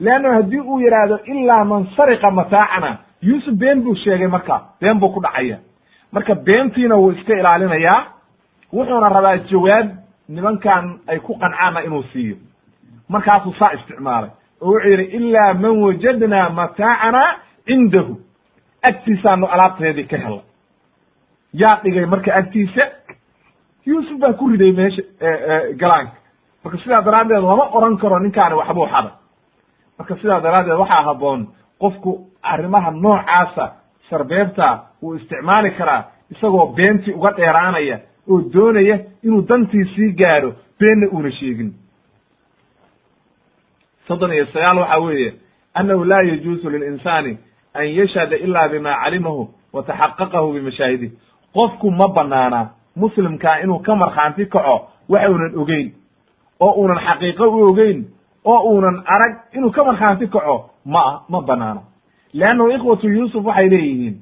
A: leanna haddii uu yidhaahdo ilaa man sariqa mataacana yuusuf been buu sheegay marka been buu ku dhacaya. Marka beentiina wuu iska ilaalinayaa wuxuuna rabaa jawaab nimankan ay ku qancaanna inuu siiyo. Markaasuu saa isticmaalay. Oo wuxuu yidhi ilaa man wajadnaa mataacana cindahu. Agtiisaanu alaabteedii ka helay yaa dhigay marka agtiisa. Yuusuf baa ku riday meesha galaanka. Marka sidaa daraaddeed lama oran karo ninkaani waxbuu xaday marka sidaa daraaddeed waxaa haboon qofku arrimaha noocaasa sarbeebta wuu isticmaali karaa isagoo beentii uga dheeraanaya oo doonaya inuu dantiisii gaadho beenna uuna sheegin. Soddon iyo sagaal waxa weeye annahu laa yajuusu lilinsaani an yashhada ila bima calimahu wa taxaqaqahu bimashaahidih qofku ma banaana muslimkaa inuu ka markhaanti kaco wax uunan ogeyn oo uunan xaqiiqo u ogeyn oo uunan arag inuu ka markhaanti kaco ma ma banaano leannahu ikhwatu yuusuf waxay leeyihiin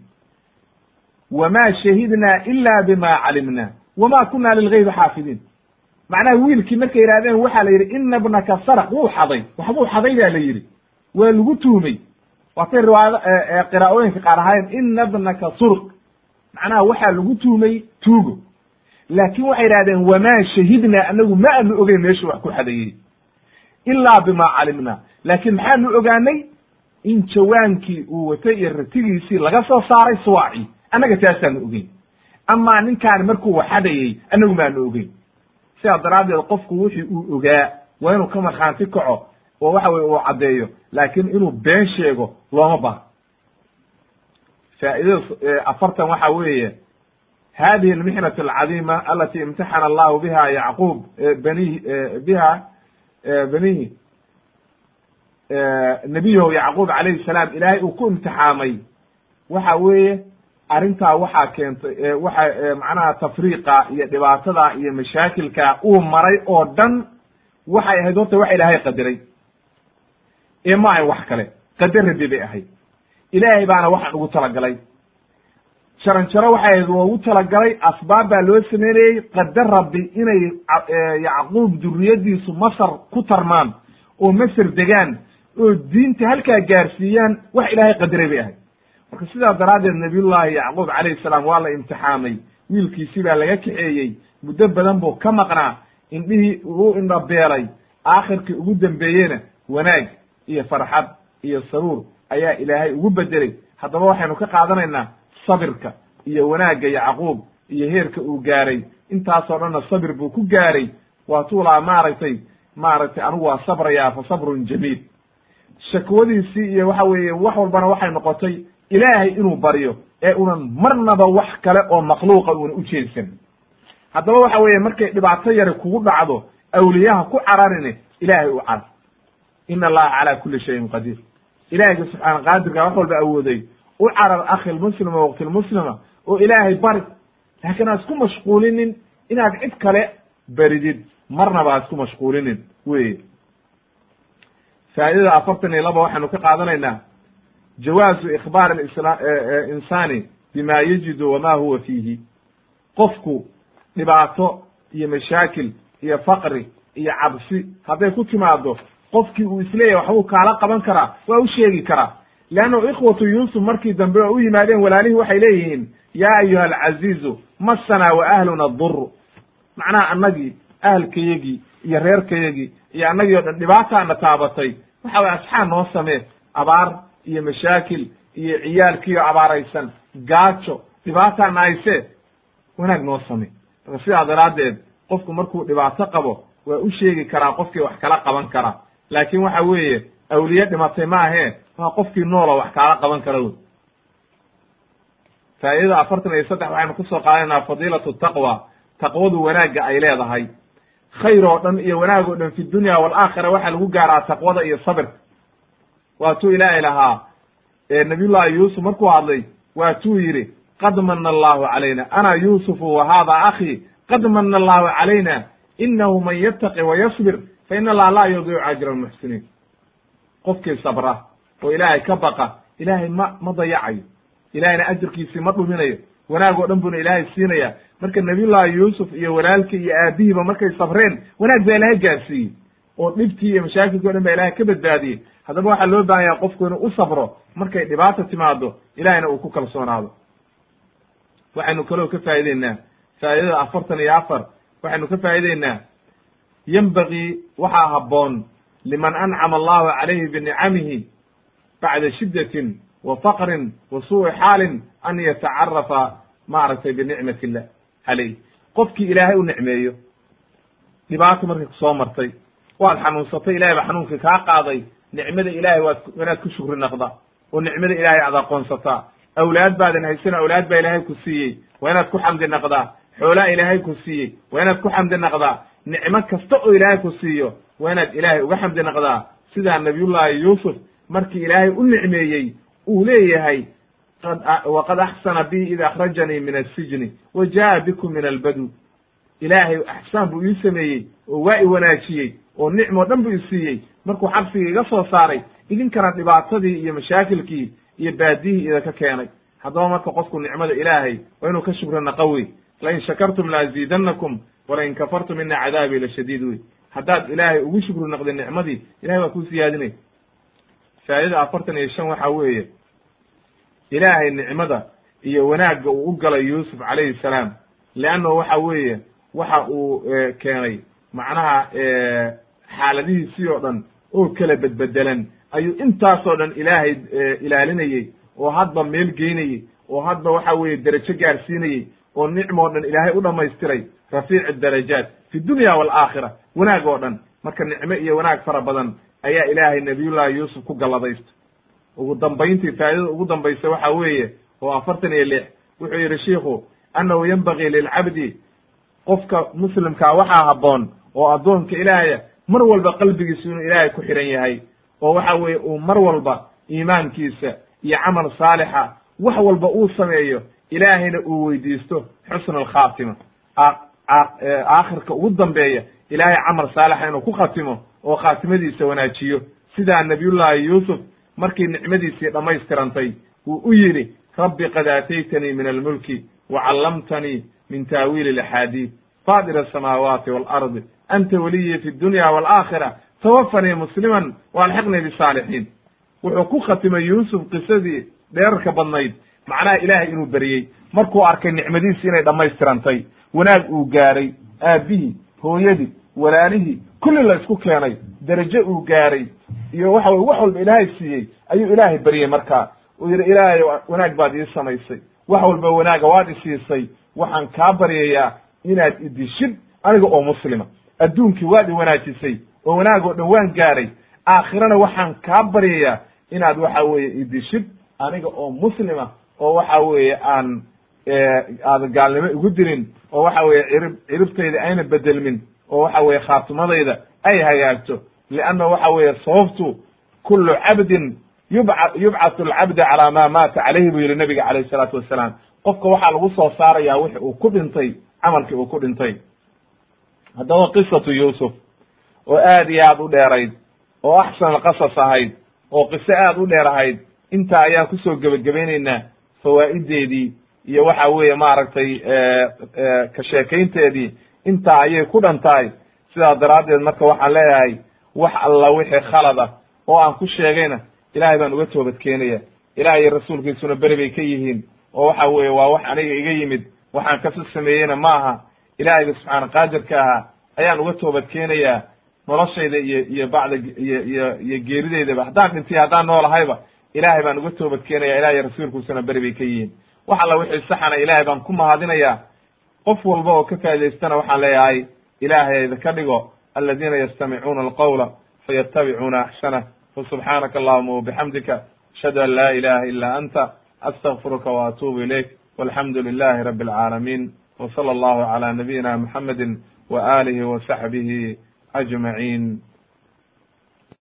A: wama shahidnaa ila bima calimna wama kuna lilgaybi xaafidiin macnaha wiilkii markay yidhahdeen waxaa la yidhi ina bnaka saraq wuu xaday waxbuu xaday baa la yidhi waa lagu tuhmay waatay riwaayada qiraa'ooyinka qaar ahaayeen ina bnaka surq macnaha waxaa lagu tuhmay tuugo laakin waxay yidhahdeen wamaa shahidnaa anagu ma aanu ogeyn meeshu wax ku xadayey ilaa bima calimna laakin maxaanu ogaanay in jawaankii uu watay iyo ratigiisii laga soo saaray suwaaci annaga taasaanu ogeyn amaa ninkaani markuu waxadayey anagu maanu ogeyn sidaa daraaddeed qofku wixii uu ogaa waa inuu ka markhaanti kaco oo waxa weye uu caddeeyo laakin inuu been sheego looma baha faa'idada afartan waxa weeye hadihi almixnat alcadiima alati imtaxana allahu biha yacquub banihi biha banihi nebiyahu yacquub calayhi salaam ilaahay uu ku imtixaamay. Waxa weeye arrintaa waxaa keentay waxa macnaha tafriiqa iyo dhibaatada iyo mashaakilka uu maray oo dhan waxay ahayd horta wax ilaahay qadaray ee ma ayn wax kale qadar rabi bay ahayd. Ilaahay baana waxaan ugu talagalay. Jaran jaro waxay ahayd loogu talagalay asbaab baa loo sameynayey qadar rabbi inay yacquub duriyadiisu masar ku tarmaan oo masar degaan oo diinta halkaa gaarsiiyaan wax ilaahay qadaray bay ahayd marka sidaa daraaddeed nabiyullaahi yacquub calayhi salaam waa la imtixaamay. Wiilkiisi baa laga kaxeeyey muddo badan buu ka maqnaa. Indhihii uu indhabeelay aakhirkii ugu dambeeyena wanaag iyo farxad iyo saruur ayaa ilaahay ugu bedelay haddaba waxaynu ka qaadanaynaa sabirka iyo wanaagga yacquub iyo heerka uu gaaray. Intaasoo dhanna sabir buu ku gaaray. Waa tuulaa maaragtay maaragtay anigu waa sabrayaa fa sabrun jamiil shakwadiisii iyo waxa weeye wax walbana waxay noqotay ilaahay inuu baryo ee unan marnaba wax kale oo makhluuqa una u jeedsan haddaba waxa weeye markay dhibaato yari kugu dhacdo awliyaha ku cararine ilaahay u carar ina allaha calaa kuli shayin qadiir. Ilahayga subxaana qaadirka wax walba awooday. U carar akhi lmuslima waqti lmuslima oo ilaahay bari. Laakiin ha isku mashquulinin inaad cid kale baridid marnaba ha isku mashquulinin weye faa'idada afartan iyo laba waxaynu ka qaadanaynaa jawaazu ikhbaar insani bima yajidu wama huwa fiihi qofku dhibaato iyo mashaakil iyo faqri iyo cabsi hadday ku timaado qofkii uu is leeyahay waxbuu kaala qaban karaa waa u sheegi karaa leannu ikhwatu yuusuf markii dambe oo u yimaadeen walaalihii waxay leeyihiin yaa ayuha alcaziizu masanaa wa ahluna dur macnaha annagii ahalkayagii iyo reerkayagii iyo annagii o dhan dhibaataana taabatay waxa way asxaan noo samee abaar iyo mashaakil iyo ciyaalkiio abaaraysan. Gaajo dhibaataana hayse wanaag noo samey marka sidaa daraaddeed qofku markuu dhibaato qabo waa u sheegi karaa qofkii wax kala qaban kara. Laakin waxa weeye awliye dhimatay maahee waa qofkii noolo wax kaala qaban kara wey faa'idada afartan iyo saddex waxaynu ku soo qaadanaynaa fadiilatu taqwa. Taqwadu wanaagga ay leedahay. Khayr oo dhan iyo wanaag oo dhan fi dunya waalaakhira waxaa lagu gaaraa taqwada iyo sabirka waa tuu ilaahay lahaa. Nabiyullahi yuusuf markuu hadlay waa tuu yidhi qad mana allahu calayna. Ana yuusufu wa hada akhi qad mana allahu calayna inahu man yattaqi wa yasbir fa ina allaha laa yudiicu ajra almuxsiniin qofkii sabra oo ilaahay ka baqa ilaahay ma ma dayacayo. Ilahayna ajirkiisii ma dhuminayo. Wanaag oo dhan buna ilaahay siinaya marka nabiyullahi yuusuf iyo walaalkii iyo aabihiiba markay sabreen wanaag baa ilaahay gaarsiiyey. Oo dhibtii iyo mashaakilkii o dhan baa ilahay ka badbaadiyey haddaba waxaa loo baahan yaha qofku inuu u sabro markay dhibaata timaado ilahayna uu ku kalsoonaado. Waxaynu kaloo ka faa'ideynaa faa'idada afartan iyo afar. Waxaynu ka faa'ideynaa yenbagii waxaa habboon liman ancama allahu calayhi binicamihi bacda shiddatin wa faqrin wa suu'i xaalin an yatacarafa maaragtay binicmat illah calayh qofkii ilaahay u nicmeeyo dhibaato markay ku soo martay waad xanuunsatay ilahay baa xanuunkii kaa qaaday nicmada ilahay waad inaad ku shukri naqda oo nicmada ilahay aad aqoonsataa awlaad baadan haysan awlaad baa ilaahay ku siiyey. Waa inaad ku xamdi naqdaa xoolaa ilaahay ku siiyey. Waa inaad ku xamdi naqdaa nicmo kasta oo ilaahay ku siiyo waa inaad ilaahay uga xamdi naqdaa sidaa nabiyullaahi yuusuf markii ilaahay u nicmeeyey uu leeyahay waqad axsana bi id akhrajanii min asijni wa jaa bikum min albadu. Ilaahay axsaan buu ii sameeyey oo waa i wanaajiyey oo nicmoo dhan buu i siiyey markuu xabsigii iga soo saaray idinkana dhibaatadii iyo mashaakilkii iyo baadiyihii idinka keenay. Haddaba marka qofku nicmada ilaahay waa inuu ka shukra naqawey lain shakartum laaziidannakum walain kafartum ina cadaabii la shadiid wey haddaad ilaahay ugu shukri naqday nicmadii ilahay waa kuu siyaadinay. Faa'idada afartan iyo shan waxa weeye ilaahay nicmada iyo wanaagga uu u galay yuusuf calayhi salaam leannahu waxa weeye waxa uu keenay macnaha xaaladihiisii oo dhan oo kala bedbedelan. Ayuu intaasoo dhan ilaahay ilaalinayey oo hadba meel geynayey oo hadba waxa weeye derajo gaarsiinayey oo nicmoo dhan ilaahay u dhamaystiray rafiic darajaat fi dunya waalaakhira wanaag oo dhan marka nicmo iyo wanaag fara badan ayaa ilaahay nabiyullahi yuusuf ku galladaysta ugu dambayntii faa'idada ugu dambaysa waxa weeye oo afartan iyo lix wuxuu yidhi shiikhu annahu yenbagii lilcabdi qofka muslimkaa waxaa habboon oo addoonka ilaahaya mar walba qalbigiisu inuu ilaahay ku xidhan yahay oo waxa weeye uu mar walba iimaankiisa iyo camal saalixa wax walba uu sameeyo ilaahayna uu weydiisto xusna alkhaatima aakhirka ugu dambeeya ilaahay camal saalixa inuu ku khatimo oo khaatimadiisa wanaajiyo. Sidaa nabiyullaahi yuusuf markii nicmadiisii dhammaystirantay wuu u yidhi rabbi qad aataytanii min almulki wa callamtanii min taawiili alaxaadiid faadira asamaawaati waalardi anta weliyii fi dunya waalaakhira tawafanii musliman waalxiqnii bisaalixiin wuxuu ku khatimay yuusuf qisadii dheerarka badnayd macnaha ilaahay inuu beriyey markuu arkay nicmadiisi inay dhammaystirantay wanaag uu gaaray aabbihii hooyadii walaalihii kulli la isku keenay derajo uu gaaray iyo waxa weye wax walba ilaahay siiyey ayuu ilaahay beryey markaa uu yidhi ilaahay wanaag baad ii samaysay wax walba wanaaga waad isiisay waxaan kaa baryayaa inaad idishid aniga oo muslima adduunkii waad i wanaajisay oo wanaag oo dhan waan gaaray. Aakhirana waxaan kaa baryayaa inaad waxa weeye idishid aniga oo muslima oo waxa weeye aan aada gaalnimo igu dirin oo waxa weeye cirib ciribtayda ayna bedelmin oo waxa weeye khaatimadayda ay hagaagto. Lianna waxa weeye sababtu kullu cabdin yubca yubcathu alcabda calaa maa maata calayhi buu yihi nabiga calayh isalaatu wassalaam qofka waxaa lagu soo saarayaa wixi uu ku dhintay camalkii uu ku dhintay haddaba qisatu yuusuf oo aad iyo aad u dheerayd oo axsan alqasas ahayd oo qiso aad u dheer ahayd intaa ayaan ku soo gebagabaynaynaa fawaa'ideedii iyo waxa weeye maaragtay ka sheekaynteedii intaa ayay ku dhan tahay. Sidaa daraaddeed marka waxaan leeyahay wax alla wixii khalad ah oo aan ku sheegayna ilaahay baan uga toobad keenaya. Ilaah iyo rasuulkiisuna beri bay ka yihiin oo waxa weeye waa wax aniga iga yimid waxaan kasu sameeyeyna ma aha ilaahayga subxaana qaadirka ahaa. Ayaan uga toobad keenayaa noloshayda iyo iyo bacda iyo iyo iyo geerideydaba haddaan dhintay haddaan noolahayba ilaahay baan uga toobad keenaya ilah iyo rasuulkiisuna beri bay ka yihiin. Wax alla wixii saxana ilaahay baan ku mahadinayaa. Qof walba oo ka faa'idaystana waxaan leeyahay ilaahay idinka dhigo aladiina yastamicuuna alqawla fayatabicuuna axsanah fasubxaanaka allahuma wabixamdika ashhadu an laa ilaha ila anta astagfiruka waatuubu ilayk walxamdu lilahi rabi alcaalamiin w sala allahu cala nabiyina muxamedi wa alihi wa saxbihi ajmaciin